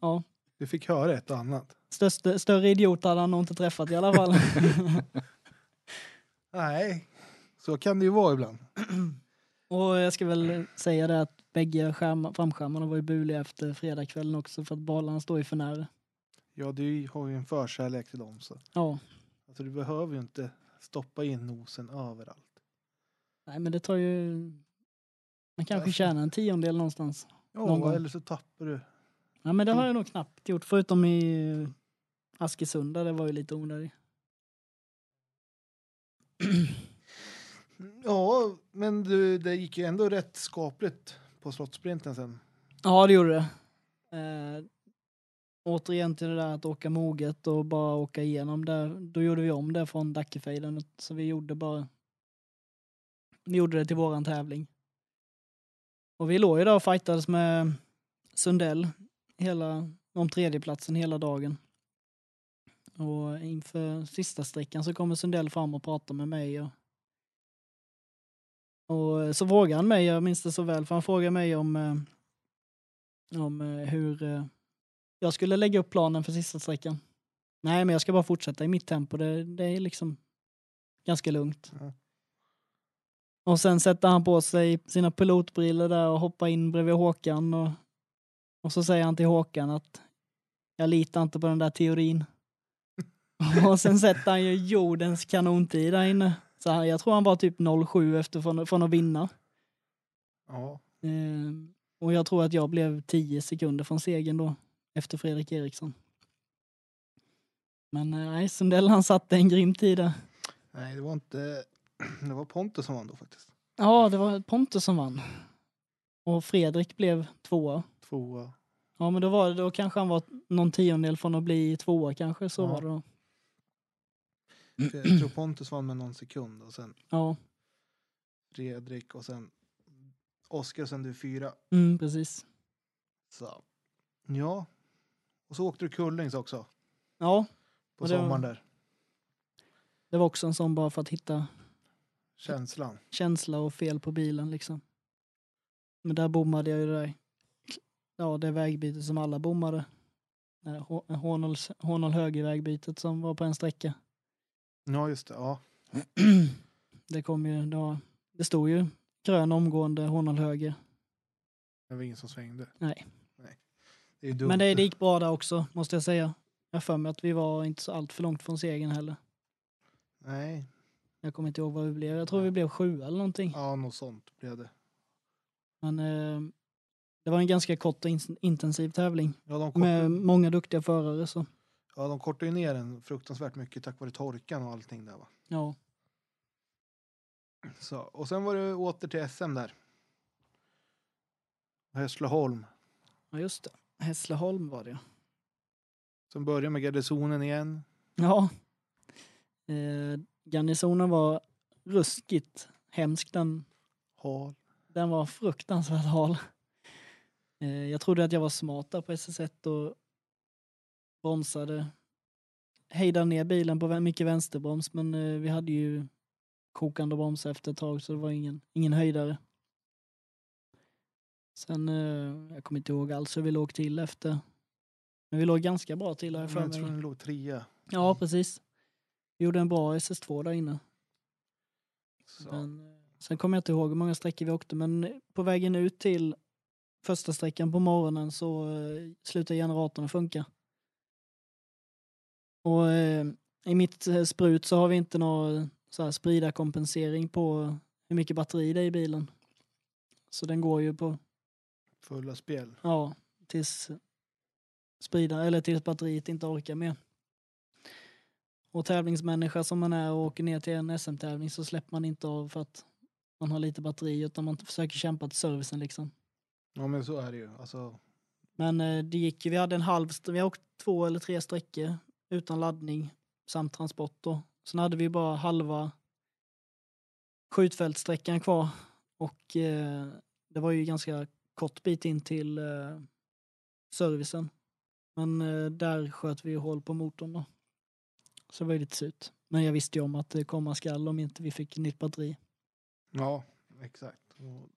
ja, Du fick höra ett och annat. största, större idiot hade han nog inte träffat i alla fall. Nej, så kan det ju vara ibland. Och jag ska väl säga det att bägge skärm, framskärmarna var ju buliga efter fredagskvällen också för att balarna står ju för nära. Ja, du har ju en förkärlek till dem så. Ja, Alltså, du behöver ju inte stoppa in nosen överallt. nej men det tar ju... Man kanske tjänar en tiondel någonstans. Någon Ja, gång. eller så tappar du. Ja men det har jag nog knappt gjort förutom i Askesund där det var ju lite onödigt. Ja, men du, det gick ju ändå rätt skapligt på Slottssprinten sen. Ja det gjorde det. Eh, återigen till det där att åka moget och bara åka igenom där. Då gjorde vi om det från Dackefejden så vi gjorde bara vi gjorde det till våran tävling. Och vi låg ju där och fightades med Sundell hela, om tredjeplatsen hela dagen. Och inför sista sträckan så kommer Sundell fram och pratar med mig och och så frågar han mig, jag minns det så väl, för han frågar mig om, eh, om eh, hur eh, jag skulle lägga upp planen för sista sträckan. Nej, men jag ska bara fortsätta i mitt tempo. Det, det är liksom ganska lugnt. Ja. Och sen sätter han på sig sina pilotbrillor där och hoppar in bredvid Håkan och, och så säger han till Håkan att jag litar inte på den där teorin. och sen sätter han ju jordens kanontid där inne. Så han, jag tror han var typ 07 efter från, från att vinna. Ja, Eh, och jag tror att jag blev 10 sekunder från segern då, efter Fredrik Eriksson. Men eh, nej, Sundell han satte en grym tid där. nej, det var inte... Det var Pontus som vann då faktiskt. Ja, det var Pontus som vann. Och Fredrik blev tvåa. Tvåa. Ja, men då, var det, då kanske han var någon tiondel från att bli tvåa kanske, så Ja. var det då. Jag tror Pontus vann med någon sekund och sen Ja, Fredrik och sen Oskar och sen du fyra. mm, precis. Så. Ja. Och så åkte du Kullings också Ja, på det var- sommaren där. det var också en sån bara för att hitta Känslan. känsla och fel på bilen liksom. Men där bommade jag ju det där. Ja, det vägbytet som alla bommade. Eh, Hånål högervägbytet som var på en sträcka. Ja, just det. Ja. Det kom ju, det, var, det stod ju grön omgående Hånål höger. Det var ingen som svängde. Nej. Det. Men det, det gick bra där också, måste jag säga. Jag för mig att vi var inte så allt för långt från segern heller. Nej. Jag kommer inte ihåg vad vi blev. Jag tror vi blev sju eller någonting. Ja, något sånt blev det. Men eh, det var en ganska kort och in- intensiv tävling. Ja, de, kort... Med många duktiga förare så. ja, de kortade ju ner den fruktansvärt mycket tack vare torkan och allting där va. Ja. Så. Och sen var det åter till SM där. Hässleholm. Ja, just det. Hässleholm var det. Som började med garnisonen igen. Ja. Eh, garnisonen var ruskigt hemsk den Hal. Den var fruktansvärt hal. Eh, Jag trodde att jag var smart där på SS1 och bromsade. Hejdade ner bilen på mycket vänsterbroms men eh, vi hade ju kokande broms efter ett tag så det var ingen, ingen höjdare. Sen, eh, jag kommer inte ihåg alls hur vi låg till efter. Men vi låg ganska bra till har jag för Jag tror den låg trea. Ja, precis. Vi gjorde en bra SS2 där inne. Så. Men, eh, sen kommer jag inte ihåg hur många sträckor vi åkte, men på vägen ut till första sträckan på morgonen så eh, slutade generatorn funka. Och eh, i mitt eh, sprut så har vi inte någon så här spridarkompensering på hur mycket batteri det är i bilen. Så den går ju på, Fulla spel. ja, tills sprida, eller tills batteriet inte orkar mer. Och tävlingsmänniska som man är och åker ner till en SM-tävling så släpper man inte av för att man har lite batteri utan man försöker kämpa till servicen liksom. Ja men så är det ju. Alltså, Men eh, det gick ju, vi hade en halv, vi har åkt två eller tre sträckor utan laddning samt transport då. Sen hade vi bara halva skjutfältsträckan kvar och eh, det var ju ganska kort bit in till eh, servicen. Men eh, där sköt vi hål på motorn då. Så det var ju lite surt. Men jag visste ju om att det komma skall om inte vi fick nytt batteri. ja, exakt. Och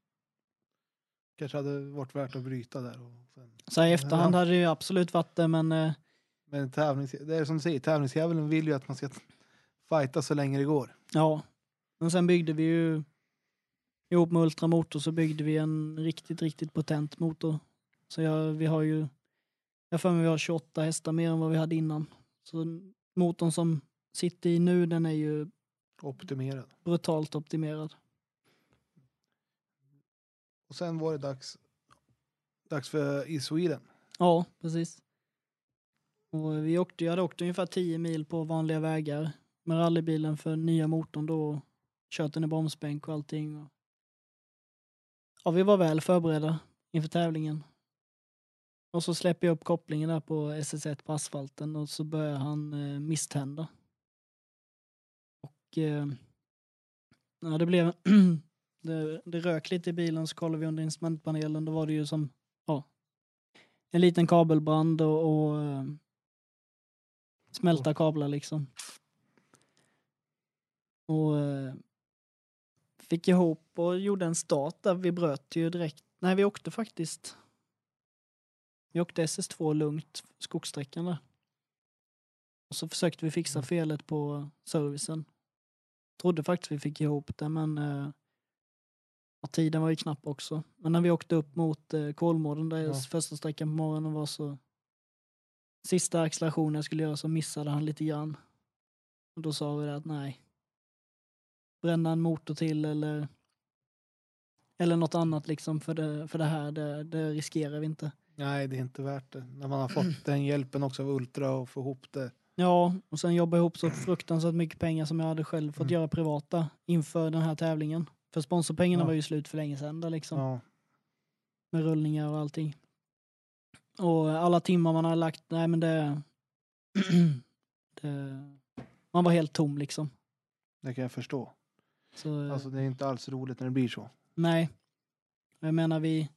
kanske hade varit värt att bryta där. Och sen. Så i efterhand Ja. hade det ju absolut varit det men eh, Men tävlings, det är som du säger, tävlingsdjävulen vill ju att man ska fighta så länge det går. Ja, men sen byggde vi ju ihop med Ultramotor så byggde vi en riktigt, riktigt potent motor. Så jag, vi har ju, jag för mig vi har 28 hästar mer än vad vi hade innan. Så motorn som sitter i nu den är ju Optimerad. brutalt optimerad. Och sen var det dags, dags för i Sweden. Ja, precis. Och vi åkte, jag hade åkt ungefär 10 mil på vanliga vägar med rallybilen för nya motorn då. och Kört den i bromsbänk och allting. Och... Ja, vi var väl förberedda inför tävlingen. Och så släpper jag upp kopplingen där på SS1 på asfalten och så börjar han eh, misstända. Och eh, ja, det blev det, det rök lite i bilen så kollade vi under instrumentpanelen. Då var det ju som ja, en liten kabelbrand och, och eh, smälta kablar liksom. Och eh, fick ihop och gjorde en start där vi bröt ju direkt. Nej, vi åkte faktiskt. Vi åkte SS2 lugnt, skogssträckan där. Och så försökte vi fixa felet på servicen. Trodde faktiskt vi fick ihop det men eh, tiden var ju knapp också. Men när vi åkte upp mot eh, Kolmården där Ja. första sträckan på morgonen var så sista accelerationen jag skulle göra så missade han lite grann. Och då sa vi det att nej. Bränna en motor till eller eller något annat liksom för det, för det här, det, det riskerar vi inte. Nej, det är inte värt det. När man har fått den hjälpen också av Ultra och få ihop det. Ja, och sen jobba ihop så fruktansvärt mycket pengar som jag hade själv fått Mm. göra privata inför den här tävlingen. För sponsorpengarna Ja. var ju slut för länge sedan där liksom. Ja, Med rullningar och allting. Och alla timmar man har lagt, nej men det, det man var helt tom liksom. det kan jag förstå. Så, Alltså det är inte alls roligt när det blir så. Nej. Jag menar vi...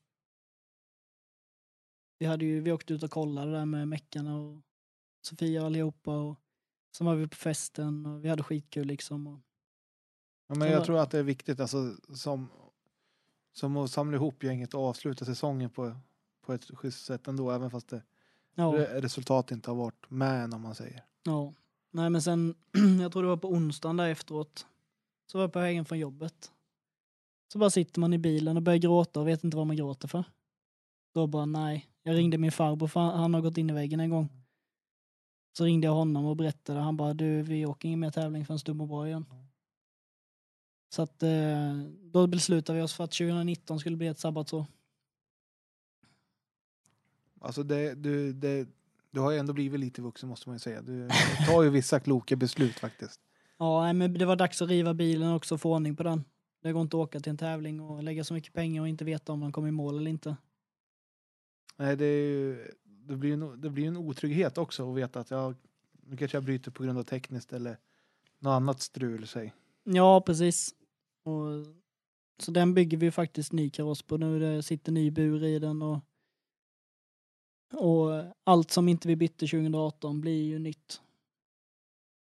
Vi, hade ju, vi åkte ut och kollade där med meckarna och Sofia och allihopa och sen var vi på festen och vi hade skitkul liksom. Och, Ja, men Ja, jag men- tror att det är viktigt alltså, som, som att samla ihop gänget och avsluta säsongen på, på ett schysst sätt ändå, även fast det, ja, re- resultatet inte har varit med om man säger. ja. Nej men sen, jag tror det var på onsdagen där efteråt. Så var jag på vägen från jobbet. Så bara sitter man i bilen och börjar gråta och vet inte vad man gråter för. Då bara nej. Jag ringde min farbror för han har gått in i väggen en gång. Så ringde jag honom och berättade. Han bara du vi åker ingen mer tävling förrän du mår bra igen. Så att eh, då beslutade vi oss för att 2019 skulle bli ett sabbatsår. Alltså det, du, det, du har ju ändå blivit lite vuxen måste man ju säga. Du tar ju vissa kloka beslut faktiskt. Ja, men det var dags att riva bilen också och få ordning på den. Det går inte att åka till en tävling och lägga så mycket pengar och inte veta om man kommer i mål eller inte. Nej, det, ju, det blir en, det blir en otrygghet också att veta att jag, nu kanske jag bryter på grund av tekniskt eller något annat strul. Säg. Ja, precis. Och Så den bygger vi faktiskt ny kaross på nu. Det sitter ny bur i den och, och allt som inte vi bytte 2018 blir ju nytt.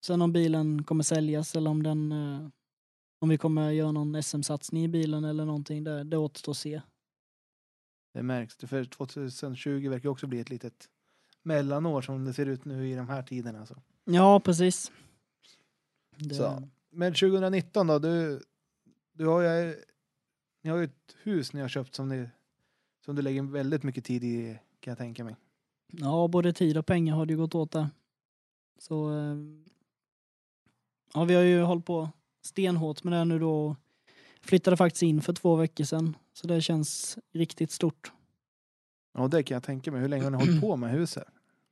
Sen om bilen kommer säljas eller om den eh, om vi kommer göra någon SM-satsning i bilen eller någonting, det, det återstår att se. Det märks. För 2020 verkar också bli ett litet mellanår som det ser ut nu i de här tiderna. Alltså. Ja, precis. Det, Så. Men 2019 då? Du, du har ju, ni har ju ett hus ni har köpt som, ni, som du lägger väldigt mycket tid i kan jag tänka mig. Ja, både tid och pengar har det ju gått åt där. Så eh, ja, vi har ju hållit på stenhårt med det nu då. Flyttade faktiskt in för två veckor sedan, så det känns riktigt stort. Ja, det kan jag tänka mig. Hur länge har ni hållit på med huset?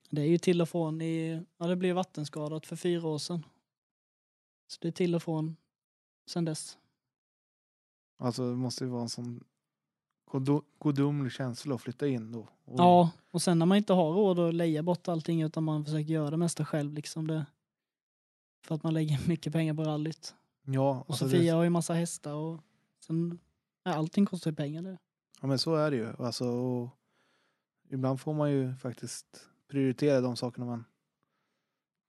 Det är ju till och från i, ja det blev vattenskadat för fyra år sedan. Så det är till och från sedan dess. Alltså det måste ju vara en sån godo- godomlig känsla att flytta in då. Och, Ja, och sen när man inte har råd att leja bort allting utan man försöker göra det mesta själv liksom det. För att man lägger mycket pengar på rallyt. ja, Och alltså Sofia det, har ju massa hästar och sen, ja, allting kostar ju pengar det. ja, men så är det ju. Alltså, och ibland får man ju faktiskt prioritera de sakerna man...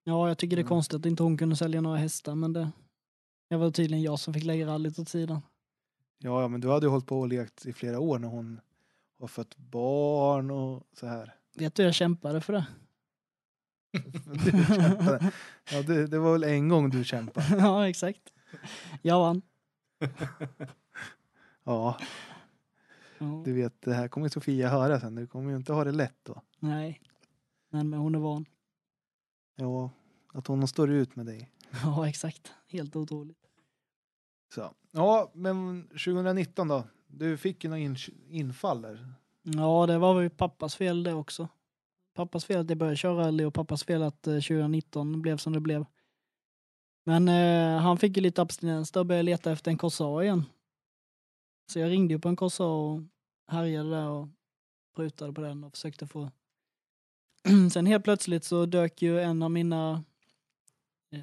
Ja, jag tycker det är Mm. konstigt att inte hon kunde sälja några hästar men det, det var tydligen jag som fick lägga rallyt åt sidan. Ja, ja, men du hade ju hållit på och lekt i flera år när hon har fött barn och så här. Vet du, jag kämpade för det. Du kämpade. Ja, det, det var väl en gång du kämpade. ja, exakt. Jag vann. Ja, Ja. du vet, det här kommer Sofia höra sen. Du kommer ju inte ha det lätt då. Nej. Men, men hon är van. Ja, att hon står ut med dig. Ja, exakt. Helt otroligt. Så. Ja, men 2019 då? Du fick ju några in, infall där. Ja, det var ju pappas fel det också. Pappas fel att jag började köra rally och pappas fel att eh, 2019 blev som det blev. Men eh, han fick ju lite abstinens då och började leta efter en Corsa igen. Så jag ringde ju på en Corsa och härjade där och prutade på den och försökte få... Sen helt plötsligt så dök ju en av mina, eh,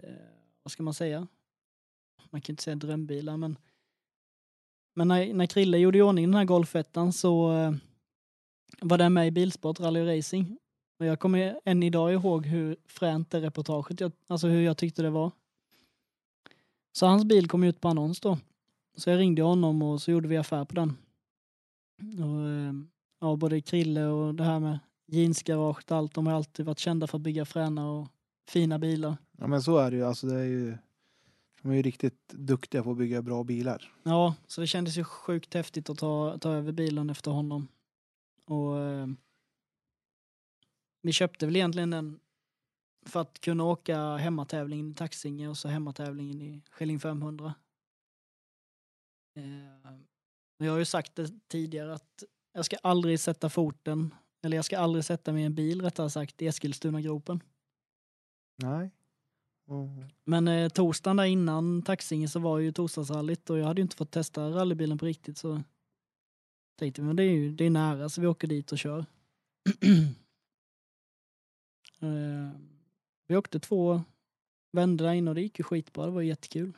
vad ska man säga? Man kan inte säga drömbilar men men när, när Krille gjorde i ordning den här golfettan så eh, var den med i Bilsport Rally Racing. Jag kommer än idag ihåg hur fränt det reportaget, jag, alltså hur jag tyckte det var. Så hans bil kom ut på annons då. Så jag ringde honom och så gjorde vi affär på den. Och, eh, ja, både Krille och det här med jeansgarage och allt, de har alltid varit kända för att bygga fräna och fina bilar. Ja, men så är det ju. Alltså, det är ju de är ju riktigt duktiga på att bygga bra bilar. Ja, så det kändes ju sjukt häftigt att ta, ta över bilen efter honom. Och eh, vi köpte väl egentligen den för att kunna åka hemmatävlingen i Taxinge och så hemmatävlingen i Skilling 500. Eh, jag har ju sagt det tidigare att jag ska aldrig sätta foten, eller jag ska aldrig sätta mig i en bil rättare sagt, i Eskilstuna-gropen. Nej. Och, Men eh, torsdagen där innan Taxinge så var ju torsdagsrallyt och jag hade ju inte fått testa rallybilen på riktigt så tänkte vi men det är ju det är nära så vi åker dit och kör. eh, vi åkte två vändor där inne och det gick ju skitbra, det var jättekul.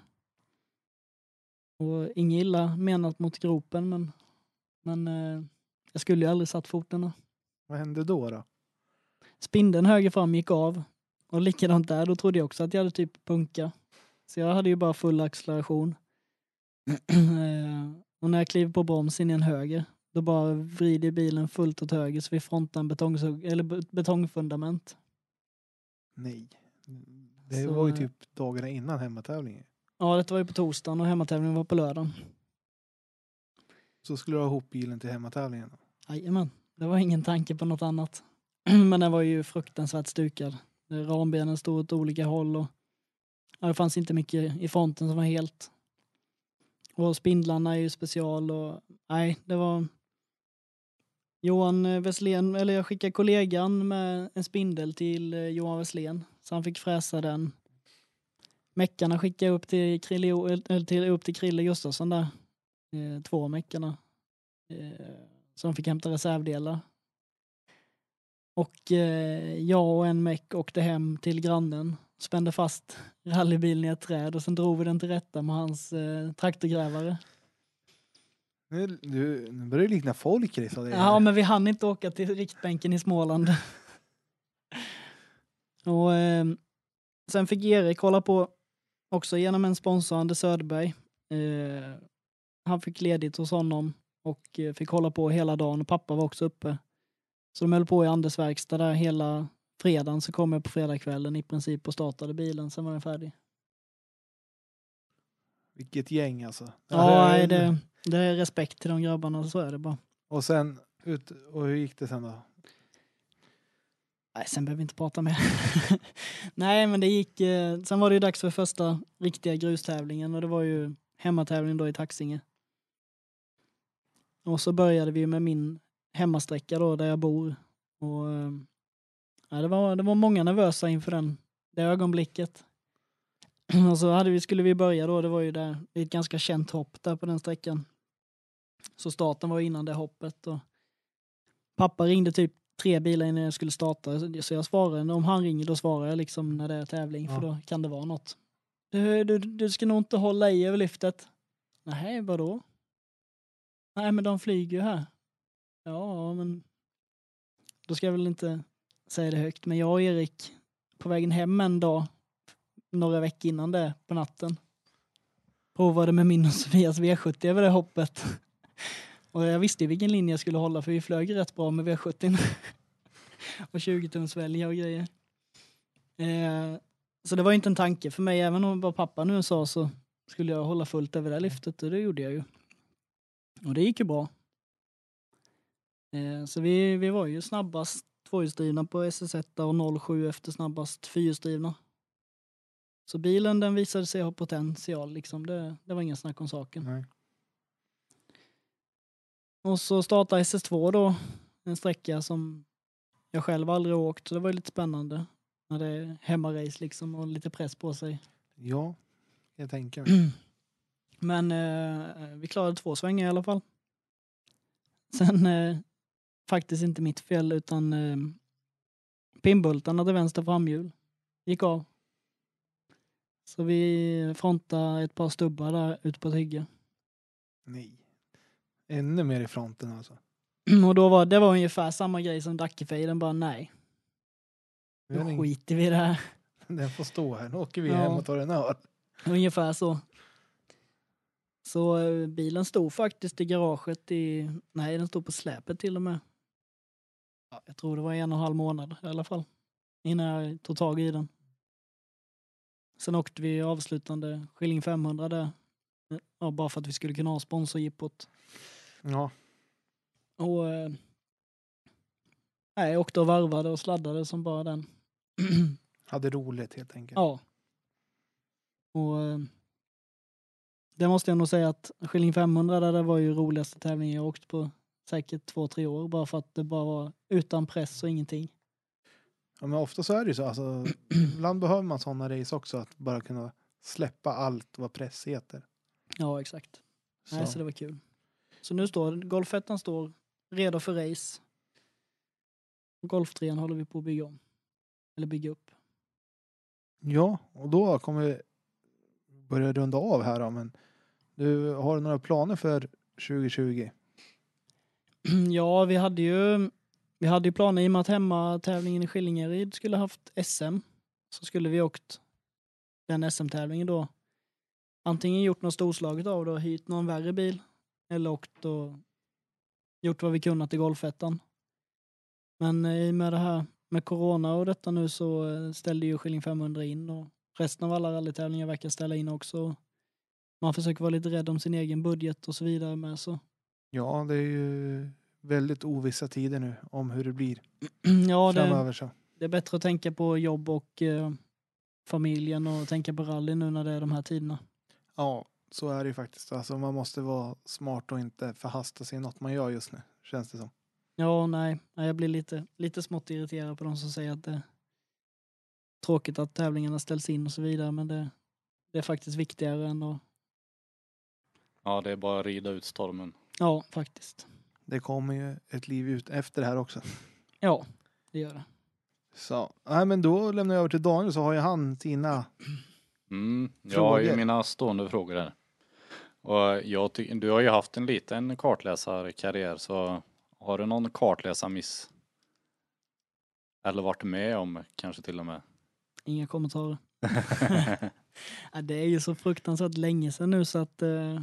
Och inget illa menat mot gropen men, men eh, jag skulle ju aldrig satt foten där. vad hände då? då? Spindeln höger fram gick av. Och likadant där, då trodde jag också att jag hade typ punka. Så jag hade ju bara full acceleration. Eh, och när jag kliver på bromsen i en höger, då bara vrider bilen fullt åt höger så vi frontar en betong, eller be- betongfundament. Nej. Det Så, var ju eh, typ dagarna innan hemmatävlingen. Ja, detta var ju på torsdagen och hemmatävlingen var på lördagen. Så skulle du ha ihop bilen till hemmatävlingen. Jajamän, det var ingen tanke på något annat. Men den var ju fruktansvärt stukad. Rambenen stod åt olika håll och ja, det fanns inte mycket i fronten som var helt. Och spindlarna är ju special och nej, det var Johan Wesslén, eller jag skickade kollegan med en spindel till eh, Johan Wesslén så han fick fräsa den. Meckarna skickade jag upp till Krille, eller eh, eh, till, upp till Krille Gustafsson där. Eh, två av meckarna. Eh, så de fick hämta reservdelar. Och eh, jag och en meck åkte hem till grannen, spände fast rallybilen i ett träd och sen drog vi den till rätta med hans eh, traktorgrävare. Nu, du, nu börjar du likna folk Chris. det. Ja, men vi hann inte åka till riktbänken i Småland. och eh, sen fick Erik hålla på också genom en sponsor, Anders Söderberg. Eh, han fick ledigt hos honom och eh, fick hålla på hela dagen och pappa var också uppe. Så de höll på i Anders verkstad där hela fredagen så kom jag på fredagskvällen i princip och startade bilen, sen var den färdig. Vilket gäng alltså. Ja, det är- nej, det, det är respekt till de grabbarna, så är det bara. Och sen, ut, och hur gick det sen då? Nej, sen behöver vi inte prata mer. Nej, men det gick. Eh, sen var det ju dags för första riktiga grustävlingen och det var ju hemmatävling då i Taxinge. Och så började vi med min hemmasträcka då där jag bor. Och, eh, ja, det, var, det var många nervösa inför den, det ögonblicket. Och så hade vi, skulle vi börja då, det var ju där, ett ganska känt hopp där på den sträckan. Så starten var innan det hoppet. Och pappa ringde typ tre bilar innan jag skulle starta. så- Så jag svarade, om han ringer då svarar jag liksom när det är tävling Ja. för då kan det vara något. Du, du, du ska nog inte hålla i över lyftet. Nej, vadå? Nej, men de flyger ju här. Ja, men då ska jag väl inte säga det högt. Men jag och Erik på vägen hem en dag, några veckor innan det, på natten, provade med min och Sofias V70 över det hoppet. Och jag visste vilken linje jag skulle hålla för vi flög rätt bra med V70. och 20 tums och grejer. Eh, så det var ju inte en tanke för mig, även om vad pappa nu sa så skulle jag hålla fullt över det lyftet och det gjorde jag ju. Och det gick ju bra. Eh, så vi, vi var ju snabbast tvåhjulsdrivna på SS1 och 07 efter snabbast fyrhjulsdrivna. Så bilen den visade sig ha potential liksom, det, det var ingen snack om saken. Nej. Och så startade SS2 då, en sträcka som jag själv aldrig åkt, så det var lite spännande. När det är hemmarace liksom och lite press på sig. Ja, jag tänker. Men eh, vi klarade två svängar i alla fall. Sen, eh, faktiskt inte mitt fel utan eh, pinnbultarna till vänster framhjul gick av. Så vi frontade ett par stubbar där ute på ett hygge. Nej. Ännu mer i fronten alltså. Och då var det var ungefär samma grej som Dackefejden, bara nej, då skiter vi i det här. den får stå här. Nu åker vi Ja. hem och tar en öl. Ungefär så. Så eh, bilen stod faktiskt i garaget i, nej den stod på släpet till och med. Ja, jag tror det var en och en halv månad i alla fall. Innan jag tog tag i den. Sen åkte vi avslutande Skilling 500 där. Ja, bara för att vi skulle kunna ha sponsorjippot. Ja, Och eh, nej, jag åkte och varvade och sladdade som bara den. hade roligt helt enkelt. Ja. Och eh, det måste jag nog säga att Skilling 500 där, det var ju roligaste tävlingen jag åkt på säkert två, tre år bara för att det bara var utan press och ingenting. Ja, men ofta så är det ju så. Alltså, ibland behöver man sådana race också. Att bara kunna släppa allt vad press heter. Ja, exakt. Så. Nej, så det var kul. Så nu står golfettan står redo för race. Golftrean håller vi på att bygga om. Eller bygga upp. Ja, och då kommer vi börja runda av här då, men du har du några planer för 2020? Ja, vi hade ju vi hade ju planer i och med att hemmatävlingen i Skillingaryd skulle haft SM. Så skulle vi åkt den SM-tävlingen då. Antingen gjort något storslaget av det och hyrt någon värre bil. Eller åkt och gjort vad vi kunnat i golfettan. Men eh, i och med det här med corona och detta nu så eh, ställde ju Skilling 500 in och resten av alla rallytävlingar verkar ställa in också. Man försöker vara lite rädd om sin egen budget och så vidare med så. Ja, det är ju väldigt ovissa tider nu om hur det blir Ja, det, framöver. Så. det är bättre att tänka på jobb och eh, familjen och tänka på rally nu när det är de här tiderna. Ja, så är det ju faktiskt. Alltså, man måste vara smart och inte förhasta sig i något man gör just nu, känns det som. Ja, nej, nej, jag blir lite, lite smått irriterad på de som säger att det är tråkigt att tävlingarna ställs in och så vidare, men det, det är faktiskt viktigare än att, Ja, det är bara att rida ut stormen. ja, faktiskt. Det kommer ju ett liv ut efter det här också. Ja, det gör det. Så, nej men då lämnar jag över till Daniel så har ju han sina. Mm, jag har ju Frågor? mina stående frågor här. Och jag ty- du har ju haft en liten kartläsarkarriär så har du någon kartläsarmiss? Eller varit med om kanske till och med? Inga kommentarer. Ja, det är ju så fruktansvärt länge sedan nu så att... Eh...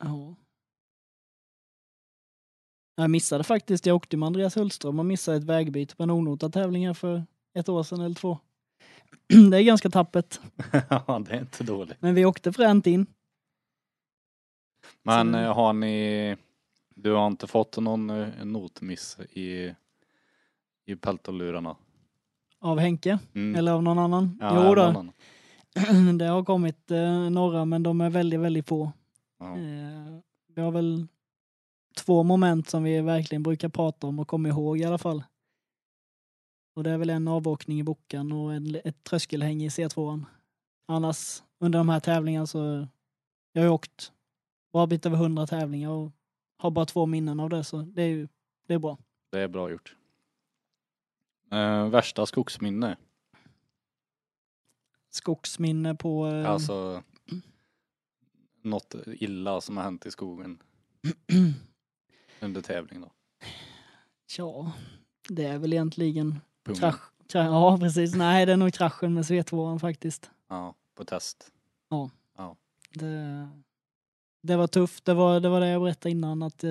Ja. Jag missade faktiskt, jag åkte med Andreas Hultström och missade ett vägbyte på en onotad tävling här för ett år sedan eller två. Det är ganska tappert. ja, det är inte dåligt. Men vi åkte fränt in. Men Så- eh, har ni, du har inte fått någon eh, notmiss i, i peltolurarna? Av Henke, Mm. eller av någon annan. Ja, jo då, annan. det har kommit eh, några men de är väldigt, väldigt få. Ja. Eh, vi har väl två moment som vi verkligen brukar prata om och komma ihåg i alla fall. Och det är väl en avåkning i Bokan och en, ett tröskelhäng i C2. Annars under de här tävlingarna så jag har ju åkt bra bit över hundra tävlingar och har bara två minnen av det så det är ju det är bra. Det är bra gjort. Eh, värsta skogsminne? Skogsminne på eh, Alltså något illa som har hänt i skogen under tävling då? ja, det är väl egentligen krasch. krasch ja precis, nej det är nog kraschen med C2 faktiskt. Ja, på test. Det, det var tufft. Det var, det var det jag berättade innan. Att eh,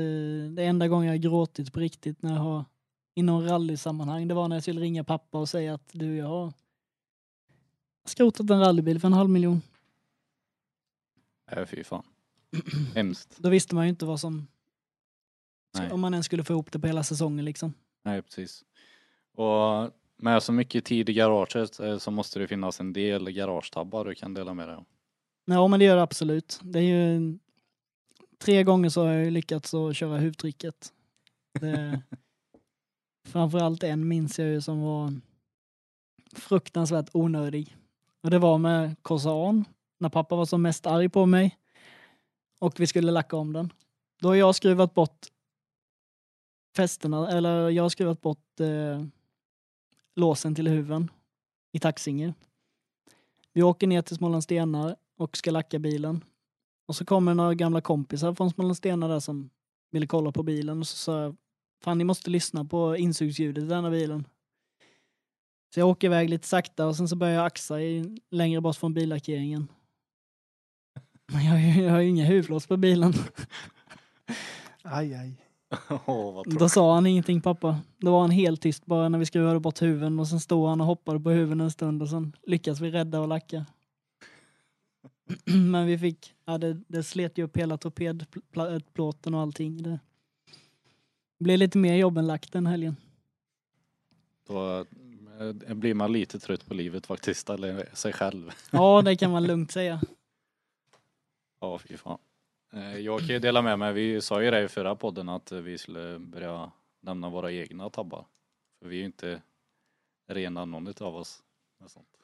det enda gången jag gråtit på riktigt när jag har inom rallysammanhang. Det var när jag skulle ringa pappa och säga att du, jag har skrotat en rallybil för en halv miljon. Nej, fy fan. Hemskt. Då visste man ju inte vad som, Nej. om man ens skulle få ihop det på hela säsongen liksom. Nej, precis. Och med så mycket tid i garaget eh, så måste det finnas en del garagetabbar du kan dela med dig av. Ja, men det gör det absolut. Det är ju tre gånger så har jag lyckats att köra huvudtricket. Det, framförallt en minns jag ju som var fruktansvärt onödig. Och det var med Corsan, när pappa var som mest arg på mig. Och vi skulle lacka om den. Då har jag skruvat bort fästena, eller jag har skruvat bort eh, låsen till huven i Taxinge. Vi åker ner till Smålandstenar och ska lacka bilen. Och så kommer några gamla kompisar från Smålandstenar där som ville kolla på bilen och så sa jag Fan ni måste lyssna på insugsljudet i denna bilen. Så jag åker iväg lite sakta och sen så börjar jag axa i, längre bort från billackeringen. Men jag, har ju- jag har ju inga huvudlås på bilen. Aj, aj. Vad Då sa han ingenting pappa. Då var han helt tyst bara när vi skruvade bort huven och sen stod han och hoppade på huven en stund och sen lyckades vi rädda och lacka. Men vi fick, ja det, det slet ju upp hela torpedplåten och allting. Det blev lite mer jobb än lack den helgen. Då eh, blir man lite trött på livet faktiskt, eller sig själv. Ja, det kan man lugnt säga. Ja, fy fan. Eh, jag kan ju dela med mig, vi sa ju det i förra podden att vi skulle börja nämna våra egna tabbar. För vi är ju inte rena någon av oss. med sånt.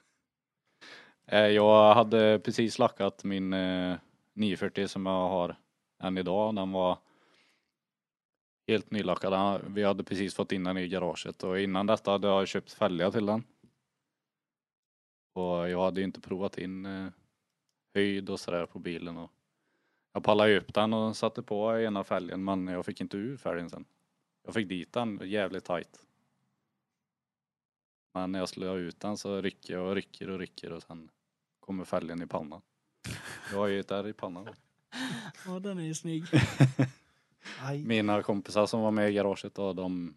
Eh, jag hade precis lackat min eh, 940 som jag har än idag. Den var helt nylackad. Vi hade precis fått in den i garaget och innan detta hade jag köpt fälgar till den. Och jag hade ju inte provat in höjd och sådär på bilen. Och jag pallade upp den och satte på ena fälgen men jag fick inte ur fälgen sen. Jag fick dit den jävligt tight. Men när jag slår ut den så rycker jag och rycker och rycker och sen kommer fälgen i pannan. Jag har ju ett ärr i pannan. Ja, den är ju snygg. Mina kompisar som var med i garaget då, de,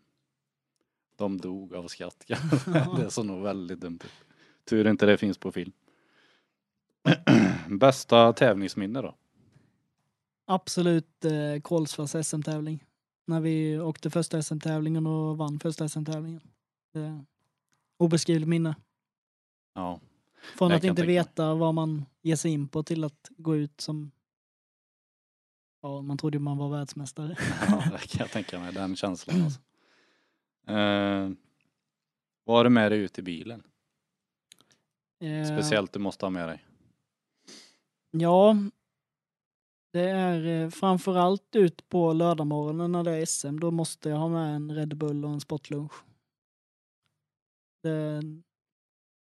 de dog av skratt. det såg nog väldigt dumt ut. Tur inte det finns på film. Bästa tävlingsminne då? Absolut eh, Kolsvars SM-tävling. När vi åkte första SM-tävlingen och vann första SM-tävlingen. Det- Obeskrivligt minne. Ja, Från att inte veta vad man ger sig in på till att gå ut som... Ja, man trodde man var världsmästare. ja det kan jag tänka mig. Den känslan alltså. Eh, vad har du med dig ut i bilen? Eh, Speciellt du måste ha med dig. Ja. Det är eh, framförallt ut på lördagmorgonen när det är SM. Då måste jag ha med en Red Bull och en sportlunch. Det,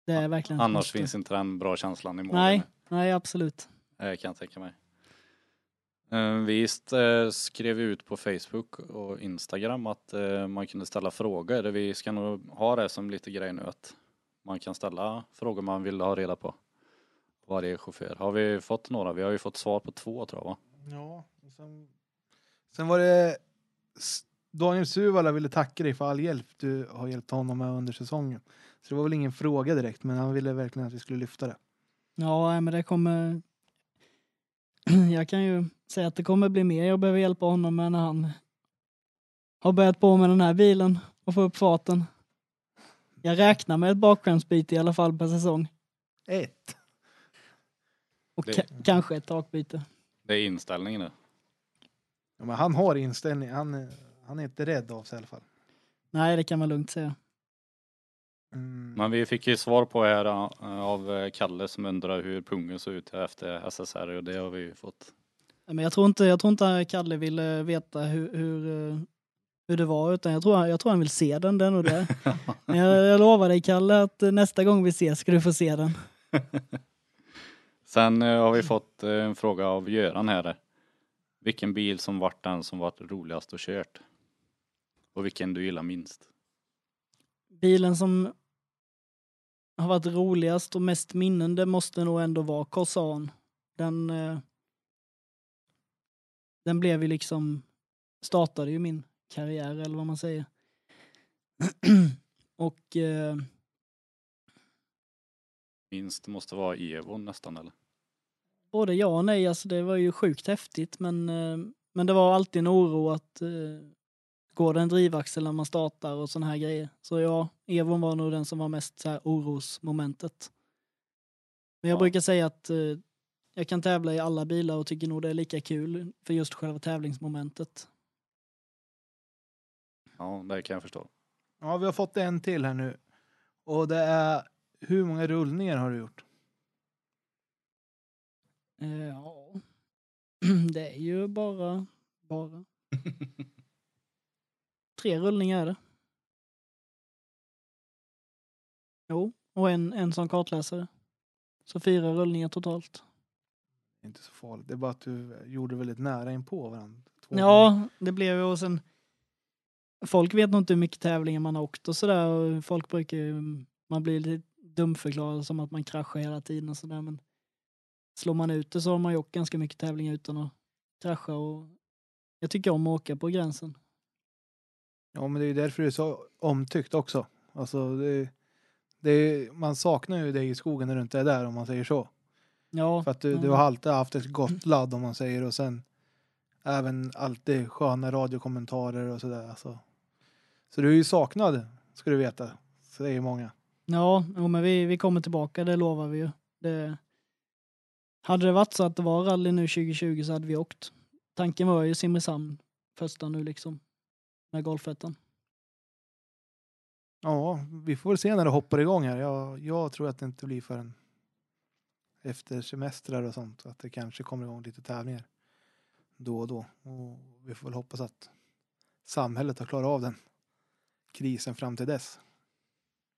det är verkligen Annars måste. finns inte den bra känslan i målen. Nej, nej absolut. eh, kan jag tänka mig. Eh, Vi skrev ut på Facebook och Instagram att man kunde ställa frågor. Vi ska nog ha det som lite grej nu att man kan ställa frågor man vill ha reda på. Varje chaufför. Har vi fått några? Vi har ju fått svar på två tror jag va? Ja, och sen, sen var det S- Daniel Suvala ville tacka dig för all hjälp du har hjälpt honom med under säsongen. Så det var väl ingen fråga direkt, men han ville verkligen att vi skulle lyfta det. Ja, nej, men det kommer... Jag kan ju säga att det kommer bli mer jag behöver hjälpa honom med när han har börjat på med den här bilen och få upp farten. Jag räknar med ett bakskärmsbyte i alla fall per säsong. Ett. Och Det- ka- kanske ett takbyte. Det är inställningen nu. Ja, men han har inställning. Han, är- han är inte rädd av sig i alla fall. Nej, det kan man lugnt säga. Mm. Men vi fick ju svar på här eh, av eh, Kalle som undrar hur pungen såg ut efter SSR och det har vi ju fått. Men jag tror inte, jag tror inte Kalle ville veta hur, hur, eh, hur det var, utan jag tror, jag tror han vill se den, den och det. Men jag, jag lovar dig Kalle att eh, nästa gång vi ses ska du få se den. Sen eh, har vi fått eh, en fråga av Göran här. Vilken bil som vart den som varit roligast och kört? Och vilken du gillar minst? Bilen som har varit roligast och mest minnen, det måste nog ändå vara Corsan. Den, eh, den blev ju liksom, startade ju min karriär eller vad man säger. och Minst måste vara Evo nästan eller? både ja och nej, alltså det var ju sjukt häftigt men, eh, men det var alltid en oro att eh, går det en drivaxel när man startar och såna här grejer. Så ja, Evon var nog den som var mest så här orosmomentet. Men jag Ja. brukar säga att eh, jag kan tävla i alla bilar och tycker nog det är lika kul för just själva tävlingsmomentet. Ja, det kan jag förstå. Ja, vi har fått en till här nu. Och det är hur många rullningar har du gjort? Eh, ja, det är ju bara, bara tre rullningar är det. Jo, och en, en som kartläsare. Så fyra rullningar totalt. Inte så farligt. Det är bara att du gjorde väldigt nära in på varandra. Två Ja, det blev ju och sen Folk vet nog inte hur mycket tävlingar man har åkt och sådär och folk brukar ju, man blir lite dumförklarad som att man kraschar hela tiden och sådär men slår man ut det så har man ju åkt ganska mycket tävlingar utan att krascha och jag tycker om att åka på gränsen. Ja, men det är ju därför det är så omtyckt också. Alltså, det, det man saknar ju dig i skogen när du inte är där om man säger så. Ja, För att du, du har alltid haft ett gott ladd om man säger och sen även alltid sköna radiokommentarer och sådär. Alltså. Så du är ju saknad, ska du veta. Säger många. Ja, jo, men vi, vi kommer tillbaka, det lovar vi ju. Det, hade det varit så att det var rally nu 2020 så hade vi åkt. Tanken var ju Simrishamn första nu liksom, med golfettan. Ja, vi får väl se när det hoppar igång här. Jag, jag tror att det inte blir förrän efter semestrar och sånt. Att det kanske kommer igång lite tävlingar då och då. Och vi får väl hoppas att samhället har klarat av den krisen fram till dess.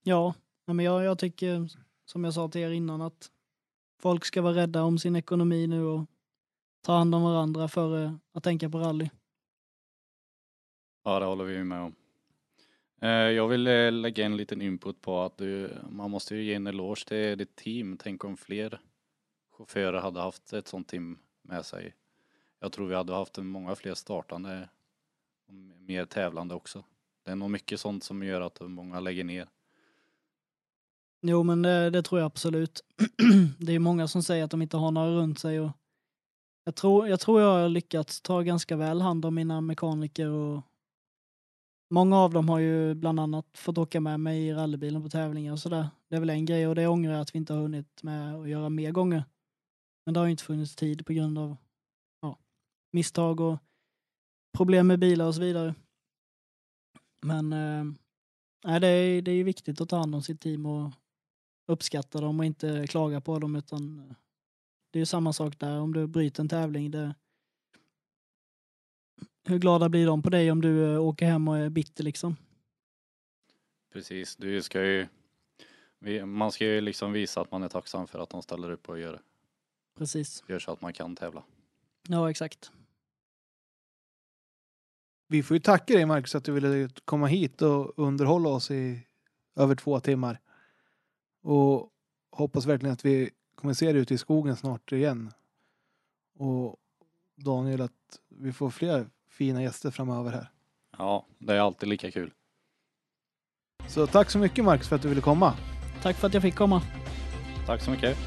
Ja, nej, men jag, jag tycker som jag sa till er innan att folk ska vara rädda om sin ekonomi nu och ta hand om varandra före att tänka på rally. Ja, det håller vi med om. Eh, jag vill eh, lägga en liten input på att du, man måste ju ge en eloge till ditt team. Tänk om fler chaufförer hade haft ett sånt team med sig. Jag tror vi hade haft många fler startande och mer tävlande också. Det är nog mycket sånt som gör att många lägger ner. Jo, men det, det tror jag absolut. det är många som säger att de inte har några runt sig och jag tror, jag tror jag har lyckats ta ganska väl hand om mina mekaniker och många av dem har ju bland annat fått åka med mig i rallybilen på tävlingar och sådär. Det är väl en grej och det ångrar jag att vi inte har hunnit med att göra mer gånger. Men det har ju inte funnits tid på grund av ja, misstag och problem med bilar och så vidare. Men eh, nej, det, är, det är ju viktigt att ta hand om sitt team och uppskatta dem och inte klaga på dem utan eh, det är ju samma sak där om du bryter en tävling. Det, hur glada blir de på dig om du eh, åker hem och är bitter liksom? Precis, du ska ju man ska ju liksom visa att man är tacksam för att de ställer upp och gör det. Precis. Gör så att man kan tävla. Ja, exakt. Vi får ju tacka dig Marcus att du ville komma hit och underhålla oss i över två timmar. Och hoppas verkligen att vi kommer se dig ute i skogen snart igen. Och Daniel, att vi får fler fina gäster framöver här. Ja, det är alltid lika kul. Så tack så mycket Marcus för att du ville komma. Tack för att jag fick komma. Tack så mycket.